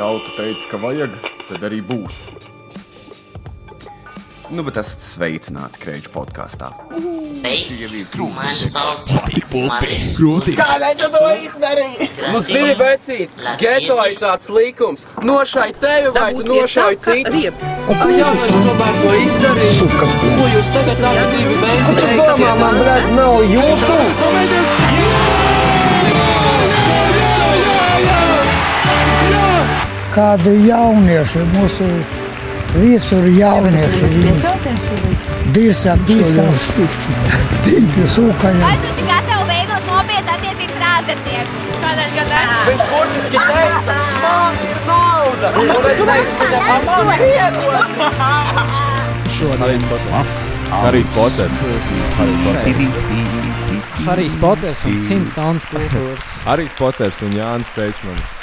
tauta teica, ka vajag, tad arī būs. Nu, bet esat sveicināti Kreņķa podkāstā. Man sauc Maris. Kādēļ tu to izdarīji? Nu, zini, vecīt, geto ir tāds likums. Nošai tevi vai tu nošai citus. Ai, jā, es tomēr to izdarīju. Ko jūs tagad abi divi beidzat? Domā, man brāl, nav jūtu. Kādi jaunieši mūsu visur jaunieši. Viņi dirsa, disas, pinti sūkaja. Vai tu esi gatavs veidot nopietnu attiecības ar ārzemnieku? Kādēļ gan ne? Viņš burtiski teica, man ir nauda. Un es teicu viņam, "A, man ir iedod. Harijs Poters. Harijs Poters un 100 tonnas kultūras. Harijs Poters un Jānis Pēčmanis.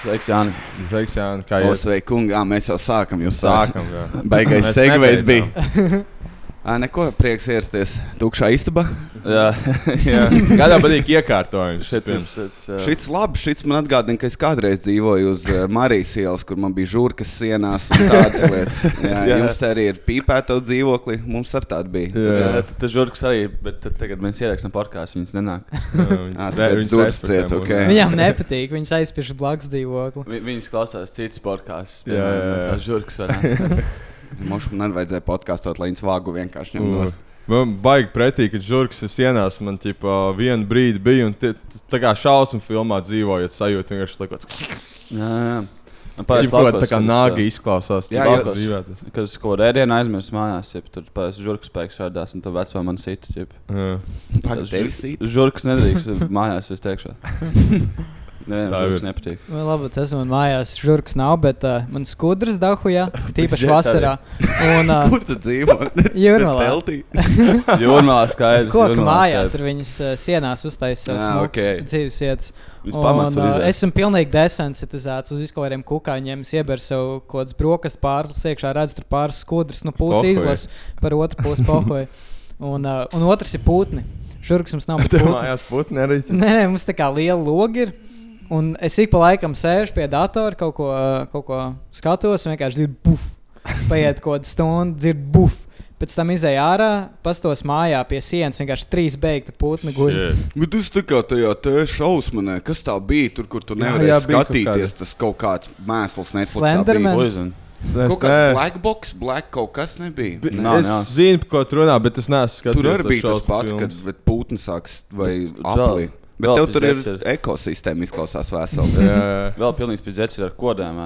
Sveiks, Jāni. Sveiks, Jānis. Kā jūs sveiki, kungi. Jā, mēs jau sākam. Jūs sākam? Jā. Baigais segvejs bija. neko, prieks ierasties tukšā istabā. Jā, jā. Kādā patīk iekārtojums? Šit, tas, uh... Šits labi, šits man atgādina, ka es kādreiz dzīvoju uz uh, Marijas ielas, kur man bija žurkas sienās un tādas lietas. Jā, Jā. jā. Jums te arī ir pīpēta dzīvokli, mums ar tādu bija. Jā. Tad, Jā. uh, Tas žurks arī, bet tad, tagad mēs ierakstām podkāstu, viņas nenāk. Jā, viņas respektē ciet, ok. Viņam nepatīk, viņas aizspiež blakus dzīvokli. Vi- Viņas klausās citas podkāstus. Jā, jā, jā. Tā žurks Mums nevajadzēja podkāstot, lai viņas vāgu vienkārši ņem U, nost. Man baigi pretī, ka žurkas sienās. Man ķipa, vienu brīdi bija, un tie- tā kā šausmu filmā dzīvojot, sajūta vienkārši tā kā Jā, jā. Man tā parasti kā laukos, tā kā nāga izklausās. Jā. Kad es kaut ko rēdienu aizmirsu mājās, ja tur parasti žurks spēks radās, un tad vecumā man sita. jeb. Jā. Pagaid, tevi sīt? Žurks nedrīkst mājās, es teikšu. Nevienam žurks nepatīk. Nu, labi, tas man mājās žurks nav, bet uh, man skudras dahujā, tīpaši vasarā. Un, uh, Kur tu dzīvo? Jūrmalā. Teltī. Jūrmālā skaidrs. Koka Jūrmalā mājā skaidrs. tur viņas uh, sienās Ā, savas ok. okay. dzīves vietas. Un, uh, esmu pilnīgi desensitizēts uz visu kādiem kukaiņiem. Es ieberu sev kaut kādas brokastu pārslas iekšā, redzu tur pāris skudras, nu pusi izlasu par otru pusi pohoju. Un, uh, un otrs ir putni. Žurks mums nav putni. mājās putni arī. Nē, nē, mums tā kā liela loga ir. Un es ik pa laikam sēžu pie datora, kaut ko, kaut ko skatos, un vienkārši dzirdu buf. Paiet kaut kāda stunda, dzirdu buf. Pēc tam izēju ārā, pastos mājā pie sienas, vienkārši trīs beigta putni guļ. Bet tas tā kā tajā te šausmanē, kas tā bija tur, kur tu Jā, nevarēji jā, kaut skatīties, tas kaut kāds mēsls. Poison. Kaut kāds black box, black kaut kas nebija. Bi- Nav, es nav. zinu, par ko tu runā, bet es neesmu skatījies. Tur arī bija tas pats, filmas. kad pūtni sāks vai aplī. Bet vēl tev tur ir ir. ekosistēma, izklausās jā. Vēl pilnīgs pizdzets ir ar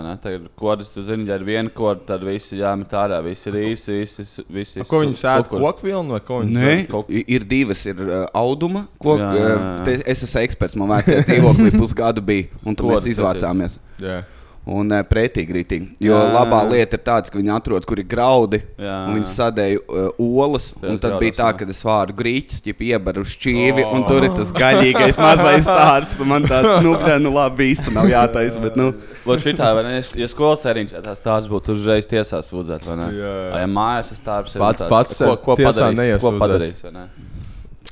ne? Tagad kodas, tu zini, ja ir viena koda, tad visi jāmet ārā. Visi ir īsi, visi. visi A, Ko viņi sēž koku vilnu vai ko viņi Nē, kaut- ir divas. Ir uh, auduma, ko Jā, jā, jā. uh, es esmu eksperts. Man vecajā dzīvoklī pusgadu bija, un tur mēs izvācāmies. Jā. Un uh, pretīgi rītīgi. Jo Jā, labā jā. lieta ir tāda, ka viņi atrod, kur ir graudi. Jā, un Viņi sadēja uh, olas. un Tajos Tad bija graudos, tā, ka es vāru grīķis, ja iebaru šķīvi. Oh. Un tur ir tas gaļīgais mazais un Man tāds, nu, bļa, nu labi, īsti nav jātaisa. Bet, nu, Lūk, šitā, vai ne? Ja skolas sēriņš, ja tās tāds būtu, uzreiz tiesā sūdzēt, vai ne? Jā, jā. Vai ja mājās tas tāds ir? Pats- tāds, pats ko, ko padarīs? Ko padarīs, vai ne?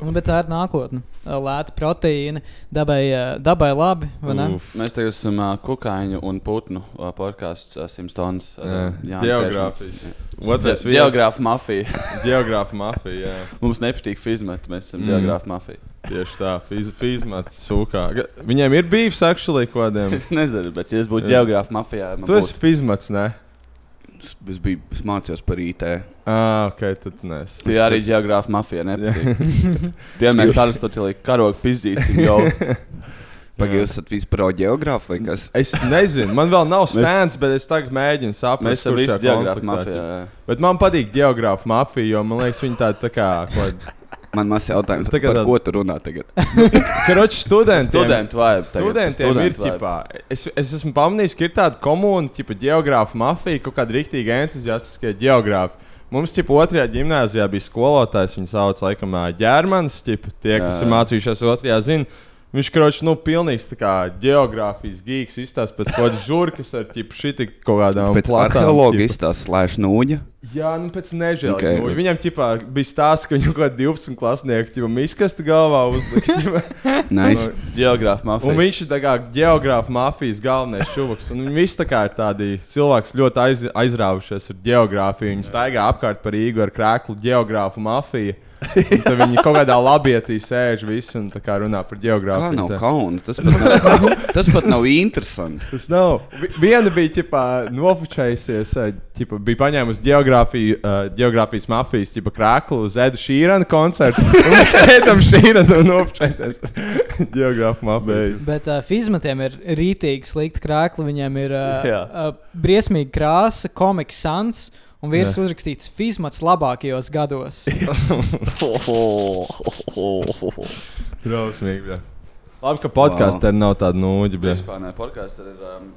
Bet tā ir nākotne. Lēta proteīna, dabai, uh, dabai labi. Mēs tagad esam uh, kukaiņu un putnu uh, podkāsts uh, Simstons. Jā. Geogrāfijas. Otrais viesis. Geogrāfa mafija. Geogrāfa mafija. Jā. Mums nepatīk fizmeta, mēs esam Mm. geogrāfa mafija. Tieši tā, fiz, fizmats sūkā. Viņiem ir bijis actually kādiem. Es nezinu, bet ja es būtu geogrāfa mafijā, man Tu esi būtu- fizmats, ne? Es, biju, es mācījos par IT. Ah, ok, tad nes. Tie arī es- geogrāfa mafija nepatīk. Tiem mēs Aristotelī karogu pizdīsim jau. Pagaidām, jūs esat vispār geogrāfi vai kas? Es nezinu, man vēl nav stēns, bet es tagad mēģinu saprast, Mēs esam visi konfliktā mafijā. Bet man patīk geogrāfa mafija, jo man liekas, viņi tādi tā kā. ko- Man maz jautājums, Tagad par ko tu runā tagad? Karoči, studentiem. Studentu vibes. Studentiem studentu ir ģipā. Es, es esmu pamanījis, ka ir tāda komūna, tipa geogrāfa mafija, kaut kāda rīktīva entuziastiskie geogrāfi. Mums, tipā, otrajā gimnājā bija skolotājs, viņu sauc laikam ģērmans, tipa, tie, kas Jā, ir mācījušies otrajā, zina. Viņš, kroč, nu, pilnīgs tā kā geogrāfijas gīgs, izstāsta pēc kaut kādas žurkas ar, tipu, šiti kaut kādām Pēc arheologa izstāsta slēdz nūģa. Jā, nu pēc nežēl. Okay. Okay. Viņam ķipā, bija stāsts, ka viņam kaut kāda 12 klasnieka jau miskastu galvā uzlika. Nice. Geogrāfa mafija. Un viņš ir tā kā geogrāfa mafijas galvenais čūlis. Viņi visi tā kā ir tādi cilvēki, ļoti aiz, aizrāvušies ar geogrāfiju. Viņi staigā apkārt par Rīgu ar krēklu geogrāfu mafiju. Un Tad viņi kaut kādā labietī sēž visi un runā par geogrāfiju. nav Tā. kauna? Tas pat nav, tas pat nav interesanti. Tas nav. Vi- Viena bija ķipā, nofočējusies, eh, ķipā, bija paņēmusi geogrāfiju, uh, geogrāfijas mafijas ķipā, krāklu uz Edu Šīrana koncertu. Edam Šīranam nofočēties ar geogrāfu mafiju. Bet uh, fizmatiem ir rītīgi slikti krākli. Viņiem ir uh, uh, briesmīga krāsa, komiks sans. Un virs uzrakstīts Fizmats labākajos gados. Drausmīgi. Labi, ka podkāstā wow. nav tāda nūģa. Vispār ne, podkāsts ir um,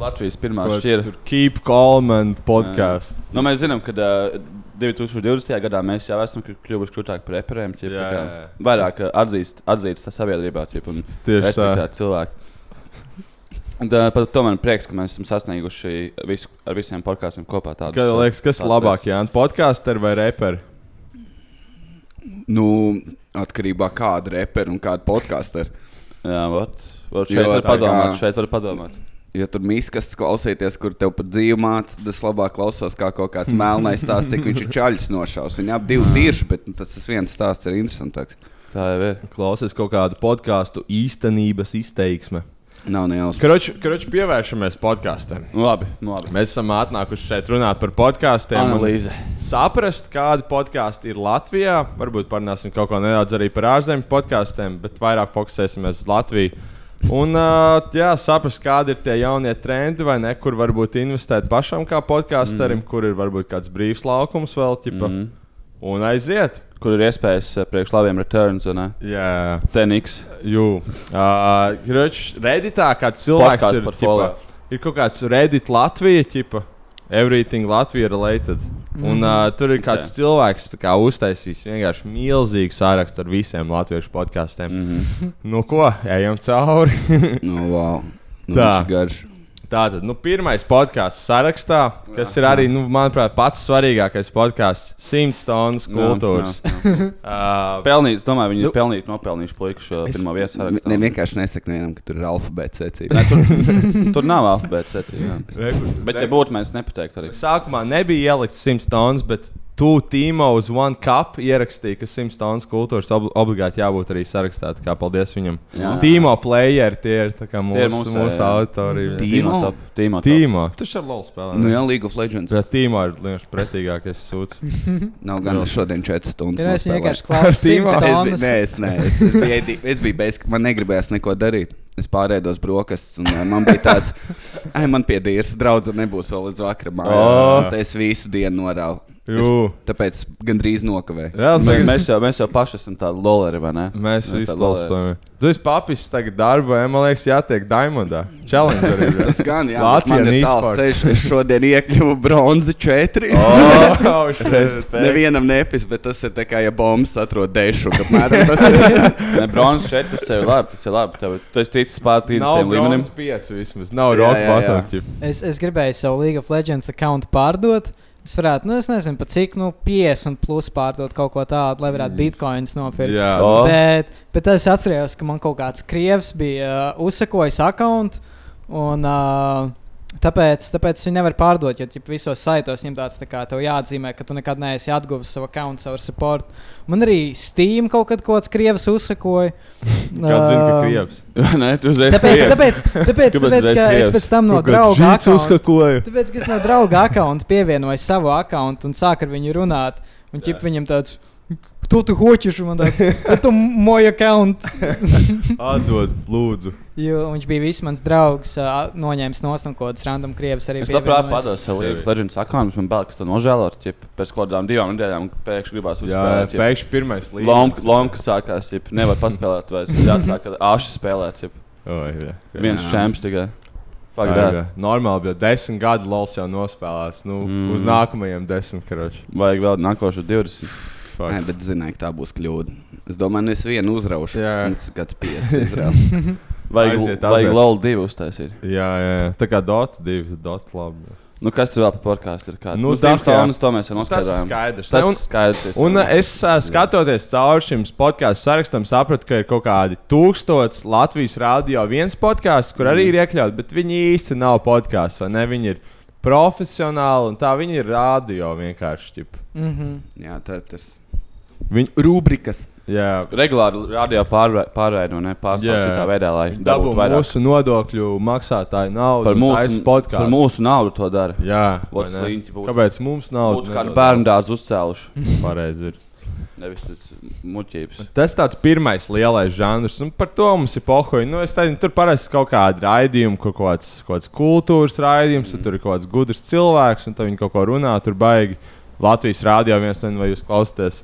Latvijas pirmā šķira. tur Keep calm and podcast. Nu, mēs zinām, ka uh, 2020. gadā mēs jau esam kļu- kļuvuši krūtāki par reperiem. ķip, Jā, tā kā jā, jā. Vairāk atzīst, atzīst sabiedrībā ķip, un Tieši tā. Un, uh, par to man prieks, ka mēs esam sasnieguši visu, ar visiem podkāstiem kopā. Tādus, Kā liekas, kas ir labāk, Jānis? Podkāsteri vai reperi? Nu, atkarībā no kāda repera un kāda podkāsta ir. Jā, vat, vat Jo šeit var tā padomāt, kā- šeit var padomāt. Ja tur mīksts klausīties, kur tev pat dzīve māca, tad es labāk klausos kā kaut kāds melnais stāsts, cik viņš ir čaļs nošaus. Viņi abi divi dirži, bet nu, tas viens stāsts ir interesantāks. Tā jau ir. Klausies kaut kādu podkāstu īstenības izteiksme. Nav ne jausmas. Kroči, kroči pievēršamies podkāstiem. Nu, labi, nu, labi. Mēs esam atnākuši šeit runāt par podkāstiem. Analīze. Saprast, kādi podkāsti ir Latvijā. Varbūt parunāsim kaut ko nedaudz arī par ārzemju podkāstiem, bet vairāk fokusēsimies uz Latviju. Un uh, jā, saprast, kādi ir tie jaunie trendi, vai ne, kur varbūt investēt pašam kā podkāsterim, mm. kur ir varbūt kāds brīvs laukums vēl, ķipa, mm. un aiziet. Kur ir iespējas priekš labiem returns un uh, Jā, teniks. Jū. Uh, Redditā kāds cilvēks Podcasts ir, ķipa, ir kaut kāds Reddit Latvija, ķipa, everything Latvija related. Un uh, tur ir kāds Ok. cilvēks tā kā, uztaisījis vienkārši milzīgu sārakstu ar visiem latviešu podkāstiem. Mm. -hmm. Nu ko, ejam cauri. Nu, wow. Nu, Tā. ir garš. Tātad, nu, pirmais podkāsts sarakstā, kas ir arī, nu, manuprāt, pats svarīgākais podkāsts - simts tonnas kultūras. Uh, Pelnīts, domāju, viņi Nu- ir pelnīti, nopelnījuši puiku šo Es pirmo vietu sarakstā. ne vienkārši nesaku nevienam, ka tur ir alfabēta secība. Ne, tur, tur nav alfabēta secība. Bet, ja būtu, mēs nepateiktu arī. Sākumā nebija ielikts 100 tonnas, bet tu Tīmo uz One Cup ierakstīji, ka 100 tonnas kultūras ob obligāti jābūt arī sarakstā. Tā kā paldies viņam. Jā. Tīmo playeri tie ir tā kā mūsu, Tie ir mūsu, mūsu, autori. Tīmo. top. Tīmo. Tu šeit LOL spēlē. Nu, jā, League of Legends. Bet Tīmo ir vienkārši pretīgākais sūds. Nav gan šodien 4 stundas. Ir es vienkārši klausos nē, es, nē, es, es, biju, es biju beigas, man negribējās neko darīt. Es pārēdos brokastis, un ā, man bija tāds, ah, man pie dīras draudzene nebūs vēl līdz vakaram. Oh. Tad Es visu dienu norāvu. Es, Jū. tāpēc gandrīz nokavēju. Jā, Mēs, mēs, jau, mēs jau paši esam tādi loleri, vai ne? Mēs Mēs visi tādi LOL loleri. spēlējam. Tu esi papis tagad darbā, man liekas, jātiek Diamondā. Challenger ir. Tas gan, jā, bet Latvija man ir tāls ceļš. Es šodien iekļuvu bronzi 4. Oh, shit. Nevienam nepis, bet tas ir tā kā, ja bombas atrod dešu. Apmēram tas ir. Ne, bronzas šeit tas ir labi. Tas ir labi. Tev, tu esi ticis pār Nav 30 līmenim. bronzas pieci vismaz. Nav rock bottom. Es, es gribēju savu League of Legends akkontu pārdot. Es varētu, nu, es nezinu, pat cik, nu, 50 plus pārdot kaut ko tādu, lai varētu bitkoinus nopirkt. Jā. O. Bet, bet es atceros, ka man kaut kāds krievs bija uh, uzsakojis akkontu. Un, uh, tāpēc, tāpēc es viņu nevaru pārdot. Jo ķip, visos saitos viņam tāds tā kā tev jāatzīmē, ka tu nekad neesi atguvis savu akkontu, savu support. Man arī Steam kaut kad kaut kāds krievs uzsakoja. Kāds zina, ka Uh, krievs? Nē, tu uzreiz Tāpēc, krievs. tāpēc, tāpēc, Kāpēc tāpēc uzreiz ka es krievs? pēc tam no Kaut kāds drauga žīts akkonta uzskakoja. Tāpēc, ka es no drauga akkonta pievienoju savu akkontu un sāku ar viņu runāt. Un ķip viņam tāds, кто ты хочешь? Un man tāds, это мой аккаунт. Atdod, lūdzu. Jo viņš bija viss mans draugs, ā, noņēmis no kādas random krievas arī. Es labprāt padodu savu League of Legends akānu, man kas to nožēlot. ķip, Pēc kaut kādām divām nedēļām pēkšņi gribās Jā, uzspēlēt. ķip. pēkšņi pirmais līmenis. Lomka, lomka sākās, ja nevar paspēlēt, vai jāsāk ar ašu spēlēt. Jip. Oi, jā. Viens čemps tikai. Fuck Jā, that. jā. Normāli, bet desmit gadu lols jau nospēlēts. Nu, Mm. Uz nākamajiem desmit karoči. Vajag vēl nākošo 20. Fuck. Nē, bet zināju, ka tā būs kļūda. Es domāju, es vienu uzraušu. Jā. Tas kāds pieci. Vajag, Aiziet, vajag aiziet. LOL 2 uztaisīt. Jā, jā, jā. Tā kā Dota 2, Dota labi. Nu, kas tur vēl par podkāstu ir? Kāds? Nu, Nu. Tonis, to mēs jau Tas ir noskaidrojām. skaidrs. Tas Un- ir skaidrs. Un uh, es uh, skatoties cauri šim podkāstu sarakstam, sapratu, ka ir kaut kādi tūkstoši Latvijas rādio viens podkāsts, kur arī ir iekļauts, bet viņi īsti nav podkāsts, vai ne? Viņi ir profesionāli un tā viņi ir rādio vienkārši. Ķip. Mhm. Jā, tā ir tas. Viņi rubrikas. Jā. Regulāri radio pārveido, ne pārstāvot citā veidā, lai dabūtu vairāk. mūsu nodokļu maksātāju naudu. Par mūsu, podcastu. par mūsu naudu to dara. Jā, Vot vai ne? sliņķi būtu. Kāpēc mums naudu Būtu kādu bērnu dārzu uzcēluši. Pareizi ir. Nevis tas muļķības. Tas tāds pirmais lielais žanrs, un par to mums ir pohoji. Nu, es teicu, tur parasti kaut kāda raidījuma, kaut kāds, kaut kāds kultūras raidījums, mm. tur ir kaut kāds gudrs cilvēks, un viņi kaut ko runā, tur baigi. Latvijas rādio viens vai jūs klausāties.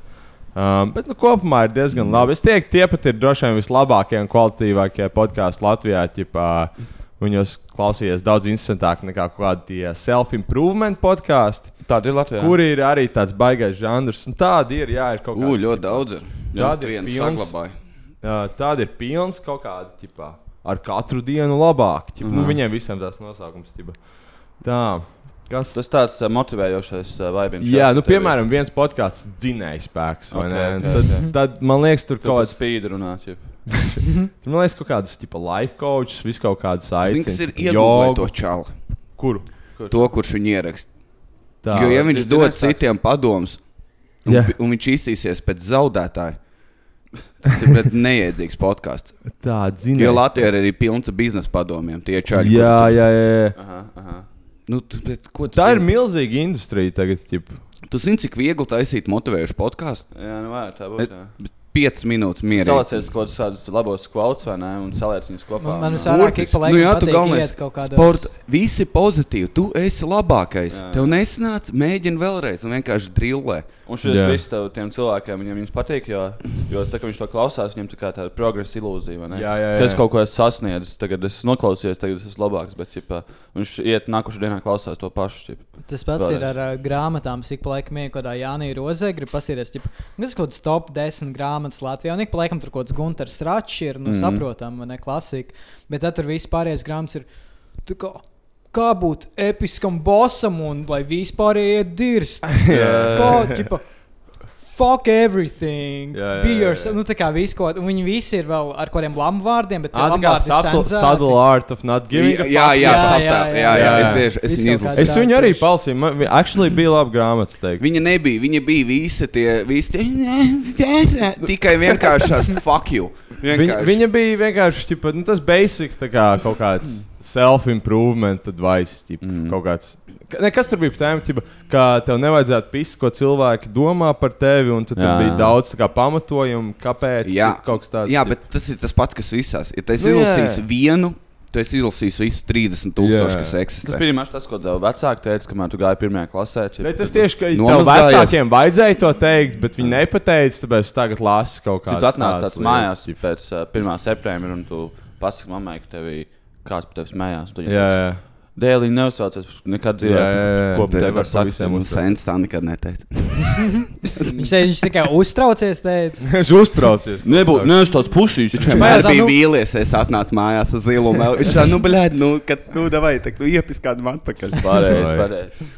Um, bet nu, kopumā ir diezgan labi. Es teiktu, tie pat ir droši vien vislabākie un kvalitatīvākie podkāsti Latvijā. Ķipā, Viņos klausījās daudz interesantāk nekā kādi self-improvement podkāsti. Tādi ir Latvijā. Kur ir arī tāds baigais žanrs. Un tādi ir, jā, ir kaut Ū, kāds. ļoti daudz ir. Jā, Tādi ir pilns. tāda ir pilns kaut kāda, ķipā, ar katru dienu labāk. Ķipa, nu, Mhm. viņiem visiem tas nosaukums. Ķipa. Tā. Kas? Tas tāds uh, motivējošs uh, vibes. Jā, nu, piemēram, viens podkāsts dzinēja spēks. vai Ok, ne? ok, tad, ok. tad man liekas, tur Tu kaut kāds spīdu runāt. Tur man liekas, kaut kādas tipa life coaches, vis kaut kādas aicinājumus. kas ir iegūlēt to čāli? Kuru? To, kurš viņu ieraksta. Tā. Jo, ja viņš dod zināms citiem padomus, un, Jā. un viņš iztīsies pēc zaudētāja, tas ir bet neiedzīgs podkāsts. Tā Jo dzinēja. Latvijā ir arī pilns ar biznesa padomiem. Tie čaļi. Jā, jā, jā. jā. Aha, aha. Nu, tu, bet, ko tu Tā ir milzīga industrija tagad. Ķip. Tu zini, cik viegli taisīt motivējušu podkāstu? Jā, nu var tā būt. Bet, jā. bet 5 minūtes mierīgi. Salasies kaut kādus labos kvauts vai ne, un saliec viņus kopā. Man- man visvairāk uh, ik pa laikam Nu, jā, patīk galvenais iet kaut kādos- sports. Visi pozitīvi. Tu esi labākais. Jā. Tev nesanāca, mēģini vēlreiz un vienkārši drillē. Un šis viss tev, tiem cilvēkiem, viņiem viņus patīk, jo, jo tā, kad viņš to klausās, viņiem tā kā tāda progresa ilūzija. vai ne? Jā, jā, jā. Ka es kaut ko esmu sasniedzis, tagad es esmu noklausījies, tagad es esmu labāks, bet ķipa, viņš iet nākošais dienā klausās to pašu. Ķipa. Tas pats Vēlreiz. ir ar uh, grāmatām. Es ik pa laikam ieju kaut kādā Jānis Rozē, gribu pasīties, kas ir kaut kāds top 10 grāmatas Latvijā. Un ik pa laikam tur kaut kāds Gunārs Račs ir, nu, mm. saprotam, vai ne klasika. Bet tad tur viss pārējais grāmatas ir. tā Kā, kā būt episkam bosam un lai vispār iet dirst? Kā, ķipa, Fuck everything. Jā, jā, Be yourself. Nu, tā kā viss, ko. Un viņi visi ir vēl ar kādiem lamu vārdiem, bet Ah, tā kā subtle, subtle art of not giving. Jā, a jā, fuck. jā, Jā, jā, jā, jā, es tieši- es viņu kaut arī tāds. palasīju. Man actually bija laba grāmata. teikt. Viņa nebija, viņa bija visi tie, visi tie, tikai vienkārši ar fuck you. Viņa, viņa bija vienkārši ķipa, nu, tas basic, kā kaut kāds self-improvement advice. Ķipa, mm. Kaut kāds. Ne, kas tur bija tēmu, ķipa, ka tev nevajadzētu pist, ko cilvēki domā par tevi, un tad tur bija daudz kā, pamatojumu, kāpēc Jā, kaut kas tāds. jā ķipa. bet tas ir tas pats, kas visās. Ja esi Nu, izlasījis vienu, tu esi izlasījis visu 30 tūkstoši, Jā. kas Tas eksistē. bija tas, ko tev vecāki teica, kamēr tu gāji pirmajā klasē. ķipa, Ne, tas tieši ka tev Nomazgājies. vecākiem vajadzēja to teikt, bet viņi nepateica, tāpēc es tagad lasu kaut kādu tu atnāc tāds mājās pēc uh, 1. septembra un tu pasaki mammai, ka tev kāds par tevi smējās. Viņa Jā, jā. Dēlī neuzsaucies nekad dzīvē. Jā, jā, jā. Ko Te tev var var sakt? pavisam Un uztraukt. Sens tā nekad neteica. Viņš, teica, viņš tikai uztraucies. Teica. Viņš uztraucies. Nebūtu, ne uz tās pusīs. Viņš vienmēr tā, bija nu- vīlies, es atnācu mājās uz zilumu. Viņš tā, nu, blēd, nu, kad, nu, davai, tak, tu iepis kādu man atpakaļ. Pareizi, pareizi.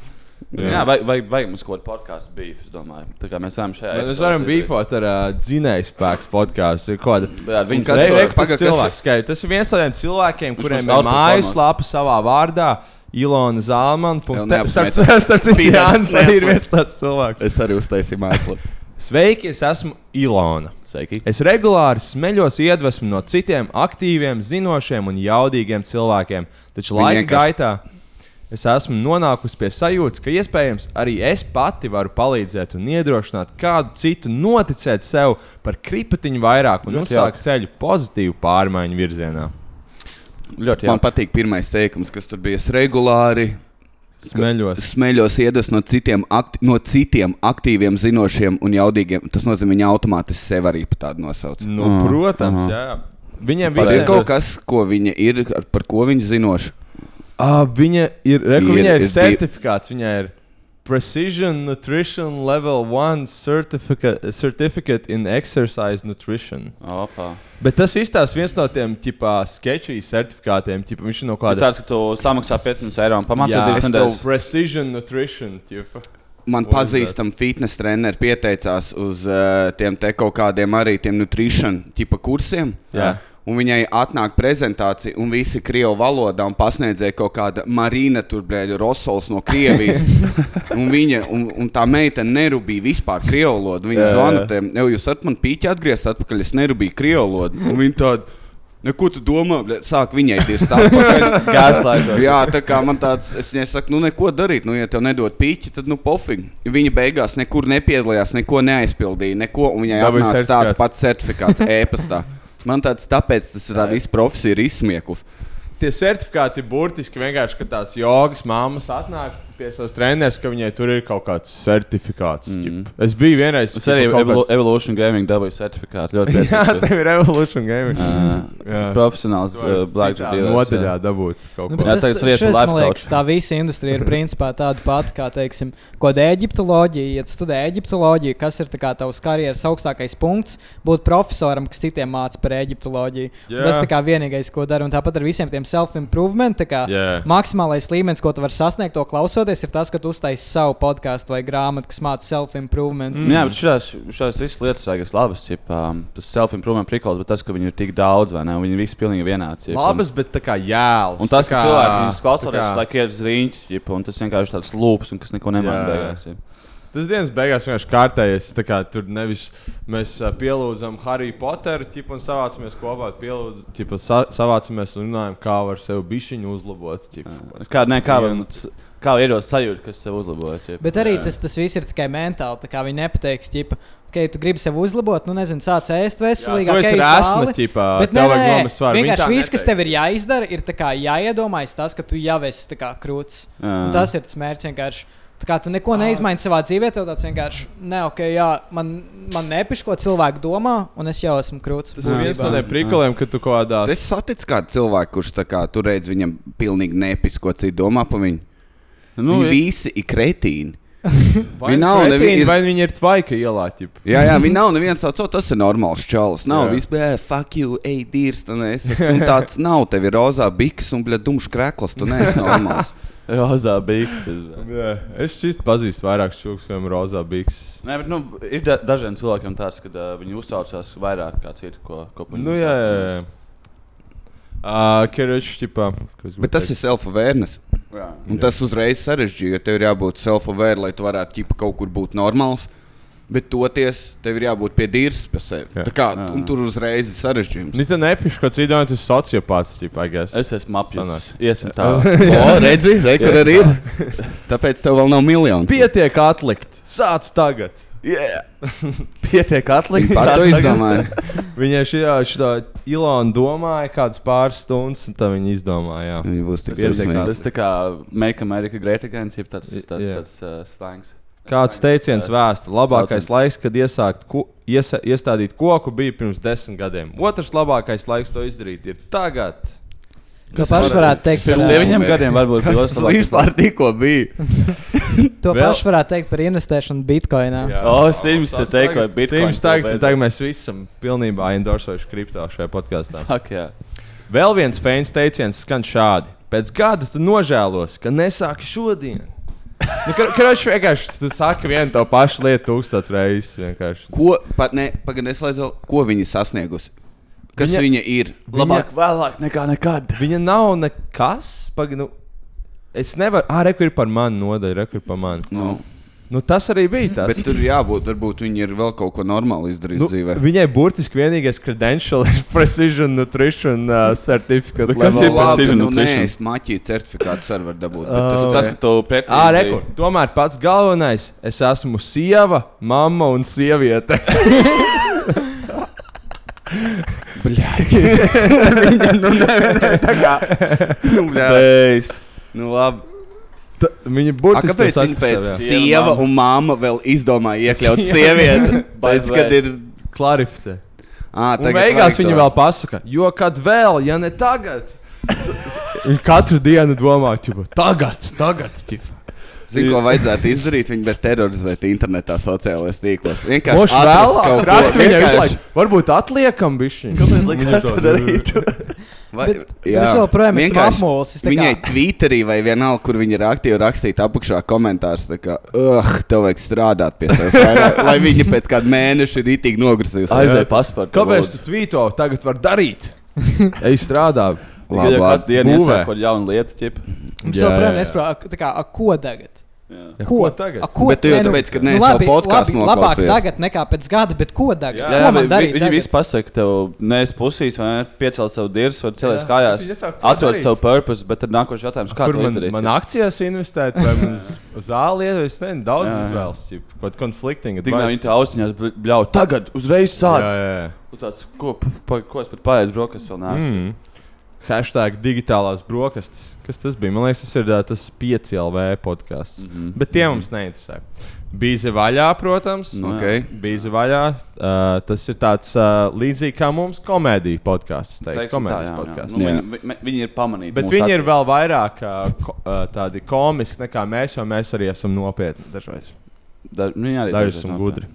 Jā, vai, vai, vai mums kaut kāda podkāstu bija? Es domāju, tā kā mēs varam šajā. Mēs varam bīfot ar uh, dzinēju spēku podkāstu. Ir kāda re- kas paga, tas ir viens no tiem cilvēkiem, Viņš kuriem ir mājaslapa savā vārdā. Ilona Zālmana. Jau Starp citu, Jānis arī ir viens tāds cilvēks. Es arī uztaisīju mājaslapu. Sveiki, es esmu Ilona. Sveiki. Es regulāri smeļos iedvesmu no citiem aktīviem, zinošiem un jaudīgiem cilvēkiem, taču Viņi laika vienkārši- gaitā es esmu nonākusi pie sajūtas, ka iespējams arī es pati varu palīdzēt un iedrošināt kādu citu noticēt sev par kripatiņu vairāk un uzsākt ceļu pozitīvu pārmaiņu virzienā. Ļoti Man jauki. patīk pirmais teikums, kas tur bija. Es regulāri Smeļos. smeļos iedvesmu no citiem, akti no citiem aktīviem, zinošiem un jaudīgiem. Tas nozīmē, viņi automātiski sev arī par tādu nosauc. Nu, Ah, protams, aha. jā. Viņiem Tas ir visiem kaut kas, ko viņa ir, ar- par ko viņa zinoša. Ah, viņa ir, re, Ir- viņa ir certifikāts. Viņa ir Precision Nutrition Level 1 certificate, certificate in Exercise Nutrition. Opa. Bet tas izstāsta viens no tiem sketču certifikātiem. Ķipa, viņš ir no Kāda? Tāds, ka tu samaksā 500 eiro un es nedēļas. tev- Precision Nutrition. Ķipa. Man What pazīstami fitness treneri pieteicās uz uh, tiem te kaut kādiem arī tiem nutrition tipa kursiem. Jā. Un viņai atnāk prezentācija, un visi krievu valodā un pasniedzēja kaut kāda Marina, tur bija Rosols no Krievijas. un viņa, un, un tā meitene nerūpīja vispār krievu valodu. Viņa zvana tiem, jau jūs varat man pīķi atgriezt atpakaļ, es nerūpīju krievu valodu. Ne, ko tu domā? Sāk viņai ir tāds Gaslightot. Jā, tā kā man tāds, es viņai saku, nu neko darīt. Nu, ja tev nedod pīķi, tad nu pofīgi. Viņa beigās nekur nepiedalījās, neko neaizpildīja, neko. Un viņai atnāca tāds pats certifikāts e-pastā. Man tāds, tāpēc tas ir tā visa profesija ir izsmieklis. Tie certifikāti ir burtiski vienkārši, ka tās jogas mammas atnāk pie savas treneris, ka viņai tur ir kaut kāds certifikāts. Mm. Es biju vienreiz. Es arī Evolu kāds- Evolution Gaming dabūju certifikātu. Ļoti Jā, priecīgs. tev ir Evolution Gaming. Uh, Jā. profesionāls uh, blackjack dealers, Nodaļā jā. dabūt kaut Nu, ko. bet tas, tagad skriet pa šis, man liekas, tā visa industrija ir principā tāda pati kā, teiksim, ko eģiptoloģija. Ja tu studē eģiptoloģiju, kas ir kā tavs karjeras augstākais punkts, būt profesoram, kas citiem māca par eģiptoloģiju. Jā. Yeah. Tas kā vienīgais, ko dara. Un tāpat ar visiem tiem self-improvement. tā kā Jā. Maksimālais līmenis, ko tu vari sasniegt, to klausoties, ir tas, ka tu uztaisīsi savu podkāstu vai grāmatu, kas māca self-improvement. Mm. Jā, bet šīs, visas lietas ir labas. Ķip, um, tas self-improvement prikals, bet tas, ka viņi ir tik daudz, vai ne? un Viņi visi pilnīgi vienādi. un- Labas, bet tā kā jēls. Un tas, tā ka kā- cilvēki tā kā- lai iet uz rīņķi, ķip, un tas vienkārši tāds lūps, un kas neko ķip. Tas dienas beigās vienkārši kārtējies. kā Tur nevis mēs pielūdzam Harry Potteru ķipu, un savācamies kopā, pielūdz, ķipa, sa, savācamies un runājam, kā var sevi bišķiņu uzlabot. ķipa. Kā, ne, kā, var, kā var iedot sajūtu, kas sev uzlaboja. Bet arī Jā. tas, tas viss ir tikai mentāli. tā kā Viņi nepateiks, ka, okay, tu gribi sevi uzlabot, nu, nezinu, sāc ēst veselīgāk. uz resna, zāli. ķipā, Bet tev nē, vajag nē, tā Vienkārši viss, kas tev ir jāizdara, ir jāiedomājas tas, ka tu jau esi krūts. Jā. Un Tas ir tas mērķis vienkārši. Tā kā tu neko neizmaini savā dzīvē, tev tāds vienkārši, ne, ok, jā, man, man nepiš, ko cilvēki domā, un es jau esmu krūts. Tas ir viens no tiem prikoliem, ka tu kaut kādā. Es satiku kādu cilvēku, kurš tā kā tur redz, viņam pilnīgi nepis, ko citi domā par viņu. Nu, viņi ir- visi ir kretīni. Vai, Viņi nav nav, nevi- ir- vai viņi ir tvaika ielā? ķipa? Jā, jā, viņi nav neviens tāds, "O, tas ir normāls čalis. Nav vispār, fuck you, ej, dīrs, tu neesi. Un tāds nav, tev ir rozā biks un, bļa, dumšs krekls, tu neesi normāls. Rozā biks. ir- Jā, es šķiet pazīstu vairāk čūskas, kuriem ir rozā biks. Nē, bet nu, ir da dažiem cilvēkiem tāds, ka uh, viņi uztraucās vairāk kā citi, ko, ko par Nu, jā, jā. jā. Uh, Keroči, ķipā. Bet tas teikt? ir self-awareness. Jā. Un tas uzreiz sarežģīja, jo tev ir jābūt self-aware, lai tu varētu ķipa, kaut kur būt normāls. Bet toties, tev ir jābūt pie dīras pie sevis. Jā. Tā Kā, Jā. un tur uzreiz ir sarežģījums. Nē, tā nepišu, ka citā tas ir sociopāts. Ķipā, Es esmu apjūts. Iesim tā. O, redzi, re, kur arī ir. Tāpēc tev vēl nav miljonu. Pietiek atlikt. Sāc tagad. Yeah. Pietiek atlikt. Par to sāc tagad. izdomāju. Viņai šajā, šajā Ilona domāja kādas pāris stundas, un tā viņa izdomāja. Jā. Viņi būs tik Tas, Pietiek dusmīgi. tas tā kā Make America Great Again, jeb tāds, tāds, Jā. tāds uh, slangs. Kāds teiciens vēsta, labākais Sauciens. laiks, kad iesākt ko, iesa, iestādīt koku, bija pirms desmit gadiem. Otrs labākais laiks to izdarīt ir tagad. To pašu varētu teikt Pirms par, deviņiem gadiem varbūt Tas vispār tikko bija. to pašu varētu teikt par investēšanu Bitcoinā. O, Sims ir teikot, Bitcoin Sims teikt, tagad mēs visi esam pilnībā endorsojuši kripto šajā podkāstā. Fuck, jā. Vēl viens fēns teiciens skan šādi. Pēc gada tu nožēlos, ka nesāki šodien. Nu, Kurš vienkārši tu saki vienu to pašu lietu tūkstoš reizes. vienkārši. Ko, pat ne, pagaidām, neslēdzu, ko viņa sasniegusi? Kas Viņa- viņa, viņa ir? Labāk vēlāk nekā nekad. Viņa nav nekas. Pag, nu, es nevaru. Ah, rekur ir par mani nodaļa, rekur ir par mani. Nu, Nu, tas arī bija tas. bet tur ir jābūt, varbūt viņa ir vēl kaut ko normālu izdarījusi Nu, nu, dzīvē. viņai burtiski vienīgais credential ir Precision Nutrition uh, certificate. Bet kas level ir. Precision nu, nē, Nutrition? es maķīju certifikātu arī var dabūt. Oh, Bet Tas tas, tas, ka tu Ah, precīzi. rekur. Tomēr pats galvenais - es esmu sieva, mamma un sieviete. viņa, nu, nē, nē, tā kā. Nu. Beist. nu, labi. Ta, viņa A, burtiski kāpēc to viņa saka pēc sieva un māma vēl izdomāja iekļaut sievieti? Pēc, kad ir. klarificē. À, Un beigās viņa vēl pasaka, jo kad vēl, ja ne tagad. Viņa katru dienu domā, ka tagad, tagad. Ķipa. Zinu, ko vajadzētu izdarīt. Viņi var terorizēt internetā, sociālajos tīklos. Vienkārši vēlāk, kaut ko. raksta viņai visu Vienkārši- laiku. Varbūt atliekam bišķiņ. Kāpēc likās to darīt? Vai, Bet- bet es joprojām esmu apmuļs, es tā kā- Viņai Twitterī vai vienalga, kur viņa ir aktīva, rakstīt apakšā komentārus, tā kā, ugh, tev vajag strādāt pie vairāk," Lai viņa pēc kāda mēneša ir itīgi nograsījusi. Aizej pasportu. Kāpēc tu tvīto tagad var darīt? Ej strādā. Labi, Labi, labi. Dienu iesāk kaut jaunu lietu, ķip. Mums Jā, joprojām jā, jā. nesaprot, kā, a, ko tagad. Ja, ko tagad? A, ko, Bet tu jau nu, tāpēc, ka nu, neesi labi, podcastu labi, Labāk noklausījies. tagad nekā pēc gada, bet ko tagad? Jā, ko Jā, vi- viņi visi pasaka, ka tev neesi pusīs, vai ne? Piecelt savu dirzu, vai Jā, kājās. ko Atrod savu purpose, bet tad nākošais jautājums, kā Kur to man, izdarīt? man akcijās investēt, vai man zāli iet, es nezinu, daudz Jā, jā. izvēles. Kaut konflikting. Tikmēr viņi tev austiņās bļauj. Tagad, uzreiz sāc! Jā, jā, jā. Tu tāds, ko, pa, ko es pat paēdu brokas vēl nāku? Mm. Hashtag digitālās brokastis. Kas tas bija? Man liekas, tas ir ā, tas 5 LV podkāsts. Mm. -hmm. Bet tie mums neinteresē. Bīze vaļā, protams. Nu, Ok. Bīze vaļā. Uh, tas ir tāds uh, līdzīgs kā mums komēdija podkāsts. Komēdijas jā, jā. podkāsts. Nu, Jā. viņi, vi- viņi ir pamanīti. Bet viņi ir acīs. vēl vairāk uh, ko, uh, tādi komiski nekā mēs, jo mēs arī esam nopietni dažreiz. Da, arī Daži dažreiz esam gudri.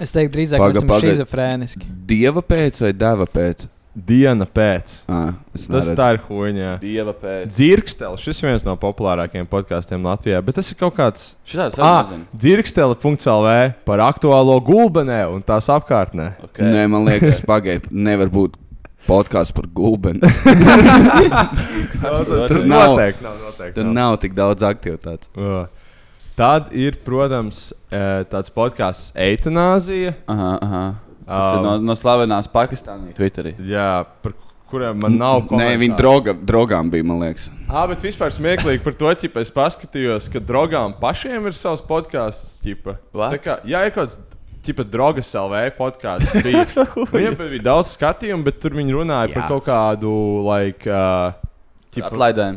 Es teiktu, drīzāk Paga, mēs esam paga. šizofrēniski. Dieva pēc vai deva pēc? Diena pēc. À, Tas tā ir huīņa. Dieva pēc. Dzirkstele. Šis ir viens no populārākajiem podkāstiem Latvijā. Bet tas ir kaut kāds. Šitāds Ah, arī nezinu. dzirkstele.lv par aktuālo gulbenē un tās apkārtnē. Okay. Nē, man liekas, pagaidi, nevar būt podkāsts par gulbeni. Tur Tur nav, Noteikti nav. Noteikti tur nav. nav tik daudz aktivitātes. Uh, Tad ir, protams, eh, tāds podkāsts Eitanāzija. Aha, aha. Tas Um, ir no, no slavenās Pakistānijas Twitterī. Jā, par kuriem man nav Nē, komentāru. viņa droga, drogām bija, man liekas. Ah, bet vispār smieklīgi par to, ka es paskatījos, ka drogām pašiem ir savs podkāsts. jā, ir kaut kāds tipa drogas LV podkāsts. Viņam bija daudz skatījumu, bet tur viņi runāja jā. par Jā. kaut kādu, like, uh,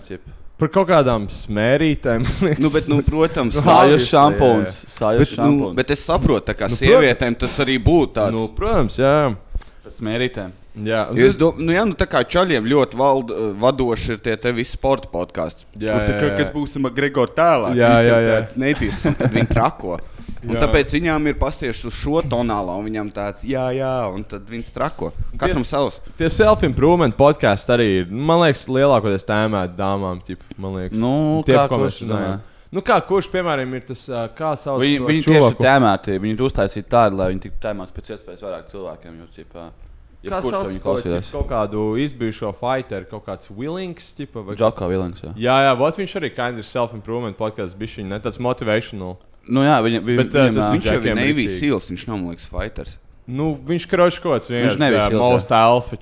ķip. Par kaut kādām smērītēm. Nu, bet, nu, protams, Sāļas šampūns. Sāļas Bet, nu, šampūns. bet es saprotu, kā Nu, sievietēm tas arī būtu tāds. Nu, protams, jā. Tas mērītēm. jā. tas- domāju, nu, jā, nu, tā kā čaļiem ļoti valda, uh, vadoši ir tie te visi sporta podkāsti. Jā, Kur tā jā, kā, jā. kas būsim ar Gregoru tēlā? Jā, jā, jā. tāds Netīrs, un tad viņi trako. Tāpēc viņām ir pastieši uz šo tonālu, un viņam tāds, jā, jā, un tad viņi trako. Katram Ties- savs. Tie self-improvement podkāsti arī ir, man liekas, lielākoties tēmēti dāmām. Ķip, man liekas, Nu, Tie, kā ko kurš mēs runājam. domā? Nu, kā, kurš, piemēram, ir tas, kā sauc Viņi, to viņi tieši tēmēti. Viņi ir uztaisīti tādi, lai viņi tiktu tēmēti pēc iespējas vairāk cilvēkiem. Jo, ķipā, Kā ja kurš sauc ķip, klausījās? kaut kādu izbijušo fighteru, kaut kāds Willings, ķipa, vai Džoko Vilings. Jā. Jā, jā, vot viņš arī kind of self-improvement podkāsts, bija viņa tāds motivational. Nu, jā, viņa, viņa, Bet, tas viņam, Viņš jau ir ritīgi. Seals, viņš nav, man liekas, fighters. Nu, viņš kročs kaut kāds Viņš Seals, jā. most alfa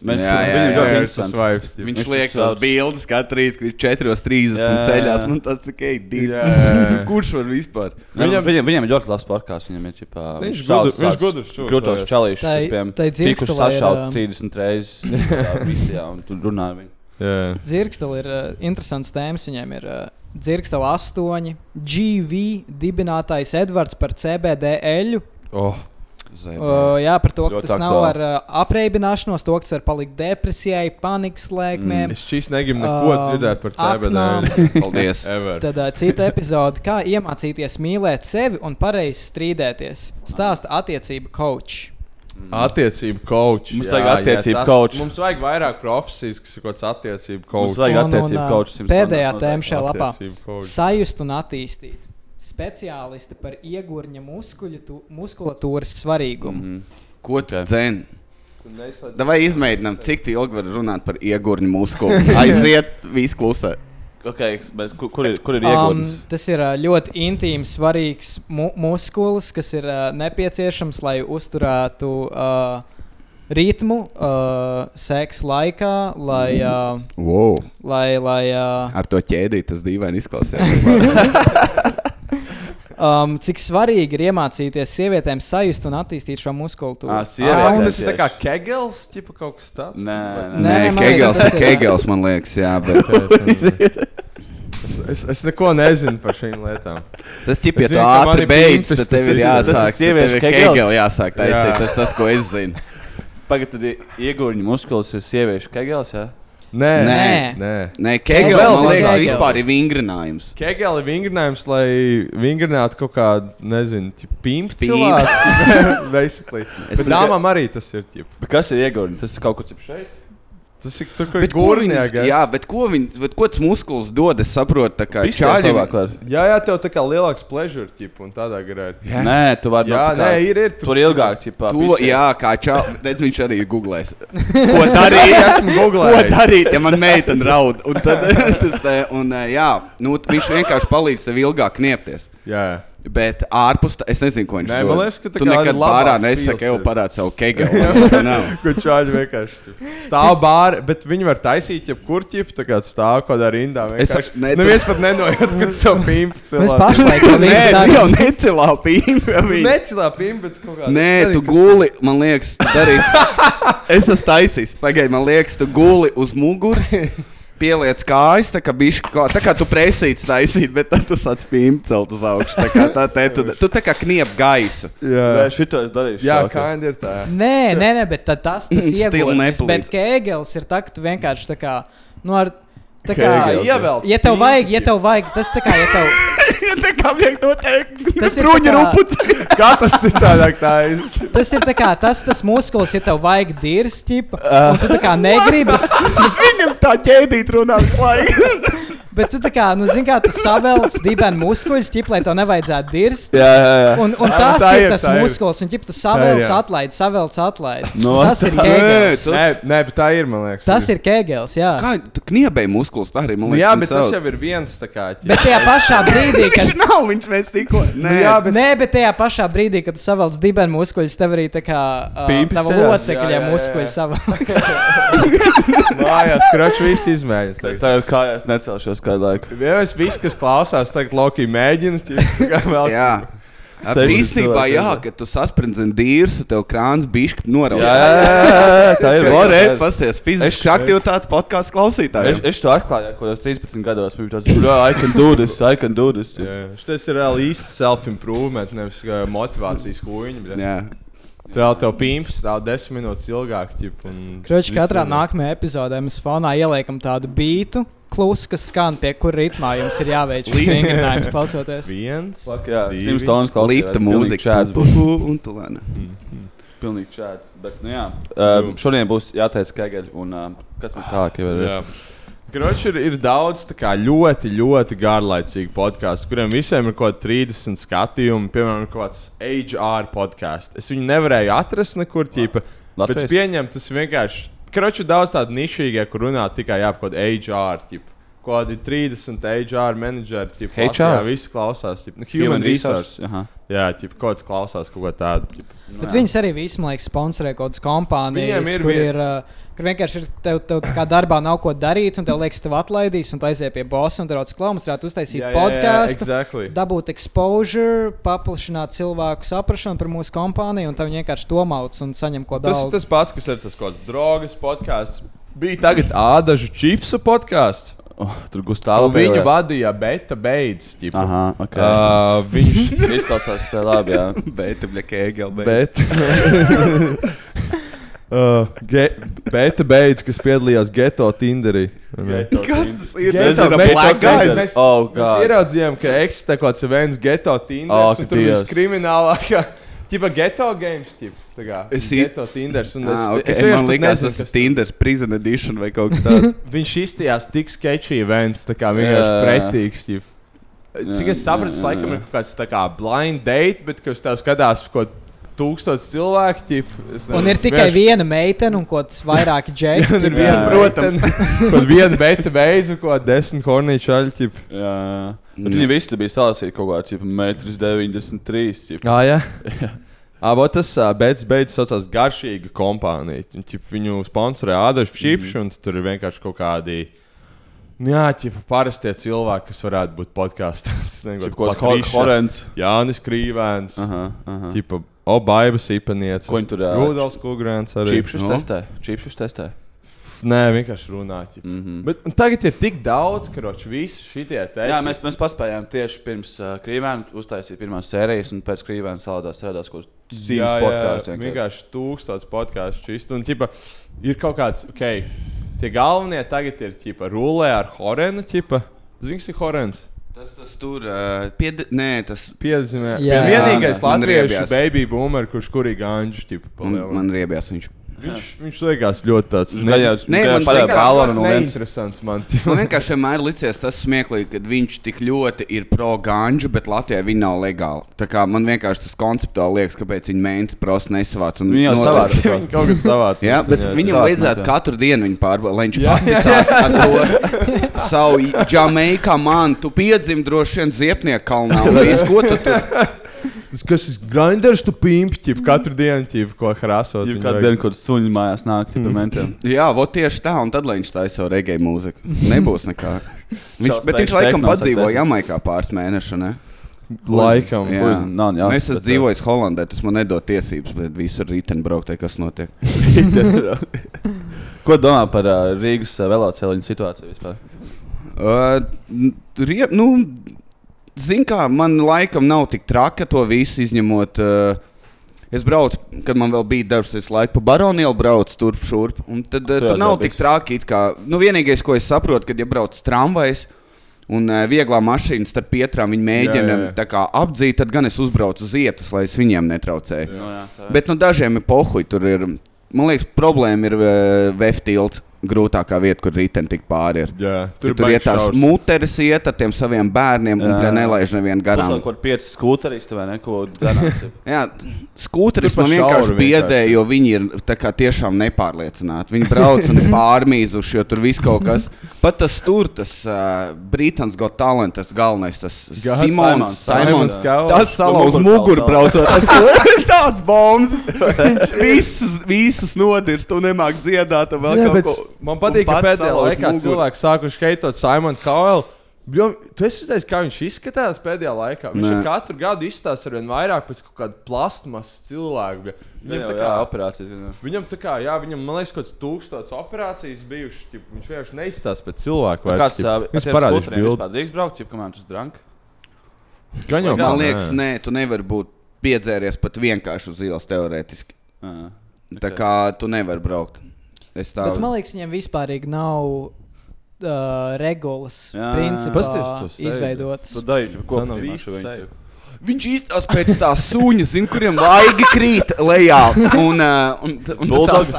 viņam jā, ļoti tas ķip. Viņš Viņš liek tas tās sauc- bildes katru rītu, kad viņš 4.30 Jā, jā, ceļās. Man tas tikai divi. Kurš var vispār? Viņam, viņam, viņam ir ļoti labs podkāsts. Viņam ir ķipā, Viņš sauc gudrs- viņš čūlis, jā. čalīšus, tikuši ir, sašaut ā, 30 reizes tādā visajā, un tur runā. Dzirksteli ir uh, interesants tēmas. Viņiem ir uh, dzirksteli astoņi, GV dibinātājs Edvards par CBD eļu. Oh, Uh, jā, par to, ka tas nav aktuāli. ar uh, apreibināšanos, to, kas var palikt depresijai, panikas lēkmēm. es šīs negribu neko Um, dzirdēt par. CBD. Paldies. Tad uh, cita epizode, kā iemācīties mīlēt sevi un pareizi strīdēties. Stāsta attiecību coach. Attiecību coach. Mums vajag attiecību coach. Mums vajag vairāk profesijas, kas ir kaut kāds attiecību coach. Mums vajag Un- attiecību sims Pēdējā tēma šajā lapā sajust un attīstīt. Speciālisti par iegurņa muskuļu, muskulatūras svarīgumu. Mhm. Ko tu dzēni? Vai izmēģinām, cik tu ilgi vari runāt par iegurņu muskuli? Aiziet, viss klusē. Okay, bet kur, kur ir, kur ir Um, ieguldījums? tas ir ā, ļoti intīms, svarīgs mu muskulis, kas ir ā, nepieciešams, lai uzturētu uh, ritmu uh, seksa laikā, lai, uh, Wow. lai, lai uh, Ar to ķēdīt tas dīvaini izklausās. um, cik svarīgi ir iemācīties sievietēm sajust un attīstīt šo muskultūru. Ā, Jā, sievietes un tas ir tā kā kegels, tipa kaut kas tāds. Nē, nē, Nē, Nē, Kegels, liekas, ir- Kegels, man liekas, jā, bet Es, es neko nezinu par šīm lietām. tas ķip, ja man ātri ir beidz, pintas, tad tev tas ir ir- jāsāk. tas ir sieviešu ir Kegels. Jāsāk taisīt, Jā. tas tas, ko es zinu. Pagaidā, tad iegūņa muskulis ir sieviešu kegels. Jā? Nē, Nē. nē. Nē, Kegels, man liekas, Kegels. vispār ir vingrinājums. Kegeli vingrinājums, lai vingrinātu kaut kādu, nezinu, pimpu cilvēku. Basically. Es Bet dāmām arī tas ir. Bet kas ir iegūts? Tas ir kaut cip šeit. Tas ir ko viņas- gurnieks. Jā, bet ko, viņ, bet ko tas muskulis dod? Es saprotu, tā kā čāļi labāk var. Jā, jā, tev tā kā lielāks pleasure, tip, un tādā garā ir. Jā. Nē, tu vari Jā, tā kā- nē, ir, ir. Tur ilgāk, ķipā. To, pisties. jā, kā čāli. Redz, viņš arī ir googlējis. Ko darīt? Esmu Ko googlējis. darīt, ja man meitene raud? Un tad, tas, un, jā, nu, viņš vienkārši palīdz tev ilgāk kniepties. Jā, jā. Bet ārpus tā, es nezinu, ko viņš dod. man liekas, ka tu kā nekad bārā nesaki, jau ir. parādi savu kegelu. Kur čāļi vienkārši stāv bārā, bet viņi var taisīt jebkur ķip, tā kā stāv kaut kādā rindā. Es ne, tu- Neviens pat nenojūt, ka tas savu pimpu cilvēku. Mēs pašlaik to darām. jau necilā pīmē. Necilā pimpu, bet kaut kādā. Nē, tu guli, man liekas, darīt. Es esmu taisījis. Pagaidi, man liekas, tu guli uz muguras. Pieliec kājas, tā kā bišķi, klā- tā kā tu presīts taisīt, bet tad tu sāc pīmēt celt uz augšu. Tā kā tā, te, tu, tu tā kā kniep gaisu. Jā, Nē, šito es darīšu. jā kā ir tā. Nē, nē, nē, bet tas tas Stila iegūst. nepalīdz. Bet Kēgels ir tā, ka tu vienkārši tā kā. Nu, ar, Tā kā Kegels, jā. Ievelc ja tev vajag, ja tev vajag, tas tā kā, ja tev, Ja tā kā vajag noteikt, Tas ir kā- rupuci. Katrs citādāk tā ir. tas ir tā kā tas, tas muskulis, ja tev vajag dirst, ķipa, un tu tā kā negribi, Viņam tā ķēdīt runā visu laiku. Bet tu tā kā, nu, zini, kā tu savelc dibenu muskuļus, ķipa, lai tev nevajadzētu dirst. Jā, jā, jā. Un, un tas tā ir ir, tas tā muskulis, un ķipa, tu savelc, atlaid, savelc, atlaid. No, Tas ir tā- Kēgels. Tas- Nē, nē, bet tā ir, man liekas. Tas ir Kēgels, jā. Kā tu kniebēji muskulis, tā arī man Nu, liekas. jā, bet tas jau ir viens tā kā. ķip. Bet tajā pašā brīdī, kad Viņš nav, viņš mēs tikko. Nē, Nu, jā, bet Nē, bet tajā pašā brīdī, kad tu savelc dibenu muskuļus, tev arī tā kā uh, tava locekļa muskuļi savelc. mājās kroči visi izmēģina. tagad. Tā ir kājās necelšos kādu laiku. Jā, es visi, kas klausās, tagad Loki mēģina. vēl- jā. Īstenībā, jā, kad tu sasprindzi dīrs, tev krāns bišķi noraut. Jā, jā, jā, tā ir. Es- pasties, fiziski Es- aktivitātes podkāstu Es, klausītājiem. es to atklāju, ko es 13 gados biju. Tas bija, I can do this, I can do this. Jā, Tas ir reāli īsts self-improvement, nevis kā motivācijas. Jā. Tur vēl tev pīns stāv desmit minūtes ilgāk. ķip, un Kroči, viss katrā nākamajā epizodē mēs fonā ieliekam tādu bītu, klusu, kas skan pie kura ritmā jums ir jāveic šis vingrinājums klausoties. Viens. Fuck, jā, divi. 100 stundas klausījos. Lifta mūzika. Čāds pu, būs. Un tu lēni. Pilnīgi čāds. Bet, nu jā. Uh, šodien būs jāteic Kegeļi. Un uh, kas mums tālāk jau ir? Jā. Kroči ir, ir daudz kā, ļoti, ļoti garlaicīgu podkāstu, kuriem visiem ir kaut kādi 30 skatījumi. Piemēram, kaut kāds HR podkāsts. Es viņu nevarēju atrast nekur. Ķipa, bet Latvijas? es pieņemu, tas vienkārši. Kroči daudz tādu nišīgu, kur runā tikai ap kaut kādu HR. Kaut kādi 30 HR menedžeri. ķipa, HR? Latvijā Visi klausās. Ķipa, nu, human resource. Aha. Jā, ķipa, kaut kāds klausās kaut ko tādu. ķipa. Bet viņas arī visi, man liekas, sponsorē kaut kādas kompānijas, ir kur ir. Uh, Kur vienkārši ir tev, tev tā kā darbā nav ko darīt, un tev liekas, tev atlaidīs, un tu aizies pie bosa, un tur rodas klāmas, varētu uztaisīt jā, podkāstu, exactly. dabūt exposure, paplašināt cilvēku saprāšanu par mūsu kompāniju, un tev vienkārši to mauc un saņem ko Tas daudz. ir tas pats, kas ir tas kaut kāds drogas podkāsts. Bija tagad ādažu čipsu podkāsts. Oh, tur Gustavs. Un viņu vadīja Beta Beidz. ķipa. Aha, ok. Uh, viņš Izklausās uh, labi, jā. Bet, bļa, kēgel, bet. Bet. Uh, ge, beta beidz, kas piedalījās Geto Tinderī. Kas tas ir? Geto ir black Beidz. guys. Mēs, Oh, mēs God. ieraudzījām, ka eksistē kaut kāds events Geto Tinder. Oh, un tur bija Dievs. kriminālākā. Ķipa Geto games. Ķipa, Es Geto Tinders. Un es, Ah, okay. es Man vienkārši pat liekas, tas kas ir Tinder's Prison Edition vai kaut kas tāds. Viņš izstījās tik sketchy events, tā kā vienkārši Jā. pretīgs. ķip. Cik es sapratu, tas jā, laikam jā. ir kaut kāds tā kā blind date, bet kas tev skatās kaut tūkstotis cilvēku. Ķip, es Un ir tikai vienkārši- viena meitene un kaut kāds vairāki džekļi. Un ir viena, protams. Kaut viena beta beidza, ko desmit kornīšu aļķi. Jā, jā. Bet viņi visi bija salasīti kaut kādā 1,93 m. Jā, jā. Abo tas uh, beidz, saucās garšīga kompānija. Viņu sponsorē Ādams Čipš, un tur ir vienkārši kaut kādi. Nu Jā, ķipa, parastie cilvēki, kas varētu būt podkāstos. Kaut kāds Horens. Jānis Krīvēns, Aha, aha. ķipa, Obaibas īpanieca. Ko viņi tur, ā, Rudolfs Kungrēns arī. Čīpšus No. testē. Čīpšus testē. Nē, vienkārši runā. ķipa. Mm -hmm. Bet un tagad ir tik daudz, ka visi šie te Jā, mēs, mēs paspējām tieši pirms uh, krīvēm uztaisīt pirmās sērijas, un pēc krīvēm salādās strādās kaut kāds Jā, dzīves jā, podkāsts. vienkārši tūkstotis podkāstu šis. Un, ķipa, ir kaut kāds, ok, tie galvenie tagad ir ķipa rulē ar horenu ķipa. Zini, ir horens? Tas, tas tur uh, pied... Nē, tas Piedzīvē. Vienīgais man latviešu baby boomer, kurš kurī ganģu ķipa. man, palielina. man riebjās viņš. Viņš, viņš liekas ļoti tāds gājās- Nē, man liekas, no viens. neinteresants man. Man vienkārši vienmēr licies tas smieklīgi, ka viņš tik ļoti ir pro-ganģu, bet Latvijā viņi nav legāli. Tā kā man vienkārši tas konceptuāli liekas, kāpēc viņi mēģina prosti nesavāc. un Viņi jau savāc. Viņi kaut kas savāds. Jā, bet viņai- viņam savāc vajadzētu katru dienu viņu pārbaudīt, lai viņš atticās ar to savu Jamaikā man. Tu piedzimti droši vien Ziepnieku kalnā. un Ko tu tur? Kas ir grinders, tu pimpi, ķip, katru dienu, ķip, ko krāsot. Ja viņu kādu dienu, kad suņi mājās nāk, tad mentiem. Jā, vot tieši tā, un tad lai viņš taisa savu regēju mūziku. Nebūs nekā. Viņš, bet viņš laikam padzīvoja Jamaikā pāris mēnešus. ne? Laikam. Jā, nav jāsaka, es esmu dzīvojis Holandē, tas man nedod tiesības, bet visur rītdien braukt, kas notiek. Ko domā par uh, Rīgas uh, velosipēdu situāciju vispār? Uh, rie, nu, Zini, kā man laikam nav tik traki to visu izņemot. Uh, Es braucu, kad man vēl bija darbs, es laiku pa baronielu braucu turp šurp. un Tad Tu tur nav aizbrauc. tik traki. it Kā, nu, vienīgais, ko es saprotu, kad ja brauc tramvajs un uh, vieglā mašīna starp pietrām, viņi mēģina Jā, jā, jā. tā kā apdzīt, tad gan es uzbraucu uz vietas, lai es viņiem netraucēju. No, jā, ir. Bet nu, dažiem ir pohuļi. Tur ir, man liekas, problēma ir uh, Veftilds. Grūtākā vieta, kur rītdien tik pāri ir. Jā, Tur, tur tur ir tās muteres, iet ar tiem saviem bērniem un Jā. nelaiž nevienu garām. Garām. Kaut kādā skūteristi vai neko dzērās. Jā, skūteris Tur man vienkārši biedē, jo viņi ir tā kā tiešām nepārliecināti. Viņi brauc un ir pārmīzuši, jo tur viss kaut kas. Pat tas tur, tas uh, Brītons Got Talent, tas galvenais, tas Simons, Simons, Simons, Simons tas salauz Tu muguru braucot. Tas kaut- tāds bombs. visus, visus nodirs, tu nemāk dziedāt. un vēl Jā, kaut ko. Man patīk, ka pēdējā laikā muguru. cilvēki sākuši heitot Simonu Kaulu. Jo, tu esi redzējis, kā viņš izskatās pēdējā laikā. Viņš Nē. ir katru gadu izstāsta ar vien vairāk pēc kaut kāda plasmas cilvēka. bļa. Viņam tā Jā, kā, operācijas. gan jau. viņam tā kā, jā, viņam, man liekas, kaut kāds tūkstots operācijas bijušas. Viņš vienkārši neizstāsta pēc cilvēka. Kāds uh, Viņš parādīs bildi. vispār drīkst braukt, ja kamēr tu drank? Gan jau, Man nē. liekas, nē, tu nevari būt piedzēries pat vienkārši uz ielas teorētiski. Jā. Tā kā tu nevari braukt. Es tā Bet man liekas, viņiem vispār nav uh, regulas seju. izveidotas. Tu dari ko Tā nav par īsta seja. Viņš izstāsta pēc tā suņa, zin, kuriem laigi krīt lejā. Un, uh, un, un,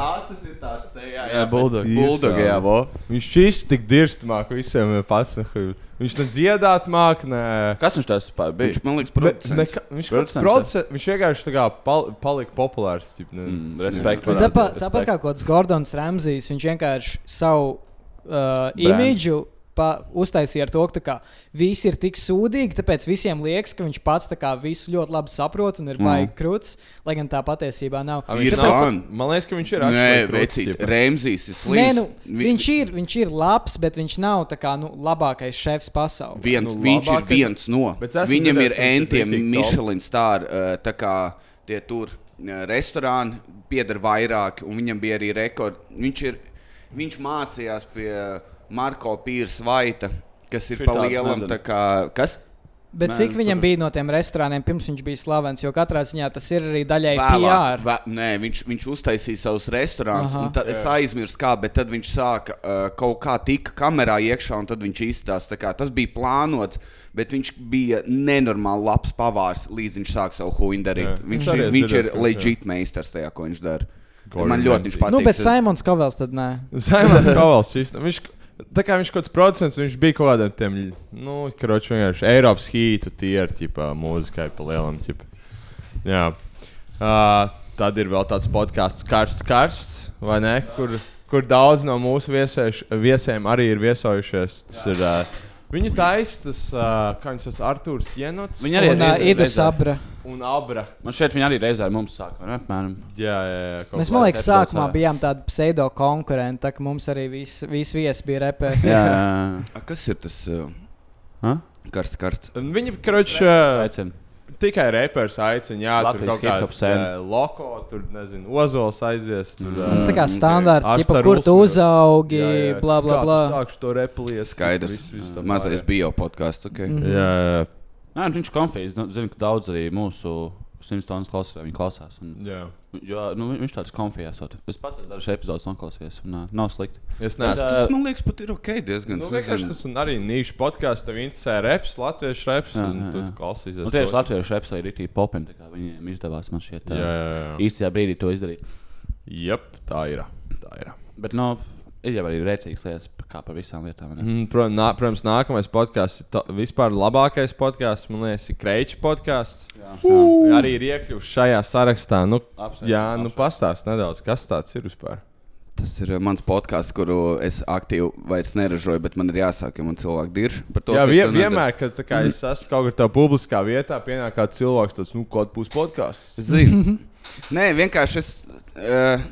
acis ir tāds, te, jā, Jā, vo. Viņš šis tik dirst māk visiem pats. Viņš ne dziedāt māk, ne. Kas viņš vispār bija? Viņš man liekas, Ne, producents. neka, viņš Producents, producents, viņš vienkārši tā kā pal, palika populārs. Ķip, ne. Mm, respekt. Varētu Tāpat, būt, tāpat respekt. kā kaut kāds Gordons Ramsijs, viņš vienkārši savu uh, imidžu pa, uztaisīja ar to, ka kā, visi ir tik sūdīgi, tāpēc visiem liekas, ka viņš pats kā, visu ļoti labi saprot un ir Mm. baigi krūts, lai gan tā patiesībā nav. A, Ir viņš nav- fun. Man liekas, ka viņš ir ķipa. Remzijs ir slims. Nē, nu, Vi- viņš, ir, viņš ir labs, bet viņš nav kā, nu, labākais šefs pasaulē. Viens, Nu, viņš labākais- ir viens no. Viņam dzirdējis, ir ir entiem. Michelin stāri, uh, tā kā tie tur uh, restorāni pieder vairāk, un viņam bija arī rekords. Viņš, ir, viņš mācījās pie Marko Pīrs Vaita, kas ir pa Šitāds lielam. Kā, kas? Bet Nē, cik viņam tur- bija no tiem restorāniem pirms viņš bija slavens? Jo katrā ziņā tas ir arī daļai PR. vē, nē, viņš, viņš uztaisīja savus restorānus. Un Tad es aizmirsu, kā, bet tad viņš sāka uh, kaut kā tika kamerā iekšā, un tad viņš izstāsta, kā tas bija plānots. Bet viņš bija nenormāli labs pavārs, līdz viņš sāka savu huīnu darīt. Jā. Viņš, esmu viņš ir legit meistars tajā, ko viņš dara. Gordon Man ļoti viņš patīk. Nu, bet Simons Kovels tad nē. Saimons Kovals. šis- Viņš, tā kā viņš kaut kāds producents, viņš bija kaut kādiem tiem, nu, karoči vienkārši Eiropas hītu tie ir, ķipā, mūzikai pa lielam, ķipā. Jā. Uh, tad ir vēl tāds podkāsts karsts, karsts, vai ne? Kur, kur daudz no mūsu viesēš, viesiem arī ir viesojušies. Tas ir, uh, viņu taisa tas, uh, kā viņš tas Artūrs Jenots. Viņi arī ir uh, reizē- Idu reizē. Sabra. Un Abra. Man šeit viņi arī reizē ar mums sāka. vai ne? Apmēram. Jā, jā, jā. Mēs, kā. man liekas, sākumā varētu. bijām tādi pseido konkurenti, tā ka mums arī viss vis viesi bija repēri. Jā, jā, jā. A, Kas ir tas uh, Ha? karsts, karsts? Un Viņi, karoči, uh, Aicinu. Tikai reperis aicina, jā, tur Latvijas kaut hip-hop kāds uh, loko, tur, nezinu, ozols aizies. Tur, Mm. uh, Tā kā ok. standārts, staru kur tu uzaugi, Jā, jā, bla, bla, bla. Sākšu to replies. Skaidrs. Viss tā Mazais bio podkāsts. Okay. Mhm. Jā, jā. Nē, viņš ir konfīzs. Nu, zinu, ka daudz arī mūsu simtstundas klausās, vai viņi klausās. Un, Jā. jo, nu, viņš tāds konfijās. Es pats esmu dažas epizodes noklausījies, un uh, nav slikti. Es neesmu. ā, Tas man liekas, pat ir ok. Diezgan Nu, vienkārši tas ir arī nišs podkāsts. Tev interesē reps, latviešu reps. Jā, un jā, Tu jā. klausīsies. Un tieši to. latviešu reps ir rītīgi popini, tā kā viņiem izdevās man šķiet Jā, jā, jā. īstajā brīdī to izdarīt. Jep, tā ir. Tā ir. Bet, nu, ir jau arī rēcīgas lietas, kā par visām lietām. Mm, Protams, nā, protams, nākamais podkāsts vispār labākais podkāsts. Man liekas, ir Kreiča podkāsts. Jā. Arī ir iekļuvis šajā sarakstā. Nu, Apsveicam, jā, nu pastāst nedaudz, kas tāds ir vispār. Tas ir uh, mans podkāsts, kuru es aktīvi vairs neražoju, bet man ir jāsāk, ja man cilvēki dirž par to. jā, vie, vienmēr, kad tā kā, es esmu kaut kur tādā publiskā vietā, pienāk kāds cilvēks, tāds, nu, kāds būs podkāsts. Zinu. Nē, vienkārši es. Uh,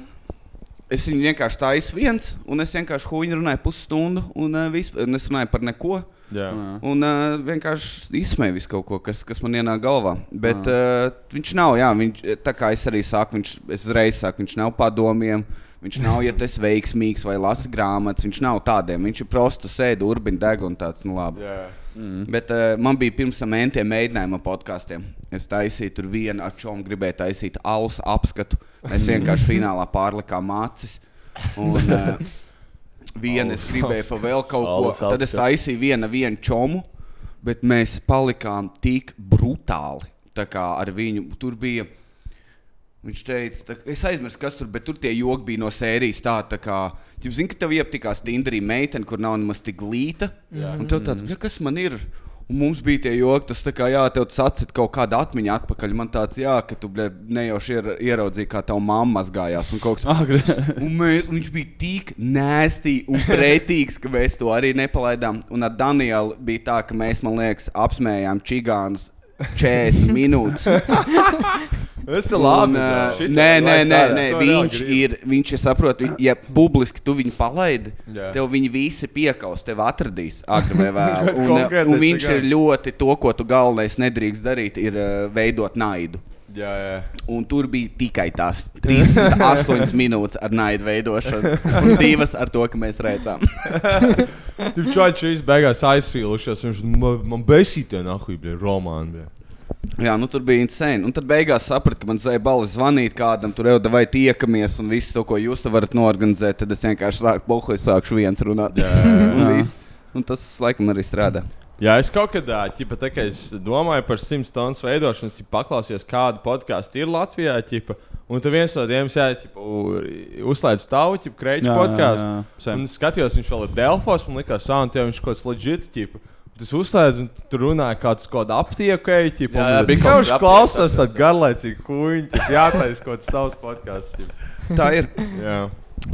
Es viņu vienkārši taisu viens, un es vienkārši huīņu runāju pusstundu, un, uh, vis, un es runāju par neko. Jā. Un uh, vienkārši izsmēju visu kaut ko, kas, kas man ienāk galvā. Bet uh, viņš nav, jā, viņš, tā kā es arī saku, viņš, es uzreiz saku, viņš nav padomiem. Viņš nav, ja tas veiksmīgs vai lasa grāmatas. Viņš nav tādiem. Viņš ir prosta sēde, urbina deg un tāds, nu labi. Jā. Mm. Bet uh, man bija pirms tam mentiem mēģinājuma podkāstiem. Es taisīju tur vienu ar čomu, gribēju taisīt alus apskatu. Mēs vienkārši finālā pārlikām mācis. Un uh, vienu es gribēju pa vēl kaut ko. Tad es taisīju vienu, vienu čomu, bet mēs palikām tik brutāli. Tā kā ar viņu tur bija. Viņš teica, tā, es aizmirsu, kas tur bija. Tur tie joki bija no sērijas. Tā, tā kā, jūs zināt, ka tev iepatikās Tinderī meitene, kur nav nemaz tik glīta. Jā. Un tev tāds, "Bļa, kas man ir? Un mums bija tie joki, tas tā kā, jā, tev tas atcīt kaut kādu atmiņu atpakaļ. Man tāds, jā, ka tu bļa, nejauši ier, ieraudzīji, kā tava mamma mazgājās. Un, kas- un mēs, viņš bija tik nēstī un pretīgs, ka mēs to arī nepalaidām. Un ar Danielu bija tā, ka mēs, man liekas, apsmējām čigānus 40 minūtes. Tas ir labi. Un, nē, nē, nē, nē. Es viņš ir. Viņš ir saprotams, ja publiski tu viņu palaidi, Jā. tev viņi visi piekaus, tev atradīs agri vai vēlu. Un, un viņš ir ļoti to, ko tu galvenais nedrīkst darīt, ir uh, veidot naidu. Jā, jā. Un tur bija tikai tās 38 minūtes ar naidu veidošanu, un divas ar to, ka mēs redzam. Čaļš beigās aizsvīlušies. Viņš man, man besītē nahuj, romāni. Jā, nu tur bija insane. Un tad beigās sapratu, ka man zēja balss zvanīt kādam, tur jau vai tiekamies, un visu to, ko jūs te varat norganizēt. Tad es vienkārši sāku pohoju, sākšu viens runāt. Jā, jā, jā. un, viss. un tas laikam arī strādā. Jā, es kaut kad tādu tā, kā es domāju par simts tonnas veidošanu, es paklausījos, kāda podkāstu ir Latvijā. Ķipa, un tu viens no tiem uzslēdz tavu ķipa, jā, podkāstu. Un es skatījos, viņš vēl ir Delfos, man liekas, ah, un tie viņš kaut kāds legit. Tas uzslēdz, un tur runāja kāds kaut kāda. Jā, un jā, es bija kaut kaut kas kāda klausās, aptieka, tad garlaicīgi kuņi, jātaisa kaut kāds savs podkāsts. Tā ir. Jā.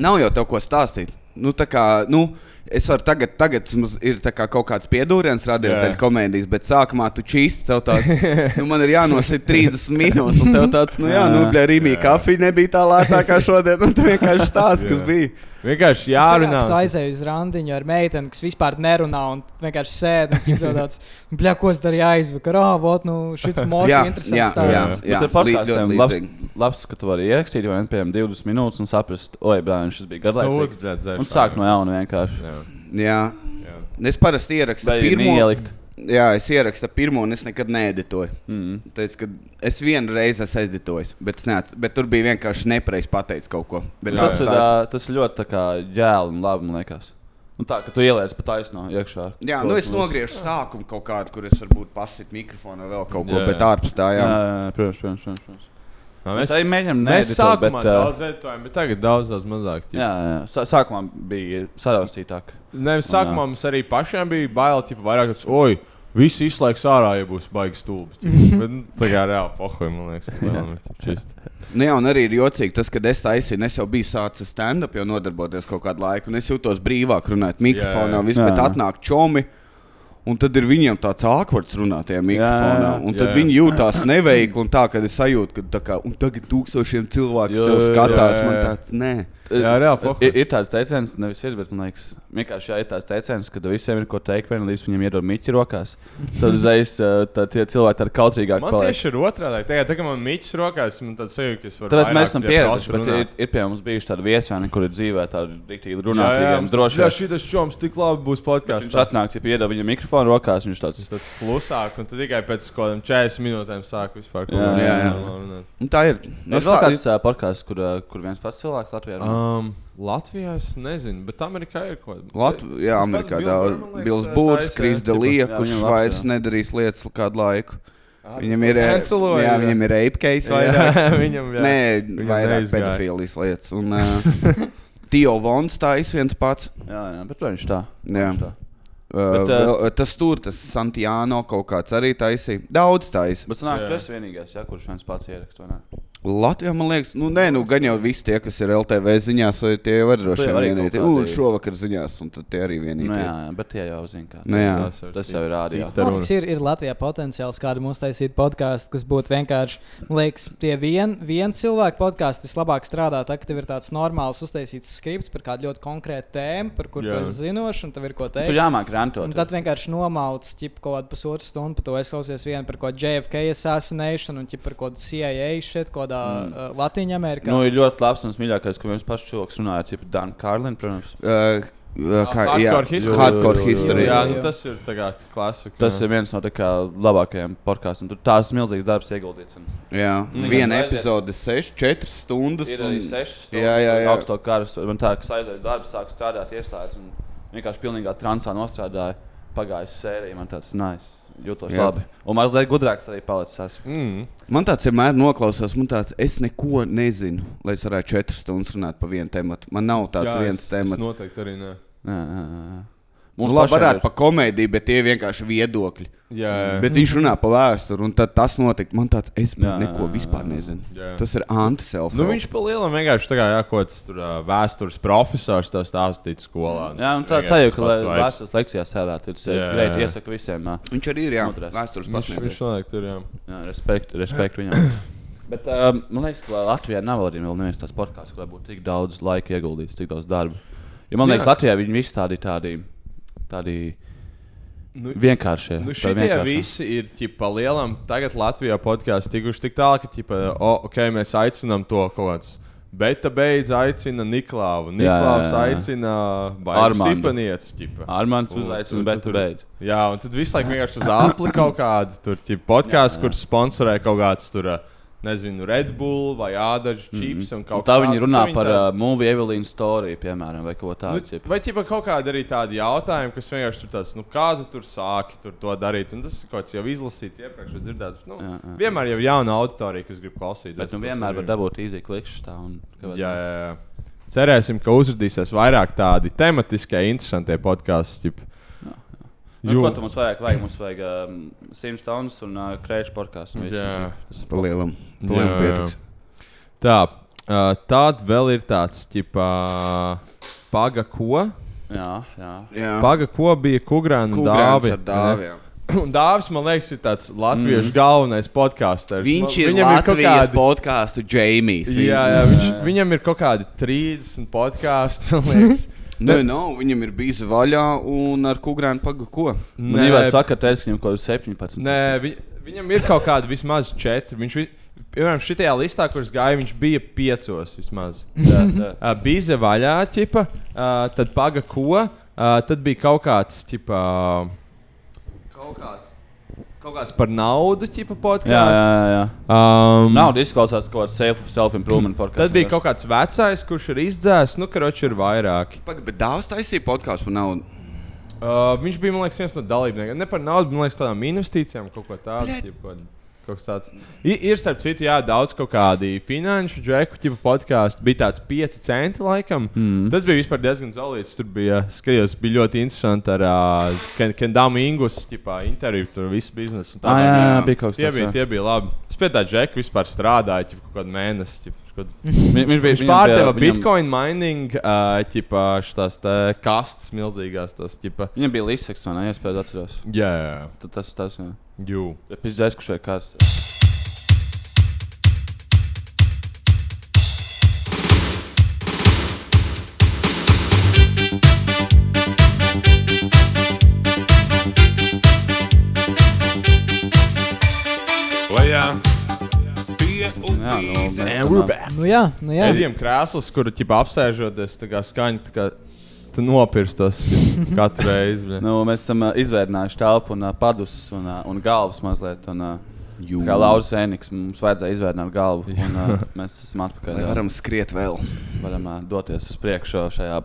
Nav jau tev ko stāstīt. Nu, tā kā, nu, es varu tagad, tagad mums ir tā kā kaut kāds piedūriens radies Jā. dēļ komēdijas, bet sākumā tu čīsti, tev tāds, nu, man ir jānosit 30 minūtes, un tev tāds, nu, jā, nu, bļa, Rīmī, kafija nebija tā lētākā šodien, un tu vienkārši stāsti, kas Jā. bija. Vienkārši Jārunā. jārunā. Tu aizēji uz randiņu ar meiteni, kas vispār nerunā un vienkārši sēž un tāds, bļā, ko es darīju aizvakar, ah, vot, nu, šis Jā, jā, interesants jā. stāsts. Bet ar podkāstiem labs, labs, ka tu vari ierakstīt, vai ne, piemēram, 20 minūtes un saprast, oi, brāl, šis bija dzērš Un sāk no jauna vienkārši. Jā. Jā. Es parasti ierakstu pirmo. neielikt? Jā, es ierakstu pirmo, un es nekad needitoju. Mm. Teicu, ka es vienu reizi esmu editojis, bet, es neat, bet tur bija vienkārši nepareizi pateicis kaut ko. Bet Tas ir, tās- tas ir ļoti tā kā jēl un labi, man liekas. Un tā, ka tu ieliec pa taisno iekšā. Jā, nu es nogriežu sākumu kaut kādu, kur es varbūt pasitu mikrofonu vai vēl kaut ko, Jā, bet jā. ārpus tā, jā. Jā, jā, protams, protams. protams, protams. Jā, Mēs arī mēģinām Mēs needitot, sākumā bet, tagad daudz, daudz mazāk. ķipa. Jā, jā. Sā- Sākumā bija saraustītāk. Nē, sākumā mums arī pašiem bija bail, ka vairāk tāds, oi, visi izslēgs ārā, ja būs baigi. Bet nu, tā kā reāli pohoja, man liekas, problēma ir čist. Nu, jā, un arī ir jocīgi tas, ka es taisīju, es jau biju sācis stand-up, jau nodarboties kaut kādu laiku, un es jūtos brīvāk runāt mikrofonā, Jā, jā. viss, bet Jā. Un tad ir viņiem tāds ākvārds runāt tajā mikrofonā. jā, Un tad jā. viņi jūtas neveikli un tā, ka es sajūtu, ka tā kā, tagad tūkstošiem cilvēku Jo, tev jā, skatās. jā, Man jā. tāds, nē. Jā, reāli pohoja. Ir, ir tāds teiciens, nevis ir, bet man liekas, vienkārši jā, ir tāds teiciens, ka visiem ir ko teikt, vien līdz viņiem iedod miķi rokās. Tad uzreiz tad tie cilvēki ir kautrīgāki. Man paliek. tieši ir otrādi. Tagad, kad man mīķis rokās, man tāds sajūta, ka es varu. Tāpēc mēs esam pieraduši, bet ir, ir pie mums bijuši tādi viesvēni, kur ir dzīvē tādi rīktīgi Jā, jā, runātīgi, mums droši Jā, vien. šis čoms tik labi būs podkāsts. Viņš atnāks, ja iedod viņam mikrofonu. Mikrofonu rokās. Viņš tāds Tas klusāk, un tu tikai pēc kaut kādiem 40 minūtēm sāk vispār kaut Jā, ko jā, jā. Un tā ir. Ir vēl kāds uh, podkāsts, kur, uh, kur viens pats cilvēks Latvijā runā. Um, Latvijā es nezinu, bet Amerikā ir kaut kāda. Latvijā, jā, Tas Amerikā daudz. Bils tā Būrs, Kris jā, Delija, Jā, kurš vairs jā. nedarīs lietas kādu laiku. Viņam ir, Canceloja, jā, jā. viņam ir apkeis Jā, vairāk. viņam, jā. Nē, Viņam vairāk pedofīlijas lietas. Un uh, Tio Vons taisa viens pats. Jā, jā, bet viņš tā. Jā. Viņš tā. Uh, Bet, vēl, uh, tas tur, tas Santiāno kaut kāds arī taisīja. Daudz taisa. Bet sanāk, Jā. tu esi vienīgais, ja, kurš viens pats ieraksta. Latvijā, man liekas, nu, nē, nu, gan jau visi tie, kas ir LTV ziņās, vai tie jau ir droši vien arī vienīgi. kaut Un šovakar ziņās, un tad tie arī vienīgi. Nu, jā, jā, bet tie jau zina, kā. Nu, jā. Tas jau ir liekas, ir, ir Latvijā potenciāls, kādu mums taisīt podkāstu, kas būtu vienkārši, man liekas, tie vien, vien cilvēku podkāsti vislabāk strādā. Tā, ka tev ir tāds normāls uztaisīts skripts par kādu ļoti konkrētu tēmu, par kuru tu esi zinošs, un tev ir ko teikt. Tur jāmāk rantot. Un tad vienkārši nomauts ķip, kaut kādu pusotru stundu par to. Es klausies vienu par kādu JFK assassination un ķip, par kādu CIA šeit, kaut kādā mm. uh, Latvijā Amerikā. Nu, ir ļoti labs un mīļākais, ko viens pats cilvēks runāja, ir Dan Karlin, protams. Uh, uh, kā, jā, Hardcore history. hardcore history. Jā, jā, nu, jā. tas ir kā klasika. Tas ir viens no kā labākajiem podkāstiem. Tur tās milzīgas darbs ieguldīts. Un Jā, Mm. viena epizode, 4 stundas. ir arī un- 6 Jā, jā, jā. augsto karas. Man tā, kas aizies darbs, sāk strādāt, ieslēdz un vienkārši pilnīgā transā nostrādāja. Pagājušā sērija man tāds nice. Jūtos Jā. labi. Un mazliet gudrāks arī palicis. Mm. Man tāds vienmēr noklausās, man tāds, es neko nezinu, lai es varētu 4 stundas runāt par vienu tēmu. Man nav tāds Jā, viens es- temats. Es noteikti arī nē. Jā, jā, jā. Nu, Mums labi, varētu ir- par komēdiju, bet tie vienkārši viedokļi. Jā, jā. Bet viņš runā par vēsturi, un tad tas notika. Man tāds, es Jā, jā, neko jā, vispār jā, jā. nezinu. Jā. Tas ir antiself. Nu, viņš pa lielam vienkārši tā kā jā, kaut kāds tur vēstures profesors tev stāstīja skolā. Jā, un Tas tāds sajūta, tas ka vēstures lekcijās sēdēt, ir Jā, greit. jā. Iesaku visiem. ā, Viņš arī ir jā, Noderēs. vēstures Viņš, viņš pasniedzējs. noteikti ir, jā. Jā, respekt, respekt viņam. Bet um, man liekas, ka Latvijā nav arī vēl neviens tāds podkāsts, kur būtu tik daudz laika ieguldīts, tik daudz darba. Jo man Jā. liekas, Latvijā viņi visi tādi, tādi, tādi Nu, vienkāršie. Nu, tādi šitie vienkāršie. visi ir ķipa, lielam, tagad Latvijā podkāstā tikuši tik tālu, ka ķipa, o, okay, mēs aicinām to kaut kāds. Bet tā beidz aicina Niklāvu. Niklāvs aicina. Armāns Un uzaicina, tur- bet tur- beidz. Jā, un tad visu laiku vienkārši uz apli kaut kādu podkāstu, kur sponsorē kaut kāds tur, ā, nezinu, Red Bull vai Ādaļs čips un Un kaut tā viņi Un runā tad par tā- uh, movie Evelīna Story, piemēram, vai ko tādu. Nu, vai ķipa, kaut kādi arī tādi jautājumi, kas vienkārši ir tāds, nu, kā tu tur sāki tur to darīt? Un tas ir kaut kas jau izlasīts, iepriekš dzirdēts. bet, Nu, Jā, jā. vienmēr jau ir jauna auditorija, kas grib klausīties. Bet nu, vienmēr var ir. dabūt īsi klikšķus tā. Un, Jā, jā, jā. Cerēsim, ka uzrādīsies vairāk tādi tematiskie, interesanti podkāsti. Nu, ko tu mums vajag? vajag? Mums vajag um, Sims Towns un uh, podkāstu. un viss. Jā. Tas ir- Pa lielam. Pa lielam Jā, jā. pietiks. Tā, uh, tāda vēl ir tāds, tipā, paga ko? Jā, jā. Jā. Paga ko bija Kugrāna Dāvi. ar Dāvi, jā. Un Dāvis, man liekas, ir tāds latviešu mm. galvenais podkāsters. Viņš ir Viņam Latvijas kādi- podkāstu Džeimijs. Jā, jā, viņš, viņam ir kaut kādi 30 podkāsti. Nē, nav. Viņam ir bijis vaļā un ar kukurēnu pagu ko. Man īstenībā vakar teica, ka viņam kaut kas 17. Nē, viņ, viņam ir kaut kādi vismaz četri. Viņš, vi- piemēram, šitajā listā, kuras gāja, viņš bija piecos vismaz. Jā, jā. Bija vaļā, ķipa, uh, tad paga ko. Uh, tad bija kaut kāds, ķipa, kaut kāds, kaut kāds par naudu, ķipa, podkāsts. Jā, jā, jā. Um, Nauda izklausās kaut kāds self- self-improvement podkāsts. Tad bija kaut kāds vecais, kurš ir izdzēsis, nu, karoči ir vairāki. Pagaid, bet Dāvs taisīja podkāstu par naudu. Uh, viņš bija, man liekas, viens no dalībniekiem. Ne par naudu, bet man liekas, kādām investīcijām, kaut ko tādu. Bļet. Kaut kas tāds. I, ir, starp citu, jā, daudz kaut kādi finanšu džeku tipu podkāstu. Bija tāds 5 centi, laikam. Mm. Tas bija vispār diezgan zelīts. Tur bija, skatījos, bija ļoti interesanti ar uh, Ken, Kendamu Ingus ķipā, interviju, tur viss biznesa. un Ah, tādā. jā, jā, bija kaut kas Tie tāds, bija, jā. tie bija labi. Es pie tā džeka vispār strādāju, kaut kādu mēnesi. ķipa, Vi- viņš bija- viņš pārdeva viņam- bitcoin mining, uh, ķipa, šitās te kastes milzīgās. Tas, ķipa. Viņam bija līdzsaks, man iespēja atcerās. Jā, jā, jā. Tad tas tas. Jā. Jū. Es zinu, kurš Jā, nu, mēs we're back. Nu jā, nu jā. Edijam krēsls, kuru ķipa apsēžoties, tā kā skaņa tā kā tu nopirksi tos katru reizi. Nu, mēs esam uh, izveidinājuši telpu un uh, padus un, uh, un galvas mazliet. Un, uh, Jū. kā Lauris Eniks, mums vajadzēja izveidot galvu. Un, uh, mēs esam atpakaļ. Lai jā. varam skriet vēl. Varam uh, doties uz priekšu šajā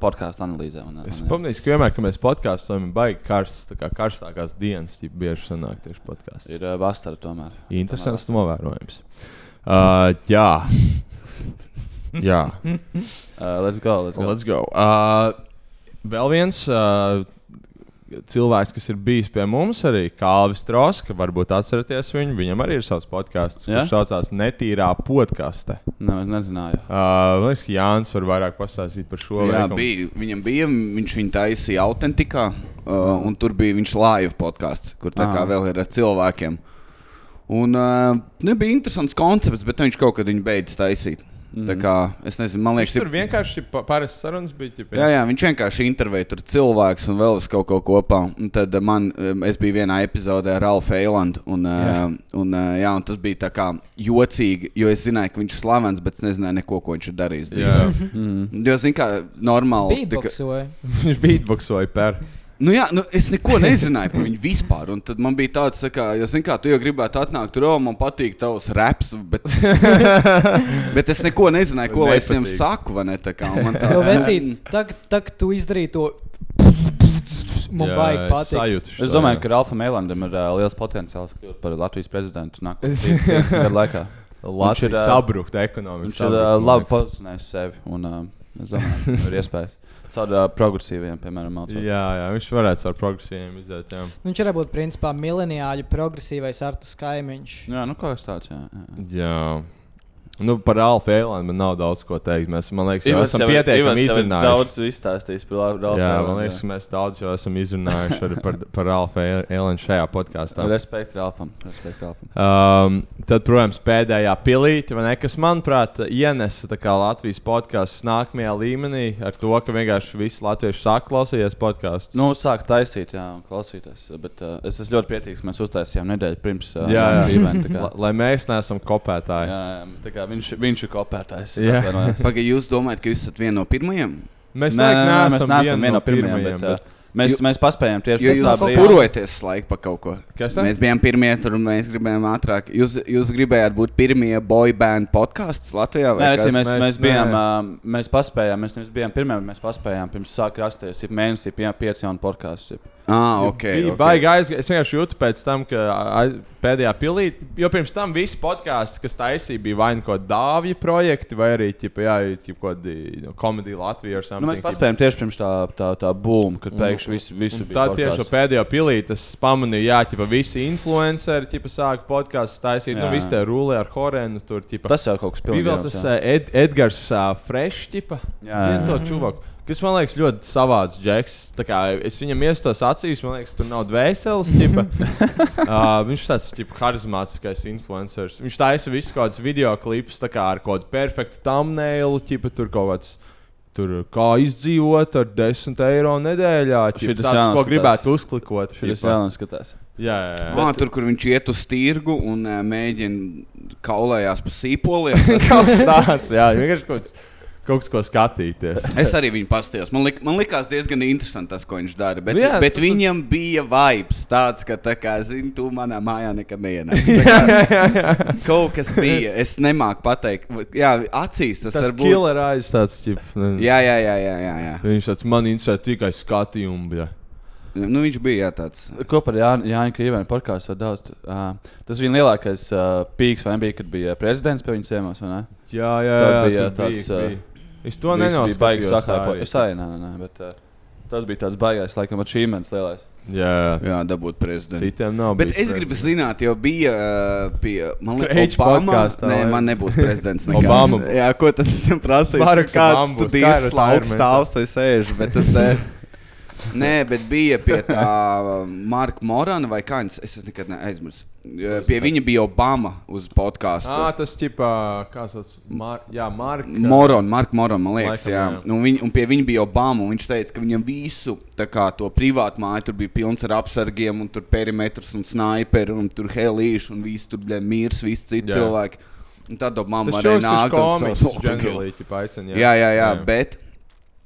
podkāstu analīzē. Un, uh, Es pamanīju, ka vienmēr, kad mēs podkāstojam, ir baigi karsts, tā kā karstākās dienas, tip, bieži sanāk tieši podkāstā. Ir uh, vasara tomēr. Interesants novērojums. Uh, jā. jā. Uh, let's go. Let's go. Let's go. Uh, vēl viens uh, cilvēks, kas ir bijis pie mums, arī Kalvis Troska. Varbūt atceraties viņu. Viņam arī ir savs podkāsts, Jā? kurš saucās Netīrā podkāste. Nē, es nezināju. Uh, liekas, ka Jānis var vairāk pastāstīt par šo Jā, veikumu. bija, viņam bija, viņš viņu taisīja autentikā, uh, un tur bija viņš live podkāsts, kur tā kā Ah. vēl ir ar cilvēkiem. Un uh, nebija interesants koncepts, bet viņš kaut kad viņu beidz taisīt. Mm. Tā kā es nezinu, man liekas, Viņš tur vienkārši pa- parasti sarunas bija. Ķip, Jā, jā, viņš vienkārši intervēja tur cilvēkus un vēl uz kaut ko kopā. Un tad man, es biju vienā epizodē ar Ralfu Eilandu. Un, uh, Jā. un, uh, jā, un tas bija tā kā jocīgi, jo es zināju, ka viņš ir slavens, bet es nezināju neko, ko viņš ir darījis. Jā. Mm. Jo, zini, kā normāli. tā kā- Beatboxoja. Viņš beatboxoja per. Nu, jā, nu, es neko nezināju par viņu vispār. Un tad man bija tāds, tā kā, jo, zini, kā tu jau gribētu atnākt tur, "O, man patīk tavs raps, bet, bet es neko nezināju, ko lai es viņam saku. vai ne, tā kā, un man Jo tāds, vecīt, tagad, tagad tu izdarīji to. Man Jā, baigi es patīk. sajūtu Es domāju, ka Ralfam Eilandam ir uh, liels potenciāls kļūt par Latvijas prezidentu nākamajā gadu laikā. Latvija Viņš ir, ā, sabrukt ekonomiski Viņš ir uh, labi pozicionējis sevi. Un, uh, es domāju, ka ir iespējas. Caur uh, progresīviem, piemēram, mācot. Jā, jā, viņš varētu ar progresīviem iziet. Jā. Viņš varētu būt principā mileniāļu progresīvais Artus Kaimiņš. Jā, nu kaut kas tāds. Jā, jā. jā. Nu, par Alfa Eilānu man nav daudz ko teikt. Mēs, man liekas, jau Ivars esam pietiekami izrunājuši. Daudz izstāstījis par Ralfu Jā, Eilanu, man liekas, jā. ka mēs daudz jau esam izrunājuši arī par, par Alfa Eilānu šajā podkāstā. Respekt Ralfam. Respekt Ralfam. Um, tad, protams, pēdējā pilīte, vai ne, kas, manuprāt, ienesa Latvijas podkāstu nākamajā līmenī ar to, ka vienkārši visi latvieši sāk klausīties podkāstus. Nu, sāk taisīt, jā, un klausīties. Bet uh, es esmu ļoti priecīgs, ka mēs uztaisījām nedēļu pirms uh, jā, jā. La- lai mēs neesam kopētāji. Jā, jā, kā viņš, viņš ir kopētājs. es Jā. atvainojos. Pagaid, jūs domājat, ka jūs esat viena no pirmajiem? Mēs Nē, laikam nē, nē, mēs neesam viena no pirmajiem. pirmajiem, Bet, bet-. Mēs, mēs paspējām tieši Jo pēc jūs purojaties laiku pa kaut ko. Kas tā? Mēs bijām pirmie, tur mēs gribējām ātrāk. Jūs, jūs gribējāt būt pirmie boy band podkāsts Latvijā? vai Nē, vecī, mēs, Mēs- mēs, bijām, nē. uh, mēs paspējām, mēs nevis bijām pirmie, bet mēs paspējām pirms sāk rasties, ir mēnesī, pie pieci jauni podkāsti. Ah, ok. Bija ok. baigi aizgājis. Es vienkārši jūtu pēc tam, ka pēdējā pilīte, jo pirms tam visi podkāsti, kas taisīja, bija vai nu kaut kādi dāvju projekti, vai arī kaut kādi no, komēdija Latvijā ar Nu, mēs paspējām tieši pirms tā, tā, tā būma, kad pēkšņi visu, visu bija. Tad tieši pēdējo pilīti es pamanīju, jā, ķipa, visi influenceri ķipa, sāka podkāstus taisīt. Jā, Nu, visi jā. tie rulē ar Horēnu. Tur, ķipa, Tas jau kaut kas bija pilnīgi vēl jauns, tas uh, Ed, Edgars uh, Fresh, ķipa, Jā, zina jā, to čuvaku. Kas man liekas ļoti savāds, Džeks. Es viņam iestos acīs, man liekas, tur nav dvēseles. uh, viņš tāds harizmātiskais influenceris. Viņš taisa visu kaut kādus video klipus kā ar kādu perfektu thumbnailu, ķipa, tur kaut kāds. Tur kā izdzīvot ar 10 eiro nedēļā. Šitas Tas, ko jānoskatās. gribētu uzklikot. Šis ķipa. jānoskatās. Jā, jā, jā. Ah, tur, kur viņš iet uz tirgu un mēģina kaulējās pa sīpoliem. kaut kas tāds, jā, vienkārši kaut kas, kaut ko skatīties. Es arī viņu pastījos. Man, lik, man likās diezgan interesanti tas, ko viņš dara. Bet, Nu jā, bet tas- viņam bija vibes tāds, ka, tā kā, zini, tu manā mājā nekad neienāc. Kaut kas bija. Es nemāku pateikt. Jā, acīs tas, Tas var būt. killer eyes tāds, ne- Jā, jā, jā, jā, jā, jā. Viņš tāds man interesē tikai skatījumi. bļa. Nu, viņš bija jā, tāds. Ko par Jāni, Jāni Krīvēnu podkāstu var daudz? Uh, tas bija lielākais uh, pīks, vai nebija, kad bija prezidents pie viņas ciemos, vai ne? Jā, jā, Tad jā, bija tāds. bija, uh, bija. Es to baigi nenoskatījos tā sakāpot. arī. Es arī, nē, nē, bet uh, tas bija tāds baigais, laikam, achievements lielais. Jā, Jā, dabūt prezidents. Citiem nav. Bet es gribu zināt, jo bija uh, pie man liekas, Obama. Nē, man nebūs prezidents. nekad. Obama. Jā, ko tad es prasīju? Baraks Kā Obama tu dievs lauks stāvs vai sēž, bet tas te. Nē, bet bija pie tā Marka Morana vai kā viņš, es nekad neaizmirsu. Pie viņa bija Obama uz podkāstu. Ah, tas tipā, kā sauc, Mar jā, Marka. Moron, Marka Morona, man liekas, Laikam, jā. jā. Un, viņ, un pie viņa bija Obama. un Viņš teica, ka viņam visu kā, to privātu māju tur bija pilns ar apsargiem, un tur perimetrus un sniperi, un tur helīši, un visi tur bija mirs, visi citi Jā. cilvēki. Un tad Obama Tas šovs uz nākt un komiks, generally, ķipa, aicina, jā. Jā, jā, jā, Jā. bet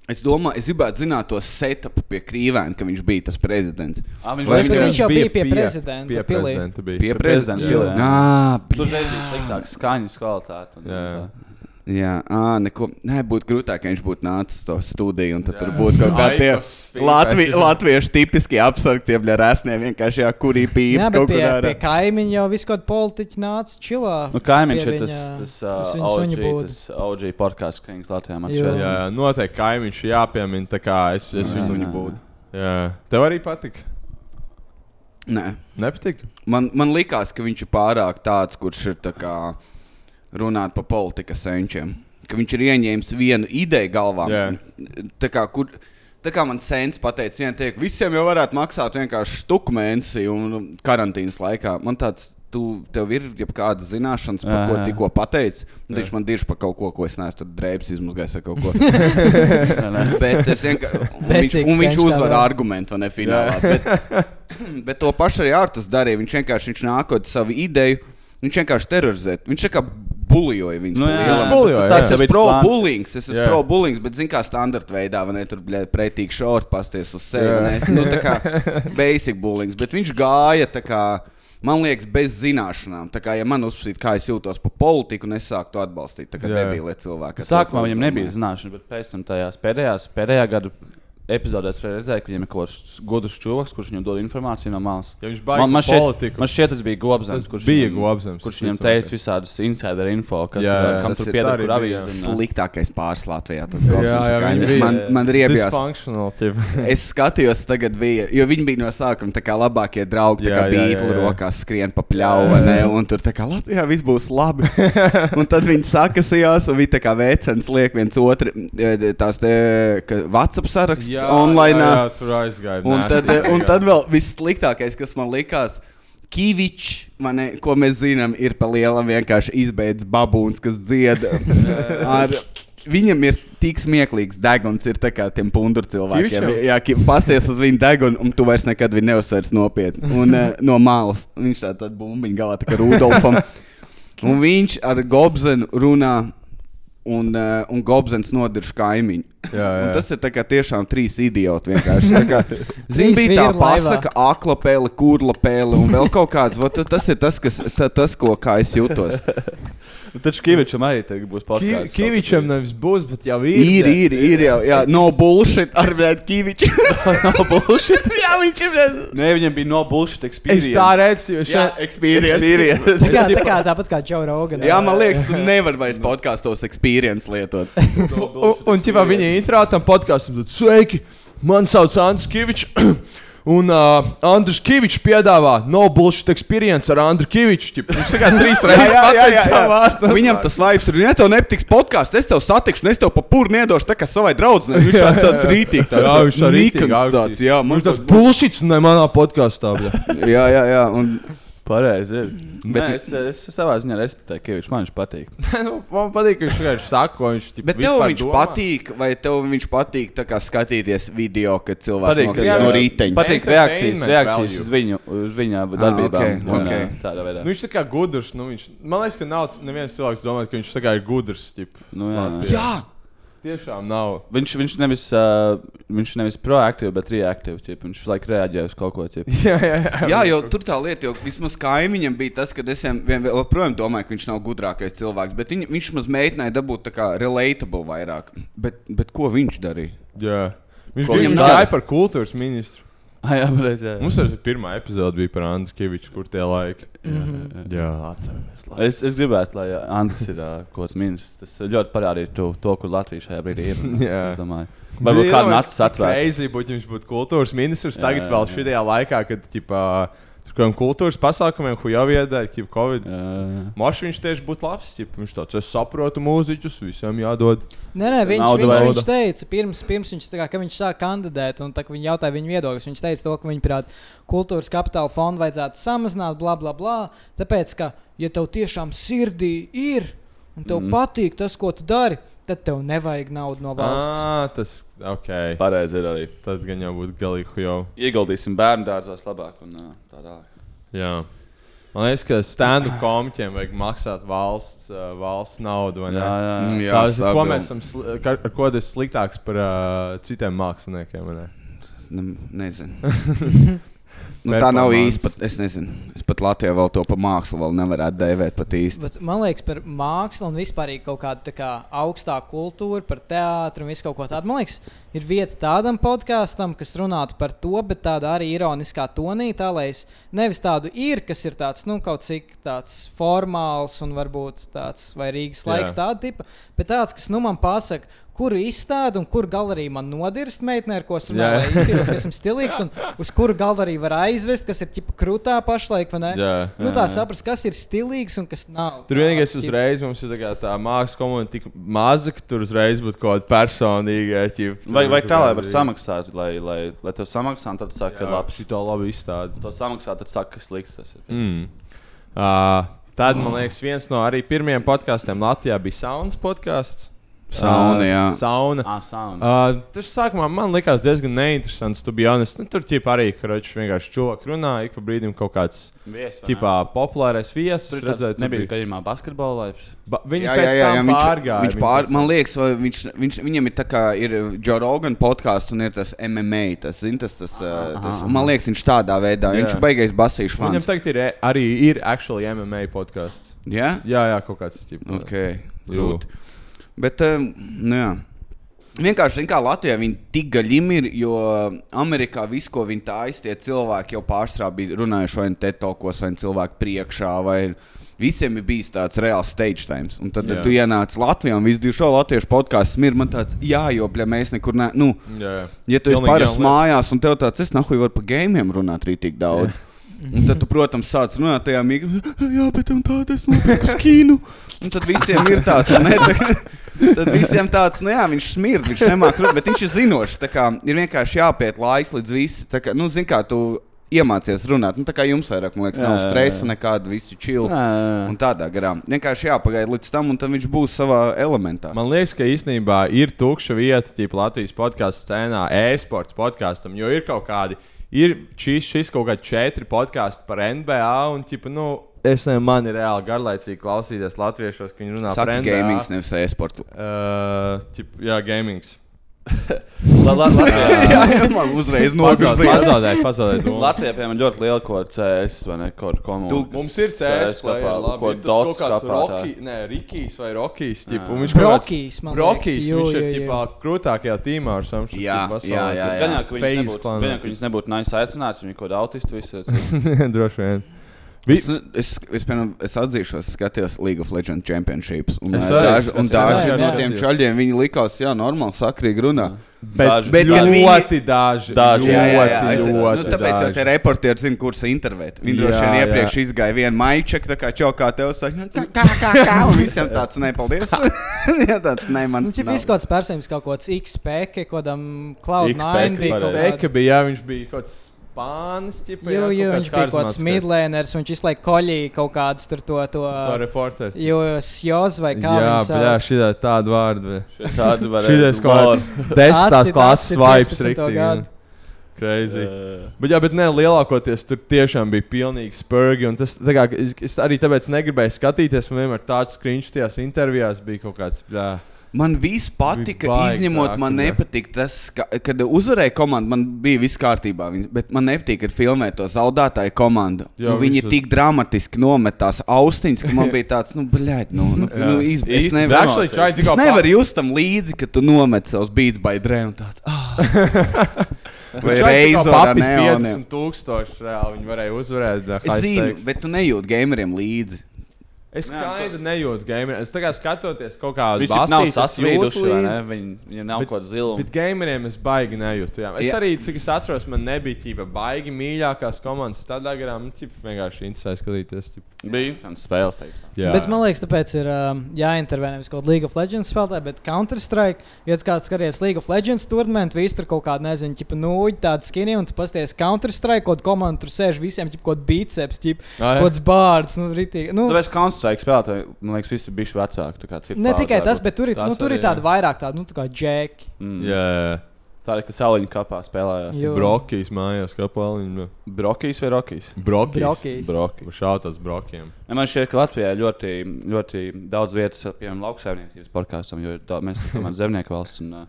Es domāju, es gribētu zināt to setupu pie Krīvēna, ka viņš bija tas prezidents. Ā, viņš bija- viņš jau bija pie prezidenta Pie pilī. prezidenta bija. Pie prezidenta jā. Jā, Tur reiz bija sliktāka skaņas kvalitāte. Jā. Jā, ā, neko. Nē, būtu grūtāk, ja viņš būtu nācis to studiju. Un tad tur būtu kaut kādi Aikos, Latvi, latviešu tipiski apsargtie bļarēsnie vienkārši jā, kurī Jā, pīps bet kaut pie, kur pie kaimiņa jau kādu politiķu nāca čilā. Nu, kaimiņš ir tas, tas, uz uh, OG, tas OG podkāsts, kas Kings Latvijā man Jā. šeit. Jā, jā, noteikti kaimiņš jāpiemina. Tā kā es, es Jā, viņu jā. būtu. Jā, tev arī patika. Nē. Nepatika. Man, man likās, ka viņš ir pārāk tāds, kurš ir tā kā runāt par politikas senčiem. Ka viņš ir ieņēmis vienu ideju galvā. Jā. Tā kā, kur, tā kā man sens pateica, viena teikt, visiem jau varētu maksāt vienkārši stuku mēnesi un karantīnas laikā. Man tāds, tu, tev ir kāda zināšanas, par Jā, ko tikko pateici. Viņš man dirž par kaut ko, ko es neesmu tur drēbes izmazgājis vai kaut ko. Bet es vienkārši. Un viņš, un viņš uzvar argumentu, ne finālā. Bet, bet to pašu arī Artus darīja. Viņš vienkārši viņš nākot savu ideju, viņš vienkārši terorizē. Viņš kā buļļoja viņu. Nu, jā, Viņš jā, buļļoja, bet Tas ir bija pro plāns. bullying, es esmu Jā. pro bullying, bet zinu, kā standarta veidā, vai ne tur pretīgi šorti pasties uz sevi. Nu, tā kā basic bullying, bet viņš gāja tā kā. Man liekas, bez zināšanām. Tā kā, ja man uzsprāstītu, kā es jūtos par politiku, un es sāktu to atbalstīt, tad Jā. nebija cilvēki. Sākumā viņam nebija zināšana, bet pēc tam tajās pēdējās, pēdējā gada epizodēs redzēja, ka viņam ir kaut kāds gudrs cilvēks, kurš viņam dod informāciju no malas. Ja viņš baigi man, man, šķiet, politiku. man šķiet, tas bija Gobsams, kurš bija Gobsams, kurš viņam teica visādus insider info, kas Jā, tur, jā, kam tas tur pieder, kur bija, avīzes. un, jā. Sliktākais pāris Latvijā. Tas Jā, Gobsams jā, kā- viņi bija man, man riebjās. Es skatījos, tagad bija, jo viņi bija no sākuma tā kā labākie draugi. Tā Jā, kā jā, jā, jā. rokās skrien pa ne? Un tur tā kā Latvijā viss būs labi. un tad viņi sakasījās, un viņi tā kā veicens liek viens otru, eh, tās te, ka WhatsApp saraksts Jā, online. jā, jā, tur aizgāja. Un Nē, tad, tas un tad vēl vissliktākais, kas man likās. Kīvičs, ko mēs zinām, ir pa lielam vienkārši izbeidz babūns, kas dzied. ar, viņam ir tik smieklīgs deguns, ir tā kā tiem punduru cilvēkiem. Kivičam? Jā, ka pasties uz viņu degunu, un tu vairs nekad viņu neuzsvers nopietni. Un uh, no malas viņš tā tad bumbiņa galā, tā kā Rudolfam. Un viņš ar Gobzenu runā. Un, uh, un Gobsens nodirž kaimiņu. Jā, jā. Un tas ir tiešām trīs idioti. Zini, bija tā pasaka, akla pēle, kurla pēle un vēl kaut kāds. Vot, tas ir tas, kas, ta, tas ko kā es jūtos. Taču Kivičam arī būs podkāsts. Kivičam nevis būs, bet jau ir. Ir, ir, ir jau. Jā, no bullshit ar Bēdu Kīviču. no bullshit. jā, viņš ir. Nē, viņam bija no bullshit Es experience. tā redzu, jo Jā, šeit experience. Experience. Tā kā, tā kā, tāpat kā Džo Rogan. Jā, man liekas, tu nevari vairs podkāstos experience lietot. Un, un ķipā viņa intro tam podkāstam tad sveiki! Mani sauc Andris Kavičs. Un uh, Andris Kavičs piedāvā no bullshit experience ar Andriu Kaviču. Viņš tikai trīs reizes pateica savu vārdu. Viņam tas vibes ir. Ja tev nepatiks podkāsts, es tev satikšu, es tev pa pūru nedošu tā kā savai draudzenei. Viņš tāds tāds rītīgs. Tāds, Jā, viņš arī tāds. Jā, man tas bullshit ne manā podkāstā. Jā, jā, jā. Un, Pareizi. ir. Bet- Nē, es, es, es savā ziņā respektēju Kiviču. Man viņš patīk. Nu, Man patīk, ka viņš vienkārši saka, ko viņš ķip, Bet tev viņš domā. patīk, vai tev viņš patīk kā skatīties video, kad cilvēki jā, no jā. rīteņa? Patīk reakcijas, reakcijas uz viņu, uz viņa darbībām. ok, un, ok. ā, Tādā veidā. Nu, viņš tā kā gudrs. Nu, viņš, man liekas, ka nav neviens cilvēks domā, ka viņš tā kā ir gudrs. Ķip, Nu, jā. Latvijā. Jā! Tiešām nav. Viņš, viņš nevis, uh, viņš nevis proaktīvi, bet reaktīvi. Viņš laikam reaģē uz kaut ko tādu. Jā, jā, jā. Jā, jau tur tā lieta, jo vismaz kaimiņam bija tas, ka es viņam vien- vēl joprojām domāju, ka viņš nav gudrākais cilvēks. Bet viņ, viņš maz mēģināja dabūt tā kā relatable vairāk. Bet, bet ko viņš darīja? jā. Viņš Ko bija viņš par kultūras ministru. Ah, jā, pareizi. jā. Mums arī pirmā epizode bija par Andriu Kaviču, kur tie laiki. Jā, atceramies. labi. Es, es gribētu, lai Andris ir uh, kaut kāds ministrs. Tas ļoti parādīja to, to, kur Latvija šajā brīdī ir. Jā. Es domāju, varbūt kādu nācis atvērt. Reizi būtu, viņš būtu kultūras ministrs. Jā, Tagad jā, vēl jā. šajā laikā, kad tur kaut kādiem kultūras pasākumiem, ko jau iedēļ, ķip, Covid. Mošs viņš tieši būtu labs. Ķip, viņš tāds, es saprotu mūziķus, visiem jādod. Nē, nē, viņš, Nauda viņš, viņš teica, pirms, pirms viņš, tā kā, ka viņš sāk kandidēt, un tā, viņi jautāja viņa viedokļus. Viņš teica, to, ka viņa prāt, kultūras kapitāla fondu vajadzētu samazināt, bla, bla, bla. Tāpēc, ka, ja tev tiešām sirdī ir un tev mm. patīk tas, ko tu dari, tad tev nevajag naudu no valsts. Ah, tas ok. Pareizi ir arī. Tad gan jau būtu galīgi jau. Ieguldīsim bērnu dārzos labāk un tā tālāk. Jā. Man liekas, ka stand-up komiķiem vajag maksāt valsts, uh, valsts naudu. vai ne? Jā, jā, jā. Jā, Tās, ko mēs esam, ka- ar ko tas sliktāks par uh, citiem māksliniekiem? ne? Ne, nezinu. Nu, tā nav īsti. Pat, es nezinu. Es pat Latvijā vēl to par mākslu vēl nevarētu dēvēt pat īsti. Bet man liekas, par mākslu un vispār kaut kādu tā kā, augstāku kultūru, par teātru un visu kaut ko tādu. Man liekas, ir vieta tādam podkāstam, kas runātu par to, bet tādā arī ironiskā tonī, tā lai es nevis tādu ir, kas ir tāds, nu, kaut cik tāds formāls un varbūt tāds vai Rīgas laiks, Jā. tāda tipa, bet tāds, kas nu man pasaka. Kuru izstādi un kur galerija man nodirst meitene, ar ko es Jā. runāju, lai izskatītos, ka esmu stilīgs, un uz kuru galeriju var aizvest, kas ir ķipa krūtā pašlaik, vai ne? Jā. Nu, tā saprast, kas ir stilīgs un kas nav. Tur vienīgais Tā, uzreiz mums ir tā, tā mākslas komunika tik maza, ka tur uzreiz būtu kaut kāda personīga. Ķip, Vai, vai kā lai var samaksāt, lai, lai, lai tev samaksā, un tad tu saki, ka labi. Šī to labi izstāda. To samaksā, tad saka, ka slikts tas ir. Mm. Uh, tad, man liekas, viens no arī pirmajiem podkāstiem Latvijā bija Saunas podkāsts. Sauna, jā. Sauna. Ah, sauna. Uh, tas sākumā man likās diezgan neinteresants. Tu biji honest. Nu, tur ķip arī, ka viņš vienkārši čūlāk runā, ik pa brīdim kaut kāds Viesis, vai ķipā, populārais viesis. Tur tur nebija bija- gaļumā basketbola laips. Ba viņi Jā, pēc jā, jā, jā, tam viņš, pārgāja. viņš pār, man liekas, vai viņš, viņš, viņam ir tā kā ir Joe Rogan podkāsts un ir tas MMA. Tas, zin, tas, tas, uh, tas, un man liekas, viņš tādā veidā, Jā. viņš ir beigais basīšu Viņam fans. tagad ir e- arī ir actually MMA podkāsts. Jā? Jā, jā, kaut kāds tāds. Ok, Jū. grūti. Bet, um, nu jā. Vienkārši, kā Latvijā viņi tik gaļīgi ir, jo Amerikā viss, ko viņi taisa, tie cilvēki jau pārstrā bija runājuši vai nu tetokos, vai nu cilvēku priekšā, vai visiem ir bijis tāds reāls stage time. Un tad, Jā. kad tu ienāc Latvijā un viss bija šo latviešu podkāstu, ir man tāds jājopļa, mēs nekur ne. Nu, Jā, jā. Ja tu esi lieta. mājās un tev tāds, es nahuj varu par gēmiem runāt arī tik daudz. Un tad, tu, protams, sāc runāt tajā mīkā, jā, bet tāda es nopirku skīnu. Un tad visiem ir tāds, ne, tad, tad visiem tāds, nu jā, viņš smird, viņš nemāk runāt, bet viņš ir zinošs. Tā kā ir vienkārši jāpiet laiks līdz visi, tā kā, nu, zin kā, tu iemācies runāt. Nu, tā kā jums vairāk, man liekas, nav Jā, jā, stresa nekāda, visi jā. Un tādā garā. Vienkārši jāpagaida līdz tam, un tad viņš būs savā elementā. Man liekas, ka īstenībā ir tukša vieta tīpa, Latvijas podkāstu scēnā, e-sports podkāstam, jo ir kaut kādi. Ir šis, šis kaut kādi četri podkāsti par NBA. Un, ķipa, nu, es nezinu, man ir reāli garlaicīgi klausīties latviešos, ka viņi runā par NBA. gamings, nevis e-sportu. Uh, ķip, jā, gamings. La, la, Latvijā, Jā, jā, man uzreiz Pazaud- nogurdzīja. Pazaudēju, pazaudēju. domu. Latvijā piemēram, ļoti liela kaut kāda CS vai ne? Kaut kāda Tu, mums ir CS, kopā, ko ir tas kaut dots kāds. Rocky, ne, Rikijs vai Rokijs. Jā. un viņš kaut kāds- Brokijs, man liekas, Brokijs, viņš ir ķipā krūtākajā tīmā ar savu Jā, jā, jā, jā. Gan jau, ka Face nebūtu, gan jau, ka viņas nebūtu nice aicināts, viņi kaut kāda autistu visu. Droši vien. Es, es, es, piemēram, es atzīšos, es skatījos League of Legends Championships. Un, Es es daži, un skatījos. daži Jā, no jā. tiem čaļiem viņi likās, jā, normāli, sakrīgi runā. Bet, Daži. bet kad ļoti daži. Daži, Jā, jā, jā. Ļoti, Es, ļoti nu, tāpēc jau tie daži. reportieri zina, kurš intervēt. Viņi droši Jā, vien jā. iepriekš izgāja vienu maičeku, tā kā čaukā tev saka, nu, kā, kā, kā, kā, un visiem tāds, nē, paldies. jā, tāds, nē, man Nu, viss kaut kāds personīgs, kaut kāds XP, kaut kādam Cloud9 XP bija kaut varēja. kāds. Beka bija, jā, viņš bija kaut kāds spānis, ķipa, Jo, jo, viņš bija kaut kāds midlēners, un viņš visu laiku koļīja kaut kādus tur to, to, To reporters. jo Sjoz vai kā Jā, jā, šī tāda vārda. Tādu Šī ir kaut kāds desmitās klases vibes, 15. riktīgi. Crazy. Bet, jā, bet ne, lielākoties tur tiešām bija pilnīgi spurgi. un Tas, tā kā, es, es arī tāpēc negribēju skatīties. Man vienmēr tāds skriņš tajās intervijās bija kaut kāds. Jā. Man viss patika, Bija izņemot, traki, man nepatika tas, ka, kad uzvarēja komanda. Man bija viss kārtībā, bet man nepatīk, kad filmē to zaudētāju komandu. Jā, Nu, viņi visus- tik dramatiski nomet tās austiņas, ka man bija tāds, nu, blēd, nu, nu, nu iz, es nevaru. Es go nevaru just tam līdzi, ka tu nomet savus beats by Dre un tāds. Ah. Vai reizē neoniem. 50 tūkstoši reāli. Viņi varēja uzvarēt. Es zinu, bet tu nejūti gameriem līdzi. Es Jā, skaidri nejūtu gameriem. Es kā skatoties kaut kādu Viņš jau nav sasvīduši, vai ne? Viņi, viņiem nav Bet- kaut zila. Bet gameriem es baigi nejūtu. Jā. Es Jā. arī, cik es atceros, man nebija tīpa baigi mīļākās komandas. Tādā garā man ķip, vienkārši interesēja skatīties. Ķip. Bija interesants spēles. Jā. Bet man liekas, tāpēc ir um, jāintervē nevis kaut kāda League of Legends spēlētāja, bet Counter-Strike. Ja kāds skaties League of Legends turnīru, visi tur kaut kāda, nezinu, ķipa nūģi, tāda skinī, un tu pasties Counter-Strike, kaut komanda tur sēž visiem, ķipa kaut biceps, ķipa Ah, jā. kaut kāds bārds, nu, ritīgi. Nu, Tāpēc Counter-Strike spēlētāji, man liekas, visi bija vecāki. tā kā citu ne tikai tas, bet tur ir, nu, tur ir tāda vairāk tāda, nu, tā kā džeki. Mm. Jā. Tā ir, ka sauliņa kapā spēlējās. Jo. Brokijas mājās, kā paliņa. Brokijas vai Rokijas? Brokijas. Brokijas. Broki. Šautās brokiem. Ja man šķiet, ka Latvijā ir ļoti, ļoti daudz vietas, piemēram, lauksaimniecības podkāstam, jo da- mēs esam zemnieku valsts. Un, uh,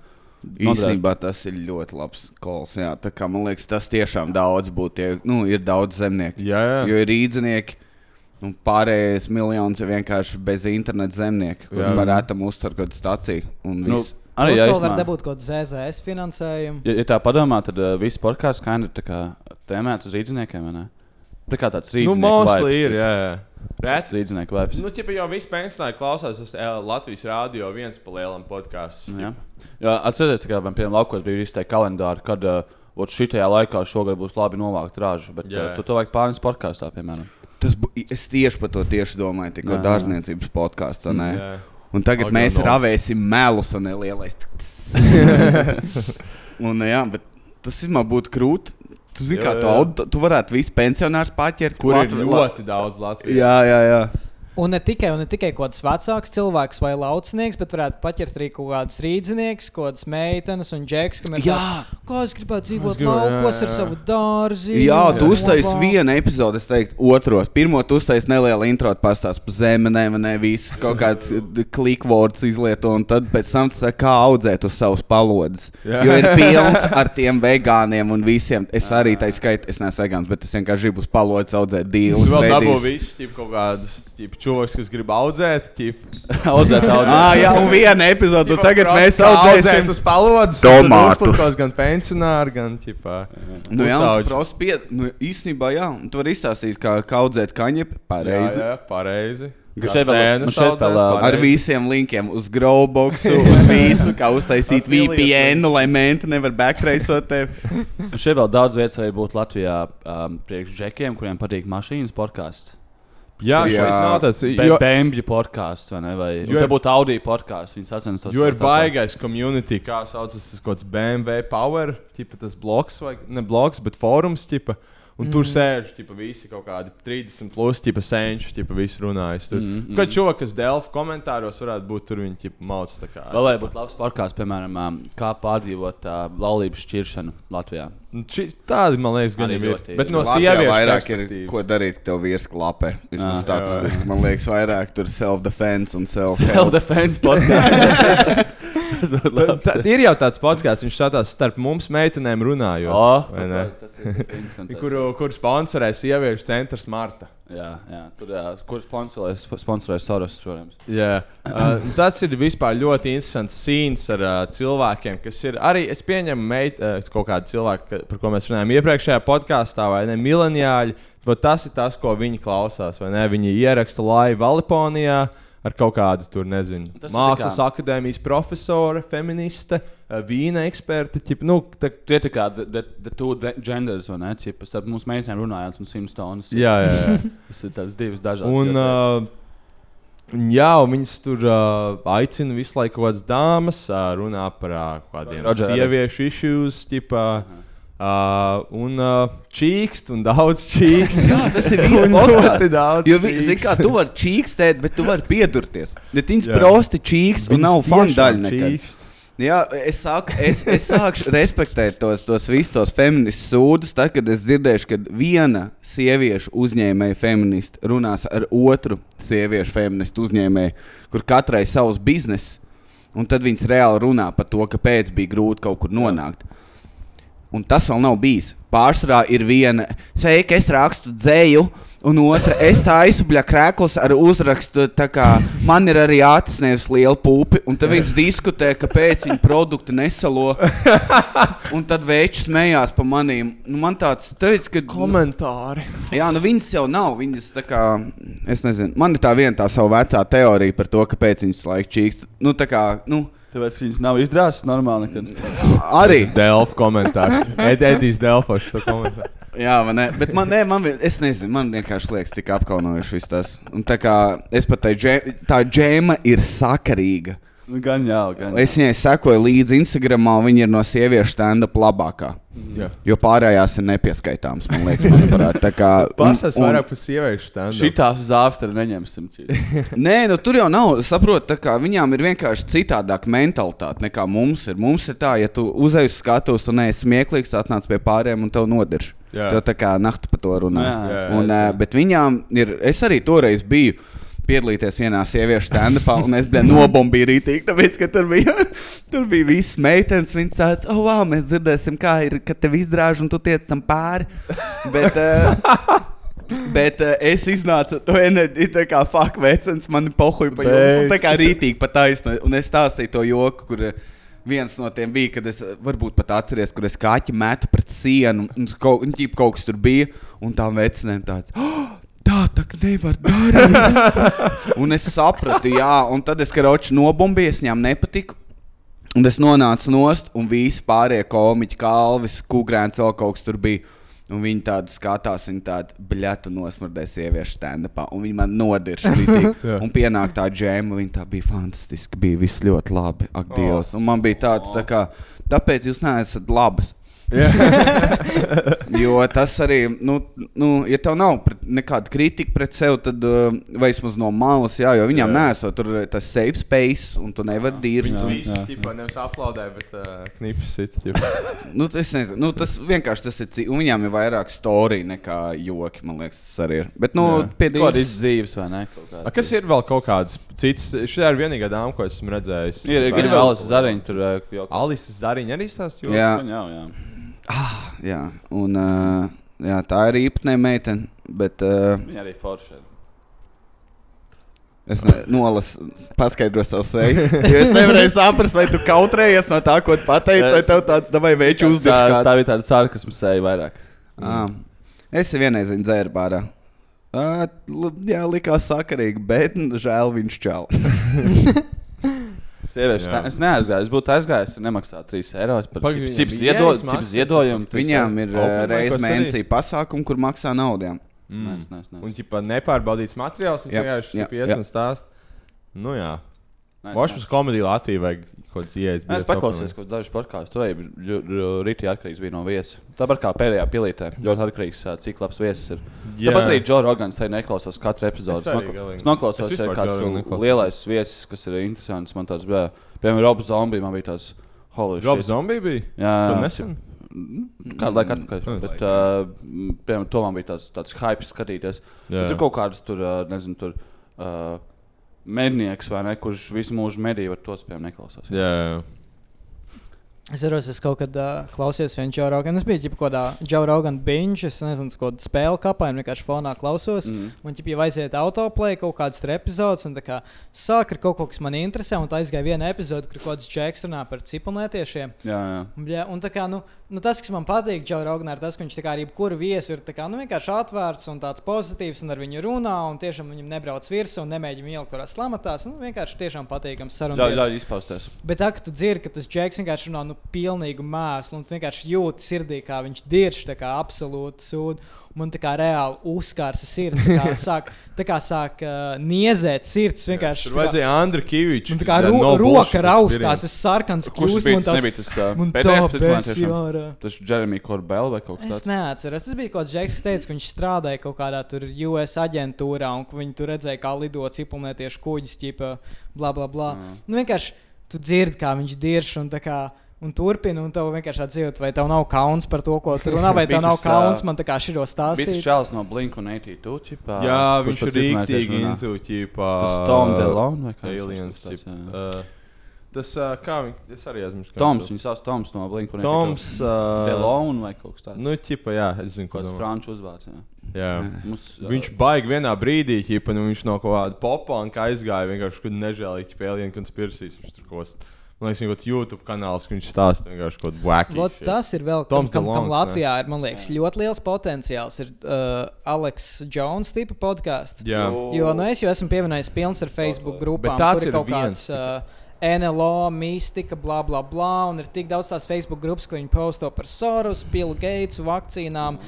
Īsnībā tas ir ļoti labs kols. Jā, tā kā man liekas, tas tiešām daudz būtu. Tie, Nu, ir daudz zemnieku. Jā, jā. Jo ir rīznieki. Un pārējais miljons ir vienkārši bez interneta zemnieki, kur Jā. varētu uztvert kaut kādu stāciju. un Nu, viss. Arī jā, to var īstenībā. dabūt kaut kādu ZZS finansējumu. Ja, ja tā padomā, tad uh, viss podkāsts kā ir tēmēts uz rīzniekiem. Tā kā tāds Nu, rīznieku mostly vibes ir, jā, jā. Tas rīznieku vibes. Nu, ķipa, jau viss pensionāri klausās uz L- Latvijas rādio viens pa lielam podkāstam. Jā, jā atcerieties, ka man piemēram laukos bija visi tie kalendāri, kad uh, šitajā laikā šogad būs labi novākt ražu, bet Jā. uh, tu to vajag pārnest podkāstā, piemēram. Tas, es tieši par to tieši domāju, tikko Jā, jā. dārzniecības podkāsts. Un tagad Agronoms. mēs ravēsim melus un nelielais. un, jā, bet tas īstenībā būtu krūti. Tu zini, Jā, kā tu, tu varētu visus pensionārus paķert. Kur ir Latvi- ļoti daudz Latvijas. Jā, jā, jā. Un ne tikai, un ne tikai kaut kāds vecāks cilvēks vai laucinieks, bet varētu paķert arī kaut kādus rīznieks, kaut kādas meitenes un džeks, kam ir Jā. tāds, kā es gribētu dzīvot jā, laukos ar savu dārzi. Jā, tu uztaisīji vienu epizodi, es teiktu, otru. Pirmā tu uztaisīji nelielu intro, pastāstīji par zemenēm, nevis kaut kāds klikvārds izlieto, un tad pēc tam saki, kā audzēt uz savas palodzes. Jā. Jo ir pilns ar tiem vegāniem un visiem. Es arī tā skaitu, es neesmu vegāns, bet es vienkārši gribu uz palodzes audzēt dīlus. vēl dabū ķip, kaut kādus ķip, čūskus, kas grib audzēt. Ķip. audzēt, audzēt. Ah, jā, un viena epizode, tagad mēs audzēsim uz palodzes. tomātus. Gan pensionāri, gan ķipā. Nu, jā, prosti pie, nu, īstenībā, jā, un tu vari izstāstīt, kā, kā audzēt kaņepi pareizi. Jā, jā, pareizi. Ka šeit vēl- man šeit vēl, Ar visiem linkiem uz Growboxu, uz visu, kā uztaisīt VPN, lai menti nevar backtraceot tevi. Šeit vēl daudz vietas arī būtu Latvijā um, priekš džekiem, kuriem patīk mašīnas podkāsts. Jā, Jā. šis nav tāds. Bēnbļu podkāsts, vai ne? Vai Jo jo, ir- būtu Audi podkāsts, viņas sacenstos. jo ir baigais community, kā saucas tas kaut kāds BMW Power, tipa tas bloks, vai ne bloks, bet fórums, tipa. Un mm. tur sēž tipa, visi kaut kādi 30, plus, tipa senči, tipa, visi runājas. Tur. Mm, Mm, mm. Kad čokas Delfa komentāros varētu būt, tur viņi tipa mauc. Vēl vai būtu labs podkāsts, piemēram, um, kā pārdzīvot uh, laulības šķiršanu Latvijā. Un ši- Tādi, man liekas, gan ir. ļoti- Bet no sieviešu vairāk ir, ko darīt, tev vīrs klapē. Vismaz Jā. statistiski, man liekas, vairāk tur self-defense un self-help. Self-defense podkāsts. Tas būtu labs. Tā, ir jau tāds podkāsts, viņš skatās starp mums meitenēm runājot. O, vai ne? tas ir- tas ir interesanti. Kuru, kur sponsorē sieviešu centrs Marta. Jā, jā, tur jā, kur sponsorēs, sponsorēs Soros, protams. Jā, uh, tas ir vispār ļoti interesants sīns ar uh, cilvēkiem, kas ir arī, es pieņemu, meit, uh, kaut kādi cilvēki, ka, par ko mēs runājām iepriekšējā podkāstā, vai ne, mileniāļi. Tas ir tas, ko viņi klausās, vai ne? Viņi ieraksta laivu Valiponijā ar kaut kādu tur, nezinu, Tas mākslas kā- akadēmijas profesore, feministe, uh, vīna eksperte. Ķip, nu, tā, Tie ir kā the, the, two genders, vai ne? Cipa, starp mums meitenēm runājot un simts tonnas. jā, jā, jā. Tas ir tās divas dažādas. Lietas. uh, jā, un viņas tur uh, aicina visu laiku kaut kādas dāmas, uh, runā par uh, kaut kādiem sieviešu issues, tipā. Uh, un uh, čīkst, un daudz čīkst. Jā, tas ir ļoti daudz. Jo, vi- zini, kā tu vari čīkstēt, bet tu vari piedurties. Bet viņas Jā. prosti čīkst un nav fanu daļa. Jā, es, sāku, es, es sākšu respektēt tos, tos visus tos feministu sūdus, tad, kad es dzirdēšu, ka viena sieviešu uzņēmēja feminista runās ar otru sieviešu feministu uzņēmēju, kur katrai savs bizness, un tad viņas reāli runā par to, kāpēc bija grūti kaut kur nonākt. Un tas vēl nav bijis. Pārsvarā ir viena, sveika, es rakstu dzēju, un otra, es taisu krēklus ar uzrakstu, kā man ir arī atsniegts liela pupi, un tad viņas diskutē, kāpēc viņa produktu nesalo. Un tad veids smējās par maniem. Nu, man tāds teica, ka. Komentāri. Jā, nu viņas jau nav. Viņas tā kā, es nezinu, man ir tā viena tā sava vecā teorija par to, kāpēc viņas laiku čīkst. Nu, tā kā, nu, Tāpēc viņas nav izdrāstas normāli. Nekad. arī. Delfa komentārs. Ed, Edijs Delfa šo komentāru. Jā, man, ne, bet man, ne, man, vien- es nezinu, man vienkārši liekas, tik apkaunojuši viss tas. Un tā kā es pat teicu, tā džēma ir sakarīga. Nu, gan jā, gan jā. Es viņai sekoju līdzi Instagram, viņa ir no sieviešu stand-up labākā. Jā. Jo pārējās ir nepieskaitāmas, man liekas, manuprāt. Tā kā, Pasas vairāk par sieviešu stand-up. Šitās uz afteru neņemsim. Nē, nu tur jau nav. Saprotu, tā kā viņām ir vienkārši citādāka mentalitāte nekā mums ir. Mums ir tā, ja tu uzēji uz skatuves, tu neesi smieklīgs, tu atnāc pie pārējiem un tev nodirž. Jā. Tev tā kā nakti par to runā. Jā, jā, un, jā. bet viņām ir, es arī toreiz biju. Piedalīties vienā sieviešu stand-upā, un es biju nobombīju rītīgi, tāpēc, ka tur bija, tur bija visas meitenes. Viņas tāds, oh, wow, mēs dzirdēsim, kā ir, kad tev izdrāž, un tu tiec tam pāri. Bet, uh, Bet uh, es iznācu to enerģiju, tā kā fuck, vecens, man pohuļ pa jums. Tā kā rītīgi pa taisnu. Un es stāstīju to joku, kur uh, viens no tiem bija, kad es varbūt pat atceries, kur es kaķi metu pret sienu. Un kaut, kaut kas tur bija, un tām vecinēm tāds. Oh! Tā tā nevar darīt. un es sapratu, jā, un tad es karoči nobumbīju, es viņām nepatiku. Un es nonācu nost, un visi pārējie komiķi, Kalvis, Kungrēns, vēl kaut kas tur bija. Un viņi tādu skatās, viņi tādu bļētu nosmurdēja sieviešu stand-upā. Un viņi man nodirša. Jā. un pienāk tā džēma, viņa tā bija fantastiski. Bija viss ļoti labi. Ak, Dievs. Un man bija tāds, tā kā, tāpēc jūs neesat labas. jo tas arī, nu, nu ja tev nav pret, nekāda kritika pret sevi, tad uh, vai vismaz no malas, jā, jo viņām nesot tur uh, tas safe space, un tu nevari dirzt. Viņas visas tipā nevis aplaudē, bet uh, knips sit. nu, tas, nezinu, nu, tas vienkārši tas ir. Un viņām ir vairāk storija nekā joki, man liekas, tas arī ir. Bet, nu, Kaut kādas dzīves, vai ne? A, kas ir vēl kaut kāds cits? Šī ir vienīgā dāma, ko esmu redzējis. Ir, ir, ir vēl Alisa Zariņa tur. jau- Alisa Zariņa arī stāsta. Jā. Jā, jā. Jā, un uh, jā, tā ir īpatnē meitene. Bet uh, Viņa arī forša. es ne- nolasu, paskaidroju savu seju. Jo es nevarēju saprast, vai tu kautrējies no tā, ko pateici, vai tev tāds dabūj veids Tā, uzdevumu. tā bija tāda sarkasma seja vairāk. Ah, es vienreiz viņu dzēru bārā. Uh, jā, likās sakarīgi, bet žēl viņš čēl. Sieviešu, tā, es neaizgāju. Es būtu aizgājis, ja nemaksātu 3 eiro par maksa? ziedojumu. Viņām ir vai reizes mēnesī pasākumi, kur maksā naudu. jā. Mm. Nē, nē, nē. Un tipā nepārbaudīts materiāls, viņš vienkārši pieci jā. un stāst. Nu jā. Mošs komēdija Latvijā vajag kaut kāds ieejas. Es paklausījos, ko dažus podkāstus tur bija. Rītī atkarīgs bija no viesas. Tāpat kā pēdējā pilītē. Ļoti atkarīgs, ā, cik labs viesis ir. Jā. Tāpat arī Džona Rogans arī neklausās katru epizodi. Es Es, noklausos, ja ir kāds neklausos. lielais viesis, kas ir interesants. Man tāds bija. Piemēram, Robu Zombiju man bija tāds. Holy Rob shit. Zombie bija? Jā, nesen? Kādu laiku atpakaļ. Mm. Bet, uh, piemēram, to man bija tāds, tāds hype skatīties. Tur kaut kādas tur, uh, nezinu, tur. Uh, Mednieks ne, kurš visu mūžu medīja, var tos piemēram neklausās. Jā, jā. Es atceros, es kaut kad uh, klausījos vienu Joe Rogan. Es biju jau kādā Joe Rogan binge, es nezinu, uz kādu spēli kapā, un vienkārši fonā klausos. Mm. Un, ja jau aiziet autoplay kaut kādas tur epizodes, un tā kā sāk ar kaut ko, kas man interesē, un tā aizgāja viena epizode, kur kaut kāds džeks runā par ciprunētiešiem. Jā, jā. Ja, un tā kā, nu, nu, tas, kas man patīk, Džau Rognā, ir tas, ka viņš tā kā ar jebkuru viesu ir kā, nu, vienkārši atvērts un tāds pozitīvs, un ar viņu runā, un tiešām viņam nebrauc virsū un nemēģina ielikt kaut kādās slamatās. Nu, vienkārši tiešām patīkams Ļauj, sarunāt. ļauj izpausties. Bet tā, ka tu dzirdi, ka tas džeks vienkārši runā nu, pilnīgu mēslu, un vienkārši jūti sirdī, kā viņš dirž, tā kā absolūti sūdi. Man tā kā reāli uzkārs sirds, tā kā sāk, tā kā sāk uh, niezēt sirds. Vienkārši Tur tā kā- vajadzēja Andru Kīviču. Man tā kā ro roka raustās, es sarkans Kurš kļūst, bija man tas? Nebija tas uh, man pēdējais tāpēc prezentēšana? jārā. Tas Jeremy Corbell vai kaut kas Es tāds? neatceros. Tas bija kaut kāds džeks, teica, ka viņš strādāja kaut kādā tur US aģentūrā, un ka viņi tur redzēja, kā lido ciprunētieši kuģis, ķipa, bla, bla, bla. Mm. Nu, vienkārši tu dzirdi, kā viņš dirž un tā kā. Un turpina, un tev vienkārši atzīst, vai tev nav kauns par to, ko tu runā, vai tev nav tas, kauns man tā kā širo Bija tas stāstīt. čels no Blink un 82. Ķipā, Jā, viņš par ir rīktīgi inzūķīpā. Tas Tom DeLonge vai kā viņš Aliens. jā. uh, Tas, uh, kā viņš, es arī aizmirsu. kā Toms, viņš viņš sauc Toms no Blink un Toms. Uh, DeLonge vai kaut kas tāds. Nu, ķipa, jā, es zinu, ko domā. franču uzvārds. Jā. Jā. Mums, uh, Viņš baigi vienā brīdī, ķipa, nu, viņš no kaut kāda popa un kā aizgāja vienkārši kaut kāda nežēlīga spēlēja, un konspirācijas viņš tur kost. Man liekas, viņa kaut kāds YouTube kanāls, ka viņš stāsta vienkārši kaut ko shit. tas ir vēl Toms kam, kam, kam DeLonge, ne? Latvijā ir man liekas, ļoti liels potenciāls. Ir uh, Aleks Jones tipa podkāsts. Jā. Jo nu, es jau esmu pievienojis pilns ar Facebook grupām, Bet tāds kur ir ir kaut kāds. viens Uh, NLO, mistika, bla, bla, bla. Un ir tik daudz tās Facebook grupas, kur viņi posto par Soros, Bill Gates, vakcīnām,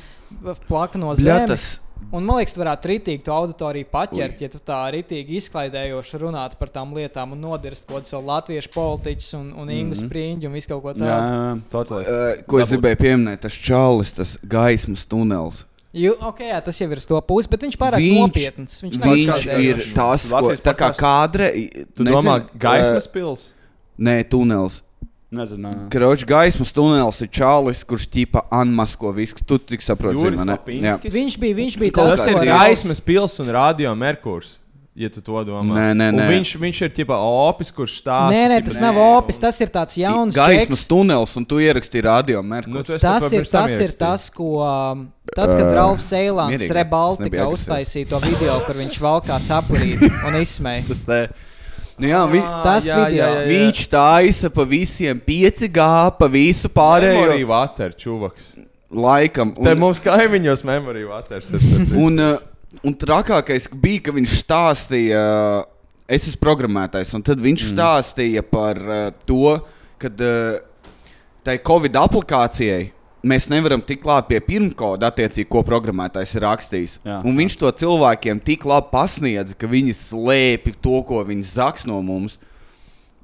plaka no Bļa, zemes. Un man liekas, tu varētu rītīgi to auditoriju paķert, ja tu tā rītīgi izklaidējoši runātu par tām lietām un nodirst kaut kādus latviešu politiķus un, un Ingūnu Mhm. sprīņu un visu kaut ko tādu. jā, totally. Uh, ko es gribēju pieminēt, tas čalis, tas gaismas tunels. Ju, okay, jā, tas jau ir uz to pusi, bet viņš pārāk Viņš- nopietns. Viņš, Viņš ir tas, ko Latvijas tā kā kādre. Tu domā, gaismas pils? Nē, tunels. Nezinu. nē. Kroķis gaismas tunels ir čalis, kurš ķipa anmasko visu. Tu tik saproti? Jā. Lapinskis? Viņš bija, viņš bija tas, Tas kāds ir gaismas pils un radio Merkurs. Ja tu to domā, Nē, nē, Un nē. Viņš, viņš ir tipa opis, kurš stāsta. Nē, nē, tas nav opis, tas ir tāds jauns Gaismas čeks. tunels, un tu ierakstīji radio Nu, Merkurs. esi Tas to ir, tas ir tas, ko um, tad, kad Ā, Ralfs Eilants Rebaltika uztaisīja to video, kur viņš valkā cepurīti un izsmēja. Nu, jā, vi, Tas jā, video. jā, jā, jā. viņš taisa pa visiem 5G, pa visu pārējo Memory water, čuvaks. laikam. Te mums kaimiņos memory waters ir. starp citu. Un, uh, un trakākais bija, ka viņš stāstīja, uh, es esmu programmētājs, un tad viņš mm. stāstīja par uh, to, ka uh, tai Covid aplikācijai mēs nevaram tik klāt pie pirmkoda, attiecīgi, ko programmētājs ir rakstījis. Jā. Un viņš to cilvēkiem tik labi pasniedza, ka viņi slēpj to, ko viņi zaks no mums.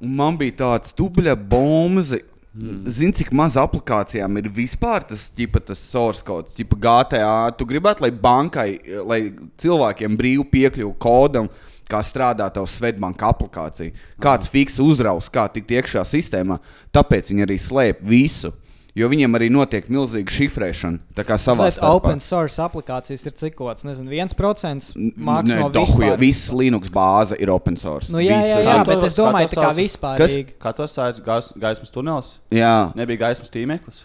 Un man bija tāds dubļa bombzi. Mm. Zini, cik maz aplikācijām ir vispār tas, ģipa, tas source code, tipa GTA. Tu gribētu, lai bankai, lai cilvēkiem brīvi piekļuvu kodam, kā strādā tavs Svetbanka aplikācija. Kāds fiks uzraus, kā tikt iekšā sistēmā. Tāpēc viņi arī slēp visu. Jo viņiem arī notiek milzīga šifrēšana. Tā kā savā Bet starpā. open source aplikācijas ir cik kaut kāds, nezinu, 1% mākslinieks Nē, no dohu, vispār. viss Linux bāze ir open source. Nu, jā, jā, jā, Kā bet to- es domāju, tā kā sauc? vispārīgi. Kā to sauc? Gais, gaismas tunels? Jā, Nebija gaismas tīmeklis.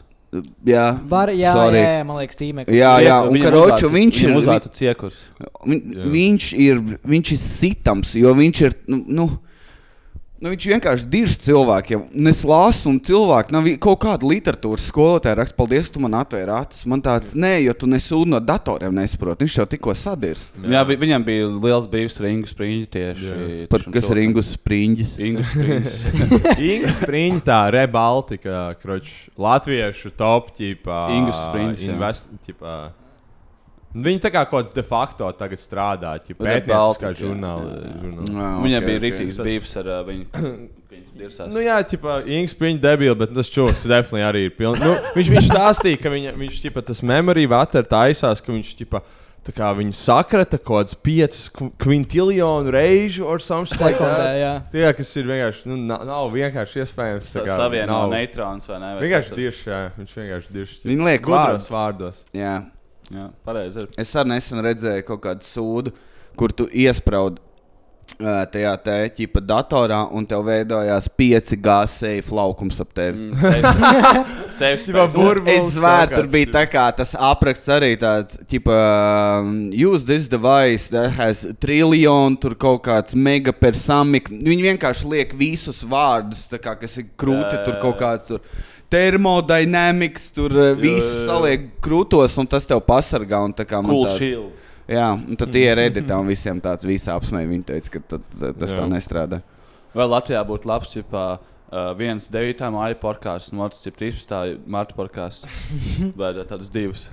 jā. Var, jā, Sorry. jā, jā, man liekas, tīmeklis. Jā, jā, un karoču viņš ir. uzvārds ciekurs. Vi, viņš, ir viņš ir sitams, jo viņš ir. Nu, nu, nu, viņš vienkārši dirž cilvēkiem. Un Es lasu, un cilvēki nav kaut kāda literatūras skolotāja raksta, paldies, tu man atvēri acis. Man tāds, nē, jo tu nesūdi no datoriem, nesaproti. Viņš jau tikko sadirst. Jā, vi, viņam bija liels bijis ar Ingu Spriņģi tieši. Par, tieši kas ir Ingus Spriņģis? Ingu Spriņģis. Inga Spriņģa, Rebaltika, kroč, latviešu top ķipā. Ingas Spriņģis, Viņi tā kā kaut kāds de facto tagad strādā, ķipā, pētnieciskā Rebaltika, jā. žurnālā. Ah, Viņam ok, bija ok. rītīgs bijis ar uh, viņu. Nu, jā, tipā, Inga Spriņģa debila, bet tas čūlis definitīvi arī ir pilns. Nu, viņš, viņš stāstīja, ka viņa, viņš ķipa, tas memory water taisās, ka viņš ķipa, tā kā viņu sakrata kaut kāds 5 kvintiljonu reižu or something like that. jā. Tie, kas ir vienkārši, nu, nav, nav vienkārši iespējams. kā Savieno neitrons vai ne? Vienkārši dirž, jā, viņš vienkārši dirž. Viņi liek vārdus. vārdos. Jā. Jā, pareizi. Es arī nesen redzēju kaut kādu sūdu, kur tu iesprādi ā, tajā tēķa datorā, un tev veidojās 5G safe laukums ap tevi. Sevis Ķipā burbulis Es zvēru, tur bija tā kā tas apraksts arī tāds, tipo, um, use this device that has trillion, tur kaut kāds mega per samik. Viņi vienkārši liek visus vārdus, tā kā, kas ir krūti, Jā, tur jā, kaut kāds tur. Termodinamics, tur viss jā, jā. saliek krūtos, un tas tev pasargā. un tā kā man Cool tā- shield. Jā, un tad tie ir editā, un visiem tāds visā apsmēja. Viņi teica, ka tad, tad, tas Jā. tā nestrādā. Vai Latvijā būtu labs, ja uh, viens 9. māja podkāsts, un otrs ir 13. marta podkāsts? Vai tādas divas?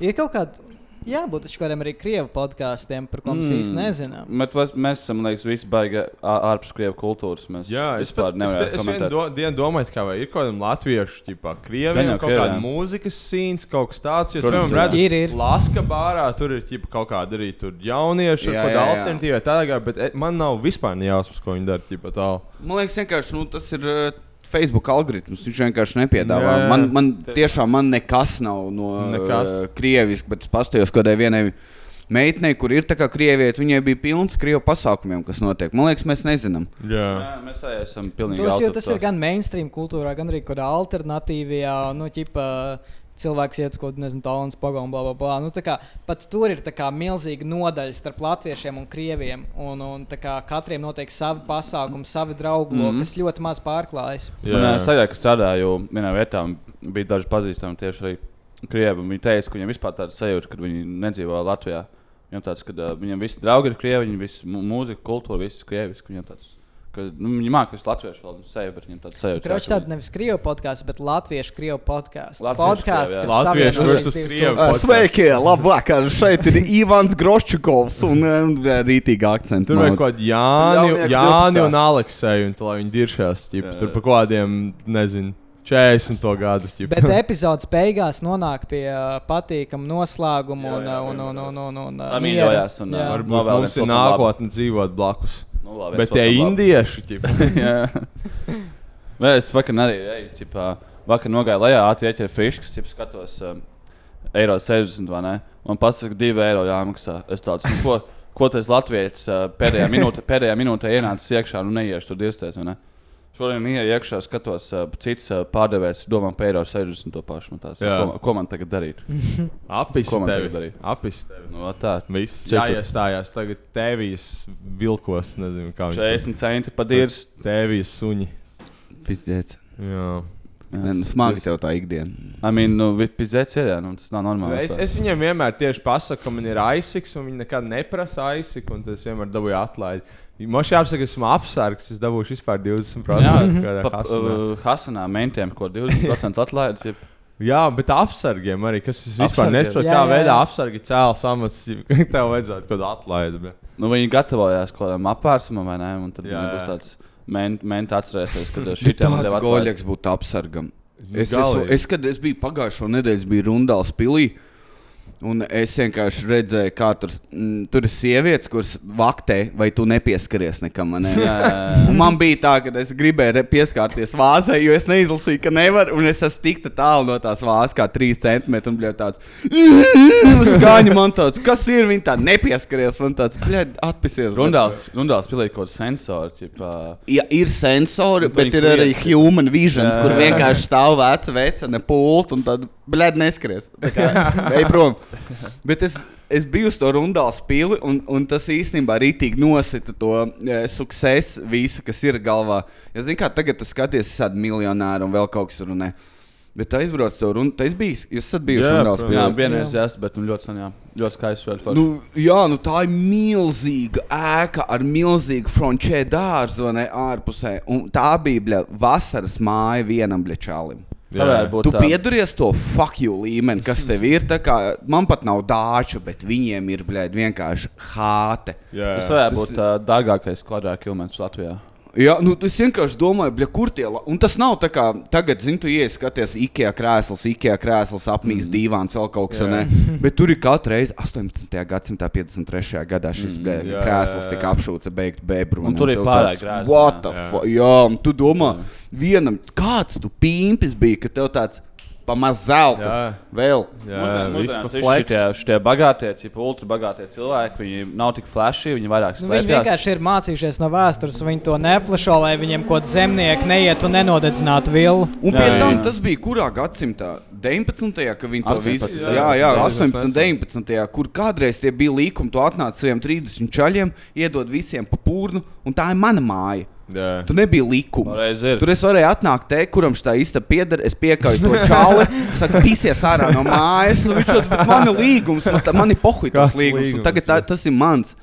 Ir kaut kāda, jābūt taču kādiem arī krievu podkāstiem, par ko mēs Mm. īsti nezinām. Bet mēs esam, liekas, visi baigi ārpus krievu kultūras. Mēs Jā, es vispār pat es, nevaram es komentēt. do, dienu domāju, kā vai ir kaut kāda latviešu, tipā, krieviem, kaut kāda krieviem. mūzikas sīns, kaut kas tāds. Jo, es, piemēram, redzu, Ir, ir. Laska bārā, tur ir ķipa, kaut kāda arī tur kādu jā, jā. alternatīvu, tādā bet e, man nav vispār nejausmas, ko viņi dara, ķipa tālu. Man liekas, vienkārši nu, tas ir uh, Facebook algoritms. Viņš vienkārši nepiedāvā. Jā. Man, man tiešām man nekas nav no Nekas. uh, krievisks, bet es pastājos kādai vienai meitenei, kur ir tā kā krieviete. Viņai bija pilns krievu pasākumiem, kas notiek. Man liekas, mēs nezinām. Jā. Jā, mēs arī esam pilnīgi Tos, tas ir gan mainstream kultūrā, gan arī kādā alternatīvajā, nu, ķipa, cilvēks iet uz kaut kādu, tālāku pagaunu, bla, bla, bla. Nu, tā kā, pat tur ir tā kā milzīga nodaļa starp latviešiem un krieviem. Un, un tā kā katram notiek savi pasākumi, savi draugi, mm. -hmm. kas ļoti maz pārklājas. Manā sajūta, ka strādāju vienā vietā, un bija daži pazīstami tieši arī krievi. Viņi teica, ka viņiem vispār tāda sajūta, ka viņi nedzīvo Latvijā. Viņam tāds, ka uh, viņiem visi draugi ir krievi, viņi visi mūzika, kultūra, viss krieviski. Viņam tāds Ka, nu, viņi māca visu latviešu valodu, sevi, bet viņiem tāda sajūta. Kroči tāda nevis krievu podkāsts, bet latviešu krievu podkāsts. Podkāsts, kas Latviešu versus krievu. kultūras. Sveiki, labvakar! Šeit ir Ivans Groščukovs un um, rītīga akcents. Tur vajag kaut kādu Jāni, Jāni 12. un Alekseju, un tā, lai viņi diršās. ķip, Jā, Tur pa kādiem, nezinu, 40 gadu. ķip. Bet epizodes beigās nonāk pie uh, patīkama noslēguma un, uh, un, un, un, un, un uh, Samīļojās miera. un, Jā. uh, Varbūt Novēl mums viens ir otram labu. nākotne dzīvot blakus. Nu, labi, Bet tie indieši, ķip, Jā. Nē, es vakar arī eju, ķipā, vakar nogāju lejā, ātri ieķēru friškas, ķip, skatos um, eiro 60 vai ne. Man pasaka, 2 eiro jāmaksā. Es tāds, nu, ko, ko tas latvietis uh, pēdējā minūtē, pēdējā minūtē ienācis iekšā, nu neiešu tur dievsties, vai ne. Šodien ienāku iekšā, skatos, uh, cits uh, pārdevējs domā par eiro 60 to pašu. Man Tās, Jā. ko, ko man tagad darīt? apis Ko man tevi. tagad darīt? Apis tevi. Nu, va tā. Viss Cik tu- jāiestājās tagad tēvijas vilkos, nezinu, kā viņš 40 centi pa dirs. Tēvijas suņi. Pizdiec. Jā. Nē, nu, smagi tev tā ikdiena. I mean, nu, pizdzēts ir, jā, nu, tas nav normāli. Es, es viņam vienmēr tieši pasaku, ka man ir aizsaks, un viņi nekad neprasa aizsaku, un tas vienmēr dabūja atlaidi. Man šī apsaka, esmu apsargs, es dabūšu vispār 20%. Jā, kādā pa, Hasanā. uh, Hasanā mentiem, ko 20% atlaides. Ja, Jā, bet apsargiem arī, kas es vispār nesaprotu, kā jā, veidā apsargi cēlus amats, ka tev vajadzētu kaut kādu atlaidi. Bet... nu, viņi gatavojās kaut kādam apvērsumam, vai ne? Un tad Jā, jā, būs tāds men- menti atcerēsies, ka tā tāds goļaks būtu apsargam. Es, galīgi. es, kad es biju pagājušo nedēļu, es biju Rundāls pilī. Un es vienkārši redzēju, kā tur, mm, tur ir sievietes, kuras vaktē, vai tu nepieskaries nekam. Ne? Man bija tā, ka es gribēju pieskarties vāzai, jo es neizlasīju, ka nevaru. Un es esmu tik tālu no tās vāzes, kā 3 centimetri. Un bija tāds skaņa man tāds, kas ir. Viņa tā nepieskaries. Man tāds, bļaļ, atpisies. Rundāls, rundāls pilīt kaut kādu sensoru. Ķipā, Ja ir sensori, bet ir arī human vision, kur vienkārši stāv veca vecene pulta un tad blēd neskries. Tā kā, Ej prom. Bet es, es biju uz to rundālu spīli, un, un tas īstenībā rītīgi nosita to e, sukcesu, visu, kas ir galvā. Ja zini, kā tagad tu skaties, es esmu miljonārs un vēl kaut kas tur. un ne. Bet tā izbrauc to runu. Tā bija. Jūs esat bijuši Jā, rundālu protams. jā, vienreiz jās, bet nu, ļoti sen, jā. Ļoti skaisti. Nu, jā, nu tā ir milzīga ēka ar milzīgu frančē dārzu vai ne, ārpusē. Un tā bija bļa, vasaras māja vienam blečālim. Tu tā. pieduries to fuck you līmeni, kas tev ir. Kā, man pat nav dāču, bet viņiem ir bļaļ, vienkārši hāte. Jā, Tas varētu būt uh, dārgākais kvadrātkilometrs Latvijā. Jā, nu, es vienkārši domāju, bļa, kur tie ir. Un tas nav tā kā tagad, zini, tu ienāc, skaties, IKEA krēsls, IKEA krēsls, apmīs mm. divāns, vēl kaut kas tāds. Bet tur ir katru reizi 18. gadsimta 53. gadā šis mm, jā, jā, krēsls jā. tika apšūts ar beigtu bebru. Un tur ir pārāk the jā. fuck? Jā, un tu domā, vienam, kāds tu pīmpis bija, ka tev tāds pamaz zelta Jā. vēl. Jā, Mūsdienās flex. Šitie, šitie bagātie, tipa, ultra bagātie cilvēki, viņi nav tik flashy, viņi vairāk Nu, viņi slēpjas. vienkārši ir mācījušies no vēstures, un viņi to neflašo, lai viņiem kaut kāds zemnieks neiet un nenodedzinātu vilnu. Un pie tam tas bija kurā gadsimtā? 19. kad viņi to 18. visu jā, jā, jā, jā, 18, 19. kur kādreiz tie bija līkumi, tu atnāc saviem 30 čaļiem, iedod visiem pa pūrnu, un tā ir mana māja. Jā. Tu nebija likuma. Tur es varēju atnākt te, kuram šī istaba pieder. Es piekāju to čāli, saku, pisies ārā no mājas. Nu, viņš jau man ir līgums, man, man ir pohuļs līgums. līgums, un Tagad tā, tas ir mans.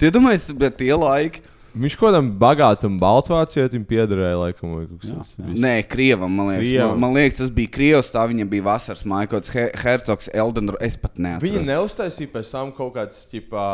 Tie domāju, bet tie laiki. Viņš kaut kādam bagātam baltvācietim piederēja, laikam, vai kaut kas tāds. Nē, Krievam, man liekas, Krievam. man, man liekas, tas bija Krievs. Tā viņam bija vasaras māja, kaut kāds he, hercogs Eldenor. Es pat neatceros. Viņi neuztaisīja pēc tam kaut kādas, ķipā,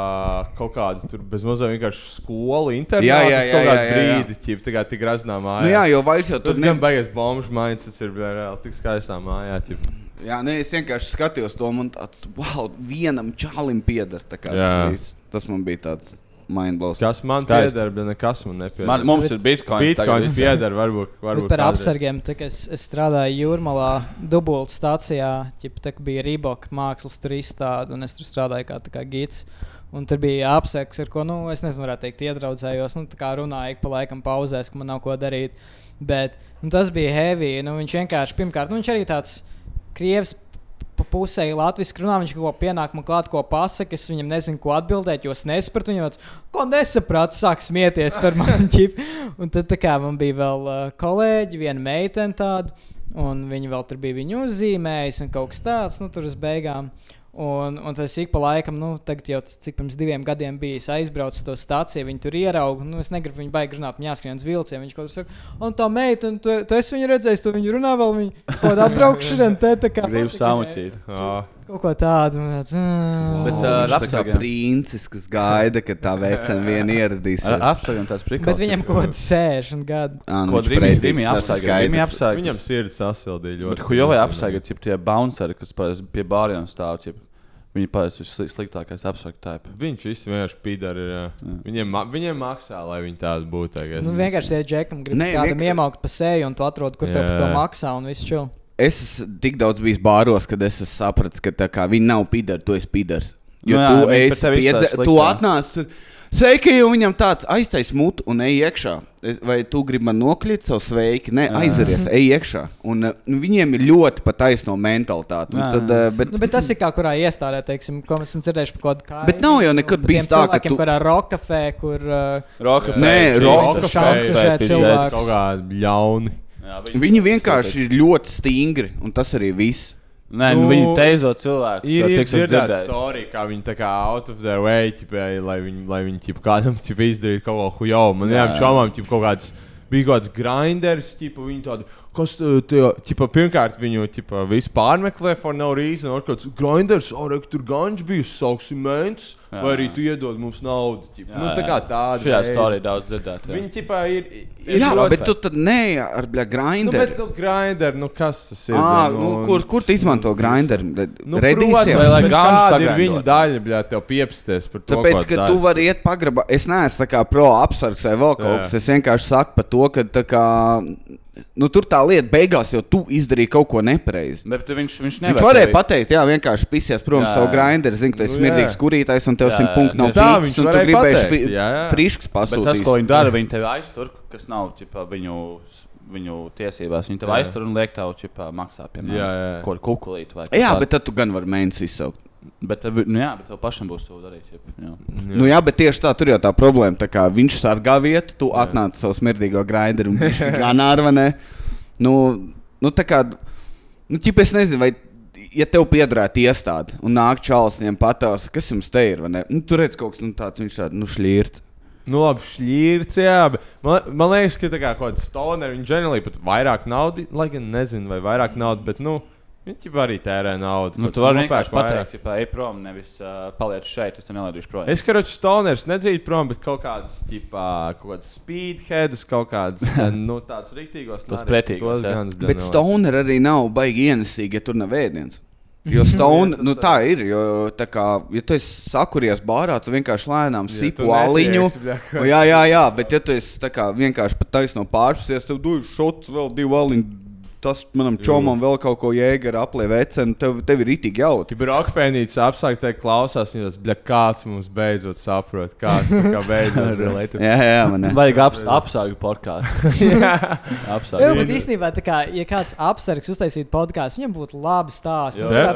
kaut kādas tur bez mazliet vienkārši skolu internetā. Jā, jā, kaut jā, jā, jā, jā. brīdī, ķip, tā kā tik graznā mājā. Nu, jā, jo vairs jau Tas tur gan ne... beigas bombas maiņas, tas ir reāli tik skaistā mājā. Ķip. Jā, nē, es vienkārši skatījos to un tāds, wow, vienam čalim pieder. Tas, tas man bija tāds mindblows. Kas man pieder, bet nekas man nepieder. Man, mums ir bitkoins. tagad Bitcoins viss. pieder, varbūt. varbūt Bet par kādreiz. apsargiem, es, es strādāju Jūrmalā, dubultā stācijā, ķip, tā, bija Rīboka mākslas tur izstāde, un es tur strādāju kā, tā kā gids. Un tur bija apsargs, ar ko, nu, es nezinu, varētu teikt, iedraudzējos. Nu, tā kā runāju ik pa laikam pauzēs, ka man nav ko darīt. Bet nu, tas bija heavy. Nu, viņš vienkārši, pirmkārt, nu, viņš arī tāds krievs. Pa pusē latviešu runā, viņš kaut ko pienāk, man klāt, ko pasakā. Es viņam nezinu, ko atbildēt, jo es nesapratu. Viņam tāds, ko nesapratu, sāk smieties par mani. ķip. Un tad tā kā man bija vēl uh, kolēģi, viena meitene tāda, un viņi vēl tur bija viņu uzzīmējusi un kaut kas tāds, nu tur uz beigām. Un, un tas ik pa laikam, nu, tagad jau tas, cik pirms diviem gadiem bija es aizbraucu to stāciju, viņi tur ierauga. Nu, es negribu viņu baigi runāt, viņa jāskrien uz vilcienu. Viņš kaut kā saka, un tā meita, un tu, tu esi viņu redzējis, tu viņu runā vēl, viņa kaut kādā braukšanā, te tā kā. Gribu samuķīt. "Ā, Kaut ko tādu. man tāds, "Ā." Bet uh, viņš tā kā princis, kas gaida, kad tā vecena vien ieradīsies. Ar apsargiem tāds prikals. Bet viņam kaut kāds 60 gadu. Nu Ko. Rimi apsargi. Viņam sirds sasildīja ļoti. Bet Hujovai apsargi, ir tie bounceri, kas pie bāriem stāv. Ķip. Viņi parasti ir sli- sliktākais tāpe. Viņš vienkārši pīdara. Jā. Viņiem, viņiem maksā, lai viņi tādi būtu. Nu, vienkārši tie džekam grib Nē, kādam vienkār- iemaukt pa seju, un tu atrod, kur tev par to Jā. maksā, un viss čau. Es esmu tik daudz bijis bāros, kad es esmu sapratis, ka tā kā viņi nav pīdari, tu esi pīdars. Jo Nu jā, tu, esi izstāsta tu atnāc tur. Sveiki, un viņam tāds aiztais mutu un ej iekšā. Es- Vai tu gribi man nokļūt savu sveiki? Nē, Jā. aizaries, ej iekšā. Un uh, viņiem ir ļoti pataisno mentalitāte. Tad, uh, bet, Nu, bet tas ir kā kurā iestādē, teiksim, ko mēs esam dzirdējuši par kaut kādu. Bet nav jau nekad bijis tā, ka tu- kurā rokafē, kur. Uh, Rokafē, Nē, čīsta, Rokafē, šantažē pižēts. cilvēkus. kaut kādi ļauni. Jā, viņi vienkārši ir ļoti stingri, un tas arī viss. Nē, nu, viņi teizo cilvēkus. Ir, jau, dzirdēju. storija, kā viņi tā kā out of their way, ķipē, lai viņi, lai viņi ķip, kādam ķip, izdarītu kaut ko hujo. Man Jā. jā, čomām ķip, kaut kāds, bija kaut kāds grinders, ķipa, viņi tādi, kas tie, ķipa, pirmkārt viņu ķipa, visu pārmeklē for no reason, un kāds grinders, ore, tur ganģis bija, sauksim mēnts, Jā. vai arī tu iedod mums naudu. Ķipa. Jā, Nu, tā kā tāda. Šajā stāstā daudz dzirdēt. Viņi ķipā ir. ir Jā, ļoti- bet tu tad nē, ar bļa Nu, grinderu. bet, nu, grinder, nu, kas tas ir? Ā, bļa, nu, kur, kur tu izmanto grinderu? Nu, Redīs protams, jau. Vai kāda ir viņa daļa, bļā, tev piepsties par to, Tāpēc, ka tu vari iet pagrabā, es neesmu tā kā pro apsargs vai vēl kaut kas. Es vienkārši saku par to, ka tā kā, nu, tur tā lieta beigās jau tu izdarīji kaut ko nepareizi. Bet viņš, viņš. Viņš varēja tevi- pateikt, jā, vienkārši pisies prom Jā, savu jā. grinderu, zinu, ka tu esi Nu, smirdīgs kurītājs un tev simt punktu nav pīcis, un tu gribēji frišks Bet tas, ko pasūtīt. viņi dara, viņi tevi aiztur, kas nav ķipa, viņu, viņu tiesībās. Viņi tev Jā. aiztur un liek tev ķipa, maksā, piemēram, Jā, jā. kaut ko kukulīt. vai kaut Jā, kādu. bet tad tu gan vari mēnesi izsaukt. Bet, tev- nu, jā, bet tev pašam būs to darīt. Ķipa, jā. Nu, jā, bet tieši tā, tur jau tā problēma. Tā kā viņš sargā vietu, tu atnāc savu smirdīgo grinderu un viņš gan ar vai Nu, nu, tā kā, nu, ķip, es nezinu, vai, ja tev piederētu iestāde un nāk čalis viņam patās, kas jums te ir, vai ne? Nu, tur redz kaut kas nu, tāds, viņš tāds, nu, šļīrts. Nu, labi, šķīrts, jā. Man, man liekas, ka tā kā kaut kāda stoneri, viņi ģenerāli pat vairāk naudas, lai gan nezinu, vai vairāk naudas, bet, nu, viņi jau arī tērē naudu. Nu, tu vari vienkārši pateikt, ka ej prom, nevis uh, paliec šeit, es te nelaidīšu prom. Es rodas stoners nedzīvoju prom, bet kaut kādas, tipā, kaut kādas speedheads, kaut kādas, nu, tādas rīktīgos. Tas pretīgos, jā. Bet stoner arī nav baigi ienesīgi, ja tur nav ēdiens. Jo stone, nu tā ir, jo tā kā, ja tu esi sakuries bārā, tu vienkārši lēnām Ja sipu tu aliņu. Jā, jā, jā, bet ja tu esi kā vienkārši pat taisno pārpusties, tev dod šots vēl divu aliņu. Tas manam čomam vēl kaut ko jēga ar aplē vecenu, tev, tev ir itīgi jautri. Tur apsākt, teikt, klausās, viņas, bļa, kāds mums beidzot saprot, kāds tā kā beidzot relate. Jā, jā, man ir. Vajag aps, apsāgu podkāstu. apsāgu. Jā, bet īstenībā, tā kā, ja kāds apsargs uztaisītu podkāstu, viņam būtu labi stāsti. Jā,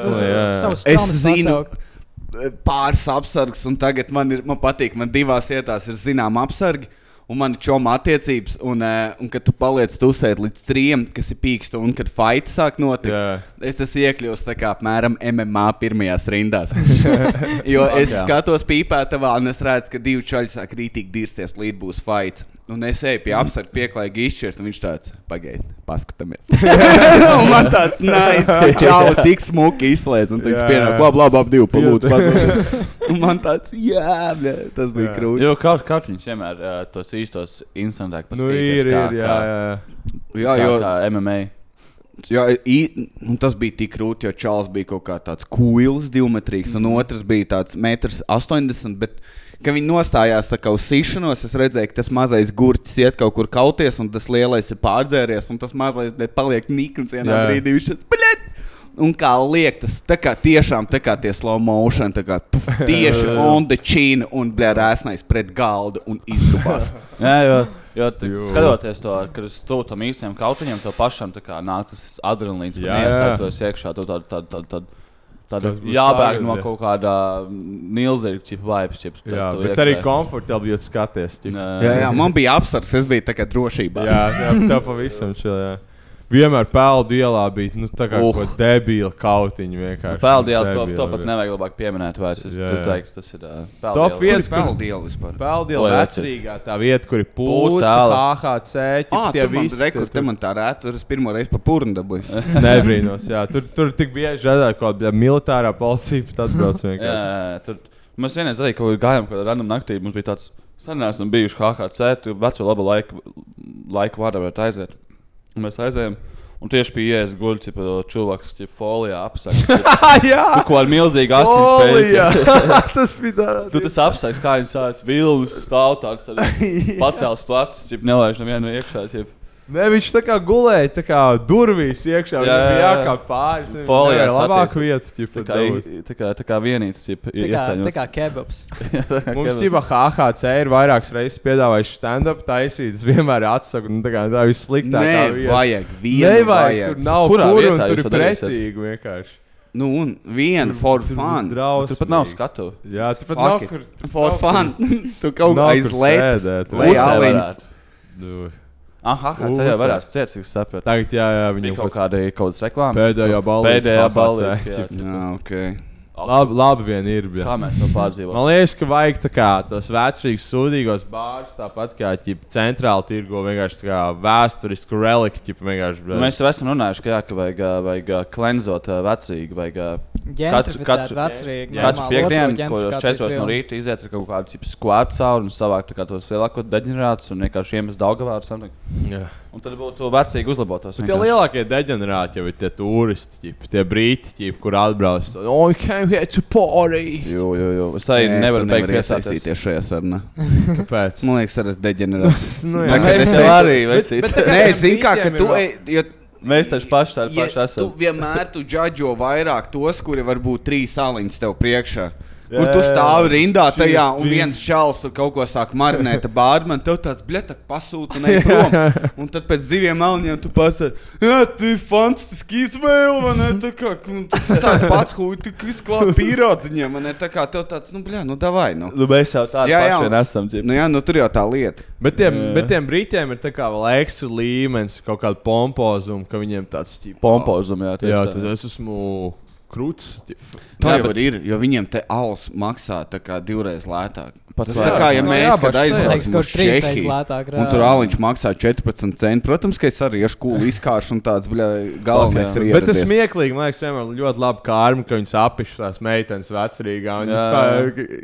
Es traumas zinu pasaukt. pāris apsargus, un tagad man, ir, man patīk, man divās vietās ir zinām apsargi. Un man čoma attiecības, un, uh, un kad tu paliec tusēt līdz trim, kas ir pīksts, un kad fight sāk notikt, Jā. es esmu iekļuvis tā kā apmēram MMA pirmajās rindās. jo es skatos pīpētavā, un es redzu, ka divi čaļi sāk rītīgi dirsties, līdz būs fights. Un es eju pie apsarga pieklājīgi izšķirt, un viņš tāds - pagaidi, paskatāmies. un man tāds - nice, čau, tik smuki izslēdz, un viņš pienāk, labi, labi, ap divu palūdzu man tāds - jā, bļa, tas bija krūti. Jo kaut kā viņš vienmēr uh, tos īstos instantākus Nu, ir, ir, jā, jā. Jā, jo, kā MMA. jā, i, un tas bija tik krūti, jo Čāls bija kaut kā tāds kuils, divmetrīgs, un otrs bija tāds metrs 80. Kad viņi nostājās tā kā uz sišanos, es redzēju, ka tas mazais gurķis iet kaut kur kauties, un tas lielais ir pārdzēries, un tas mazais paliek nikns vienā Jā. brīdī. Viņš tāds - bļet! Un kā liek, tas tā kā tiešām tā kā tie slow motion, tā kā tuf, tieši on the chin un blērēsnais pret galdu un izdubās. Jā, jo, jo t- Jo. skatoties to, kad uz to tam īstajam kautiņam, to pašam tā kā nāk tas adrenalīns, Jā, man jā. iesaistos iekšā. Tu Tad, tad, tad, tad, tad Būs jābēg no kaut kāda milzīga čipa vibes. Čipa, Jā, bet arī komfortabli, ja tu skaties. ķip. Jā, jā, man bija apsvars, es biju tā kā drošībā. Jā, jā, tev pavisam čil, jā. Vienmēr peldu ielā bija nu, tā kā Uh. debila kautiņa vienkārši. Peldielu to, Debila to pat nevajag labāk pieminēt vairs. Es jā. teiktu, tas ir uh, Top vietas, kur Peldielu vispār. Peldiela Lai vecrīgā tā vieta, kur ir āla. HHC, Ah, tie tur man visi. rekur, te man tā rēt, tur es pirmo reizi pa purnu dabūju. Nebrīnos, jā. Tur, tur tik bieži redzēt, ka kaut kāda militārā policija pat atbrauc vienkārši. jā, tur mēs vienreiz arī kaut kur gājām, kad random naktī mums bija tāds sanāks un bijuši HHC, tu veco labu laiku, laiku vārdā varētu aiziet. Un mēs aizējām. Un tieši pie ielas guļ, cilvēks, kas folijā apsakās. Jā! Tu ko ar milzīgu Folijā. asinsspēju. Tas bija tāds. Tu tas apsakās, kā viņš sāc vilnis, stāv tāds, pacēls plecs, ja nelaiž nevienu iekšā. Ķip. Ne, viņš tā kā gulēja, tā kā durvīs iekšā. Jā, jā, jā. kā pāris. Folijā labāk vietas, tā ķipa, kā, tā kā, tā kā vienīts, ja Tā kā, tā kā kebabs. Mums jau HHC ir vairākas reizes piedāvājis stand-up taisīt. Es vienmēr atsaku, nu, tā kā tā ir vissliktākā Nē, vieta. vajag, vienu Nevajag, vajag. tur nav Kurā kur, vietā un tur ir pretīgi vienkārši. Nu, un vienu for fun. Drausmīgi. Tur pat nav skatu. Jā, tur pat nav kur. For fun. Tu kaut kā aiz kur lētas. Aha, Ucē. jau varēs cik es saprotu. Tagad, jā, jā, viņam kaut kāda kaut kādas reklāmas. Pēdējā ballīte Pēdējā balīte. jā. ok. Labi, labi vien ir. bļa. Kā mēs to pārdzīvojam? Man liekas, ka vajag tā kā tos vecrīgus, sūdīgos bārus, tāpat kā ķip, centrāli tirgo vienkārši kā vēsturisku reliktu. Mēs jau esam runājuši, ka, jā, ka vajag, vajag klenzot ā, vecīgi. Vajag, ā, Ģentrificēt vecrīgi, Katru normāli, piekdienu, ko ģentrifikācijas 4 no rīta iziet ar kaut kādu tipu skvātu cauri un savākt tos lielākos deģenerātus un vienkārši iemest Daugavā. Jā. Un tad būtu vecīgi uzlabotos. Bet Tie lielākie deģenerāti jau ir tie turisti, ķip, tie brīti, ķip, kur atbrauc. Oh, came here to party! Jo, jo, jo. Es arī Nē, nevaru beigt iesaistīties. šajā sarunā. Kāpēc? Man liekas, arī es deģenerēju. Nu, jā. es arī, Nē, tiem zini, kā, ka tu, jo Mēs taču paši tādi Ja paši tu esam. vienmēr tu džudžo vairāk tos, kuri varbūt trīs saliņas tev priekšā. Kur Jā, tu jā, stāvi jā. rindā tajā, un viens čels kaut ko sāk marinēt, bārman, tev tāds bletak pasūta un ej prom. Un tad pēc diviem melniem tu pasaki, jā, tu ir fantastiski izvēle, vai ne? Tā kā, un tu sāc pats huīt, tu izklāt pīrādziņiem, vai ne? Tā kā tev tāds, nu, bļā, nu, davai, nu. Nu, mēs jau tādi Jā, jā, un- esam. ķip. Nu, jā, nu, tur jau tā lieta. Bet tiem, bet tiem brītiem ir tā kā vēl eksu līmenis, kaut kāda pompozuma, ka viņiem tāds ķip, Pompozum, jā, tieši Jā, tā. tad es esmu krūts. Tā Jā, jau bet- ir, jo viņiem te alus maksā tā kā divreiz lētāk. Pat Tas tā kā, ja mēs kaut uz Čehiju, lētāk. un tur aliņš maksā 14 centi, protams, ka es arī iešu kūlu izkāršu un tāds, bļā, galvenais ir Bet tas smieklīgi, man liekas, vienmēr ļoti labi kārma, ka viņas apišķi tās meitenes vecrīgā. Un, Jā.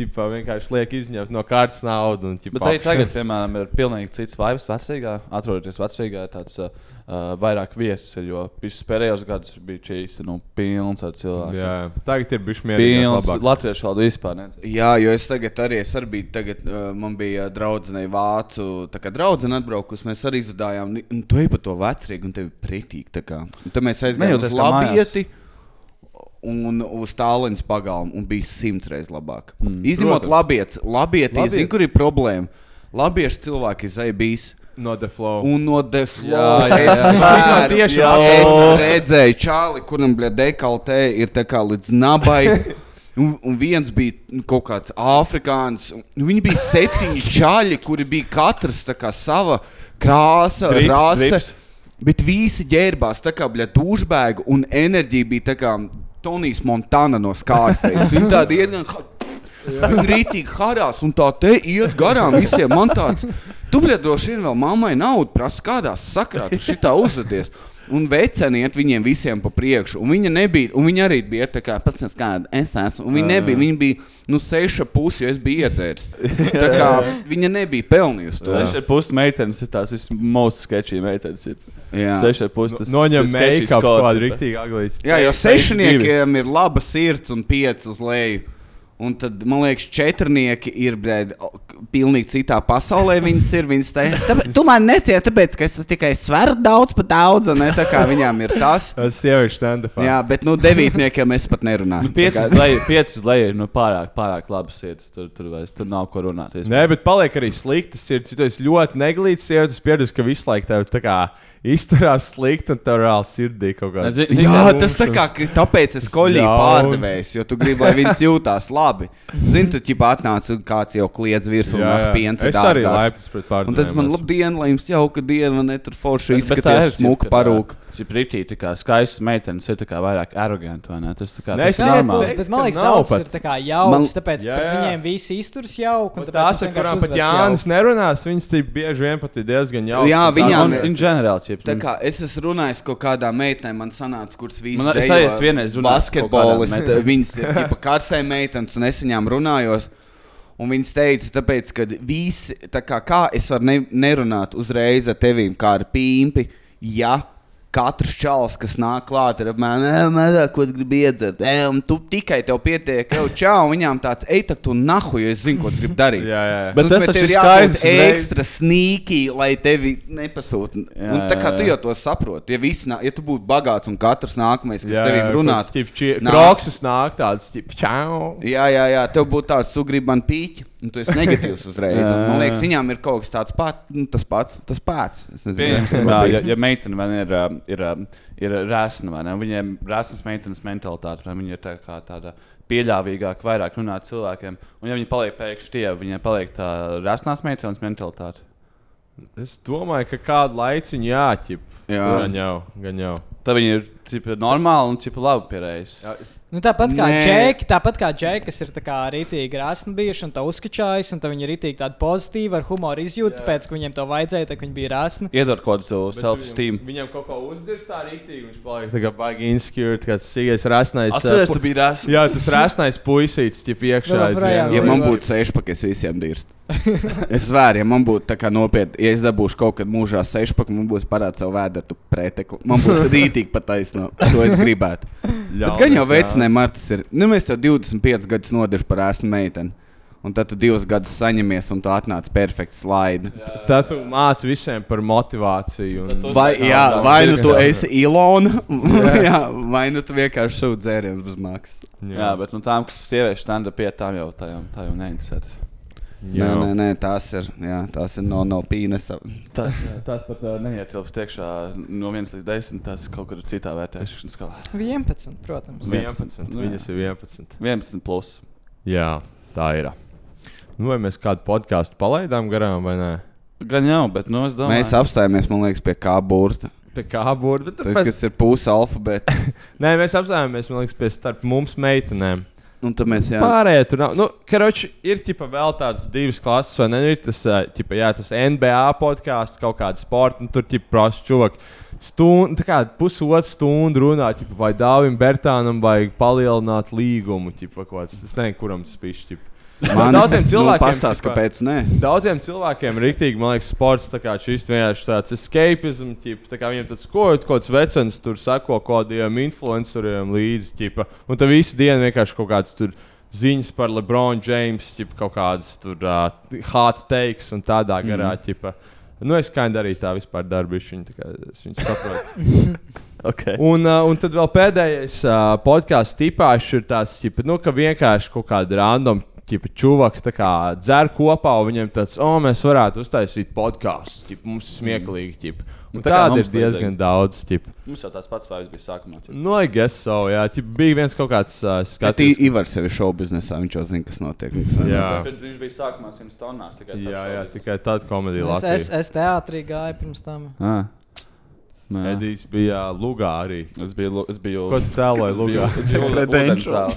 ģipā, vienkārši liek izņemt no kārtas naudu. Un, ģipā, Bet arī tagad, piemēram, ir pilnīgi cits vibes vecākā. Atrodoties vecākā, tāds uh, uh, vairāk vietas ir. Jo visus pēdējos gados bija šīs nu, pilns ar cilvēkiem. Jā, tagad ir bijis mierīgi. Pilns. Latviešu valodu vispār ne. Jā, jo es tagad arī, es arī biju, tagad, uh, man bija draudzene vācu, tā kā draudzene atbraukus, mēs arī izdarījām, un tu ej pa to vecrīgu, un tev ir pretīgi, tā kā. Un Tad mēs aizgājām uz labieti. Un uz tālruņa pagalmu un bija simts reizes labāk. Mm, Izņemot protams. labieti, labieti, Labietis. zinu, kur ir problēma. Labieši cilvēki izai bijis. No The Flow. Un no deflo. Jā, jā, jā. Jā, tieši jā, tā. es redzēju čāli, kuram bija dekaltē, ir tā kā līdz nabai. Un, un viens bija nu, kaut kāds afrikānis. un Viņi bija septiņi čāļi, kuri bija katrs kā sava krāsa, Drips, rase. drips. Bet visi ģērbās tā kā dušbēga, un enerģija bija tā kā Tonijs Montana no Skārfējas. Viņi tādi iet gan. Rītīgi harās, un tā te iet garām visiem. Man tāds, tu bļa droši vien vēl mammai naudu prasa, kādā sakrā tu šitā uzvedies. Un veceniet viņiem visiem pa priekšu. Un viņa nebija, un viņa arī bija tā kā, pats kāda es esmu. Un viņa nebija, viņa bija, nu, seša pusi, jo es biju iedzēris. Tā kā viņa nebija pelnījusi to. Seši ar pusi meitenes ir tās vismaz sketčī meitenes. ir. Jā. Seši ar pusi. tas- Noņem make-up kādu riktīgi aglīti. Jā, jo Seši, divi. sešniekiem ir laba sirds un pieci uz leju. Un tad, man liekas, četrnieki ir brēd, pilnīgi citā pasaulē. Viņas ir. Viņas te, "Tāpēc- tu man necieti, tāpēc, ka es tikai sveru daudz pa daudz, un ne tā kā viņām ir tas. Tas sieviešu stand-up. Jā, bet nu devītniekiem es pat nerunāju. Nu, pieci uz leju- ir nu, pārāk, pārāk labas sietas. Tur, tur, vairs, tur nav ko runāt. Nē, bet paliek arī sliktas tu esi ļoti neglīts, sievietes, es pieredzu, ka visu laiku tev tā kā izturās slikti un tev reāli sirdī kaut kā. Zi- zi- Jā, tas tā kā, tāpēc es koļīju pārdevējs, jo tu gribi, lai viņas jūtās labi. Zini, tu ķip atnāc un kāds jau kliedz virsū un Jā, ar jā. piens Es arī laipns pret Un tad man labdien, lai jums jauka diena, ne tur forši ir, smuka parūka. Cik rītī, tā kā skaistas meitenes ir vairāk aroganti, vai ne? Tas tā kā Ne, tas ir normāli. Bet man liekas, pat. ir tā kā jauks, Man- tāpēc, Jā, ka jā. viņiem visi izturas jauki. tās, ar kurām pat Jānis jauki. nerunās, viņas bieži vien pat ir diezgan jauki. Jā, viņām ir- ķip, Tā kā es esmu runājis kaut kādā meitenē, man sanāca, kuras visas Man- es esmu vienreiz runājis kaut basketbolis. kādām meitenēm. Viņas ir tipa karsē meitenes, un es viņām runājos. Un viņas teica, tāpēc, ka visi, tā kā, kā es varu ne, nerunāt uzreiz ar tevīm, kā ar pīmpi, ja katrs čalis, kas nāk klāt, ir apmēram, mazāk, ko gribi iedzert. E, un tu tikai tev pietiek, jau čau, un viņām tāds, ej, tak tu nahu, jo es zinu, ko gribi darīt. Jā, jā, jā. Bet tas taču ir jābūt ekstra sīkī, lai tevi nepasūta. Jā, Un tā kā tu jau to saproti, ja, visi nā- ja tu būtu bagāts un katrs nākamais, kas kaut kāds, ķip, nāk- tāds, tip, čau. Jā, jā, jā, tev būtu tāds, tu gribi man pīķi, un tu esi negatīvs uzreiz. Man liekas, viņām ir kaut kas tāds pat, nu, tas pats, tas pats. Tas ja, ja meitene ir, um, ir, um, ir rēsna, vai ne? Viņiem ir rēsnas meitenes mentalitāte, vai viņa ir tā kā tāda pieļāvīgāka, vairāk runāt cilvēkiem. Un ja viņi paliek pēkšņi tie, viņiem paliek tā rēsnās meitenes mentalitāte. Es domāju, ka kādu laiciņu jāķip. Jā. Gan jau, gan jau. Tad viņi ir cipa, normāli un cipa labi pierējis. Nu, tāpat kā. Džeki, tāpat kā Džeki, kas ir kā rītīgi rāsni bijuši un tā uzskačājis, un tā viņi ir rītīgi tādi pozitīvi ar humoru izjūtu, tāpēc, ka viņiem to vajadzēja, tā viņi bija rāsni. Iedod kaut kādu self-esteem. Viņam, viņam kaut ko uzdirs tā rīktīgi, viņš paliek tā kā baigi insecure, kāds sīgais rasnais. Atceries, pu- tu biji rasns. Jā, tas rasnais puisīts, tip iekšā. Ja Jā, man jā. būtu sešpaka, es visiem dirstu. Es zvēru, ja man būtu tā kā nopietni, ja es dabūšu kaut kad mūžā sešpaku, man būs parāds savu vēdru pretekli. Man būs rītīgi pataisno. To es gribētu. Bet gan jau veicinājumā Martas ir. Nu, mēs tev 25 gadus nodešu par esmu meiteni. Un tad tu divus gadus saņemies, un tu atnāc perfekti slaidi. Tad tu māci visiem par motivāciju. Un... Vai, jā, vai nu tu esi Ilona, jā, vai nu tu vienkārši šūti dzērienus bez maksas. Jā, bet nu, tām, kas ir sieviešu standa pie tām jau, tā jau, tā jau neinteresē. Nē, nē, nē, tās ir, jā, tās ir no, no pīnesa. Tas, tas pat uh, neietilpst iekšā no 1 līdz 10. Tas kaut kur citā vērtēšanas skalā. 11, protams. 11. Nu, Viņas ir 11. 11 plus. Jā, tā ir. Nu, vai mēs kādu podkāstu palaidām garām vai nē? Gan jau, bet nu, es domāju, Mēs apstājāmies, man liekas, pie kā burta. Pie kā būtu? Tad, kas ir puse alfabēta. Nē, mēs apstājāmies, man liekas, pie starp mums meitenēm. Un tad mēs, jā. Pārējie tur nav. Nu, karoči, ir ķipa, vēl tādas divas klases, vai ne? Ir tas, ā, ķipa, jā, tas NBA podkāsts, kaut kāda sporta, un tur ir prasa čūvaki. Stundu, kā pusotru stundu runā, ķipa, vai Dāvim Bertānam vajag palielināt līgumu. Ķipa, kāds. es nezinu, kuram tas pišķi. Man- daudziem nu, cilvēkiem. pastāst, ķipa, kāpēc nē? Daudziem cilvēkiem ir rīktīgi, man liekas, sports tā kā šis vienkārši tāds escapism, ķipa, tā kā viņiem tāds skojot, kaut kāds vecens tur sako kādiem influenceriem līdzi, ķipa, un tad visu dienu vienkārši kaut kāds tur ziņas par LeBron James, ķipa, kaut kādas tur uh, hot takes un tādā garā, mm. ķipa. Nu, es kā arī tā vispār tā kā es viņu saprotu. okay. Un, uh, un tad vēl pēdējais uh, podkāsts tipāšs ir tāds, ķipa, nu, ka vienkārši kaut kāda random ķipa, tā kā dzer kopā, un viņiem tāds, o, mēs varētu uztaisīt podkāstu, mums ir smieklīgi. Ķipa. Un Nu, tā tāda ir diezgan vajadzēja. daudz. Ķipa. Mums jau tās pats vairs bija sākumā. ķip. Nu, I guess so, jā, ķipa, bija viens kaut kāds uh, skatījums. I- Ivars jau ir šovu biznesā, viņš jau zina, kas notiek. kas Jā. Bet viņš bija sākumā 100 tonnās. Tikai tad Jā, jā, tikai tāda komēdija Latvijā. es, es teātrī gāju pirms tam. Ah. Nē. Edijs bija Lugā arī. Es biju. Es biju Ko tu tēloji? Es biju Credentials.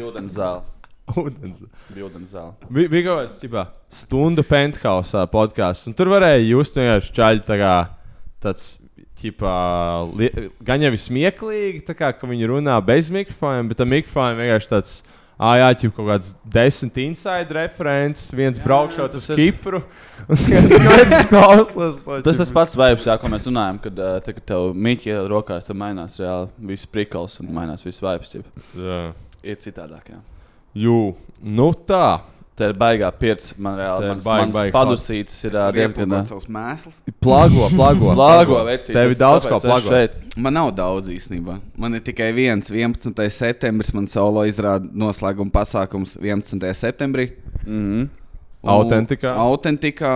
ūdens zāle. Ūdens. Bija ūdens zāle. Bija bija kaut kāds ķipā, stundu penthouse podkāsts, un tur varēja just vienkārši čaļi tā kā tāds. Ķipā, li, gan jau ir smieklīgi, kā ka viņi runā bez mikrofona, bet tam mikrofonam vienkārši tāds Ah, jā, jau kaut kāds desmit inside referents, viens braukšot uz tas ir- Kipru. klausās to, Tas tas pats vibes, jā, ko mēs runājam, kad uh, te, kad tev mīķi rokās, tad mainās reāli viss prikals un mainās viss vibes. Ir citādāk. Jā. Jū, nu tā. Tā ir baigā pieredze. Man reāli ir baigi, mans padusīts ir diezgan. savus mēslus. Plago, plago. Plago, vecīt, Tev ir daudz ko es plagot. šeit. Man nav daudz īstenībā. Man ir tikai viens, 11. septembris. Man solo izrāda noslēguma pasākums 11. septembrī. Mhm. Un- Autentikā? Autentikā.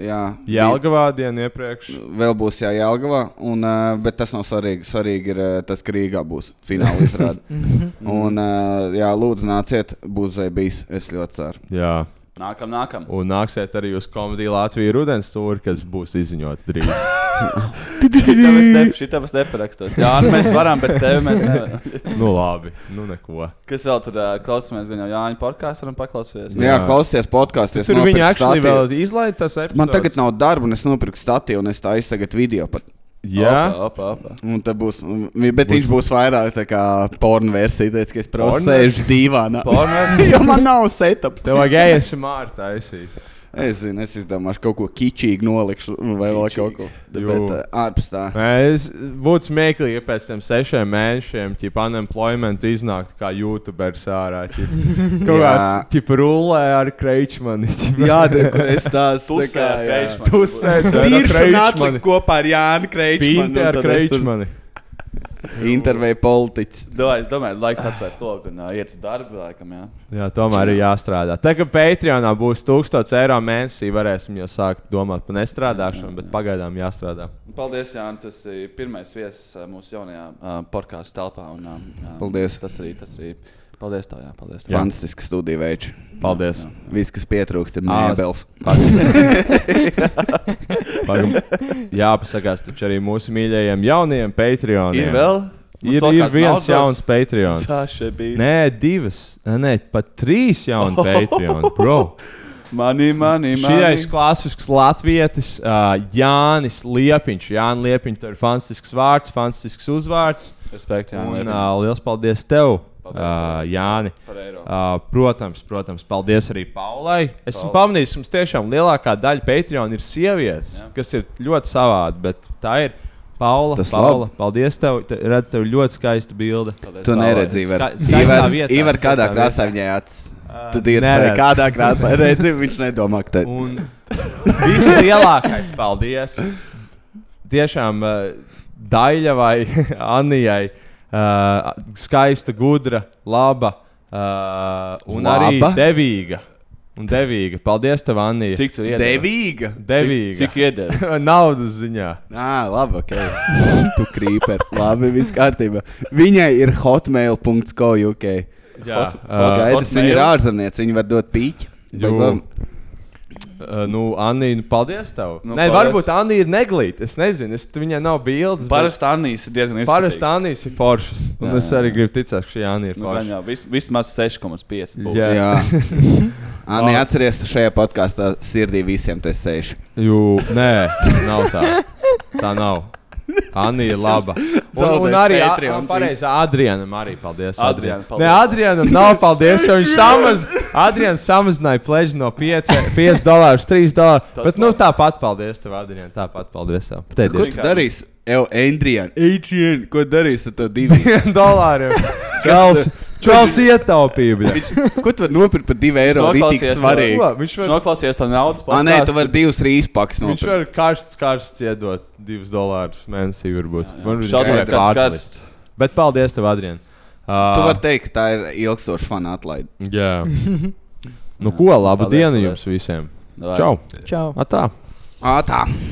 Jā, Jelgavā dienu iepriekš. Vēl būs jā, Jālgavā, un, uh, bet tas nav svarīgi. Svarīgi ir uh, tas, ka Rīgā būs fināla izrāde. un, uh, jā, lūdzu, nāciet, būs zēbīs. Es ļoti ceru. Jā. Nākam, nākam. Un nāksiet arī uz komēdiju Latvijas rudens tūri, kas būs izziņota drīz. Šitam es neparakstos. Jā, nu mēs varam, bet tevi mēs nevaram. nu labi, nu neko. Kas vēl tur uh, klausāmies? Gan jau Jāņa podkāstu varam paklausīties. Jā, jā klausieties podkāstu. Tur viņi actually vēl izlaiž tas epizodes. Man tagad nav darba, un es nopirku statīvu, un es taisu tagad video. Pat. Jā, opa, opa. Un tā būs, bet būs. viņš būs vairāk tā kā versija, teica, ka es. Porno versija? jo man nav setups. Tev vajag ASMR taisīt. Es zinu, es izdomāšu kaut ko kičīgu nolikšu, vai vēl kaut ko. Jū. Bet uh, ārpus tā. Es būtu smieklīgi, ja pēc tam sešiem mēnešiem, ja unemployment iznāktu kā YouTuberis ārā. ķip. Kaut kāds ķip rullē ar kreičmani. Jā, kur es tās. Pusēdz ar Tīršana atlikt kopā ar Jānu Kreičmanu. Pīti ar kreičmani. Intervēja politiķis. Domāju, es domāju, laiks atvērt logu un uh, iet uz darbu. Laikam, jā. Jā, tomēr ir jāstrādā. Tā kā Patreonā būs 1000 eiro mēnesī, varēsim jau sākt domāt par nestrādāšanu, bet pagaidām jāstrādā. Paldies, Jānis. Tas ir pirmais viesis mūsu jaunajā uh, podkāstu telpā. Un, uh, Paldies. Tas arī, tas arī. Paldies, tev, jā, paldies. Tev. Fantastiski studiju veids. Paldies. Viss, kas pietrūkst, ir mēbeles. Pagam- Jāpasakās taču arī mūsu mīļajiem jaunajiem Patreoniem. Ir vēl? Mums Ir, vēl ir viens jauns Patreons. Nē, divas. Nē, pat trīs jauni Patreon. Bro. Mani, mani, mani. ir klasisks latvietis, uh, Jānis Liepiņš. Jānis Liepiņš, tev ir fantastisks vārds, fantastisks uzvārds. Respekt, Jāni Un, uh, liels paldies tev, uh, Jāni. Uh, protams, protams, paldies arī Paulai. Esmu Paula. pamanījis, ka mums tiešām lielākā daļa Patreon ir sievietes, Jā. kas ir ļoti savādi, bet tā ir. Paula, Tas Paula labi. paldies tev. Te, redz, tev ļoti skaista bilde. Paldies, Tu Paulai. neredzi, Ivar. Kādā skaistā krāsā viņai acis. Ā, Tu dirzi, kādā krāsā reizi viņš nedomā, ka tā Un vislielākais paldies tiešām uh, Daļavai, Anijai, uh, skaista, gudra, laba uh, un Laba? arī devīga. Un devīga. Paldies, tev, Anija. Cik tur iedeva? devīga. devīga? Cik, cik iedeva? Naudas ziņā. Ā, labi, ok. tu krīper. Labi, viss kārtībā. Viņai ir hotmail.co UK. Jā, Hot- uh, Gaidis, viņa ir Hotmail? ārzemniece, viņa var dot pīķi. Uh, nu, Anija, nu, paldies tev. Nu, Nu, Nē, paldies. varbūt Anija ir neglīta. Es nezinu, es, viņai nav bildes. bet Parasti Annijas ir diezgan Parasti izskatīgs. Anijas ir foršas. Un Jā, es jā, arī jā. gribu ticēt, ka šī Anija ir Nu, forša. jau, vis, vismaz 6,5. būs. Jā. Jā. Anī, atceries, šajā podkāstā sirdī visiem tu esi seši. Jū, nē, nav tā. Tā nav. Anija ir laba. Un, un arī pareizi Adrianam arī paldies. Adrianam, paldies. Nē, Adrianam nav paldies, jo viņš samaz, Adrians samazināja pleģi no 5, 5 dolārus, 3 dolārus. Bet nu tāpat paldies tev, Adrian, tāpat paldies tev. Ko Pateicies. tu darīsi? Evo, Adrian, Adrian, ko darīsi ar to diviem? dolāriem. Čels, čels ietaupīja. Ko tu vari nopirkt par divu eiro? Rītīgi noklausījies svarīgi. Ko? Viņš Viņš var, noklausījās to naudas Ā, nē, tu vari divus rīspaks viņš nopirkt. var karsts, karsts iedot 2 dolārus mēnesī varbūt. Viņš varētu kas pārpalist. karsts. Bet paldies tev, Adrian. Uh, Tu vari teikt, ka tā ir ilgstoša fana atlaide. Jā. nu, ko labu dienu jums visiem. Davai. Čau! Čau! Atā! Ā, tā.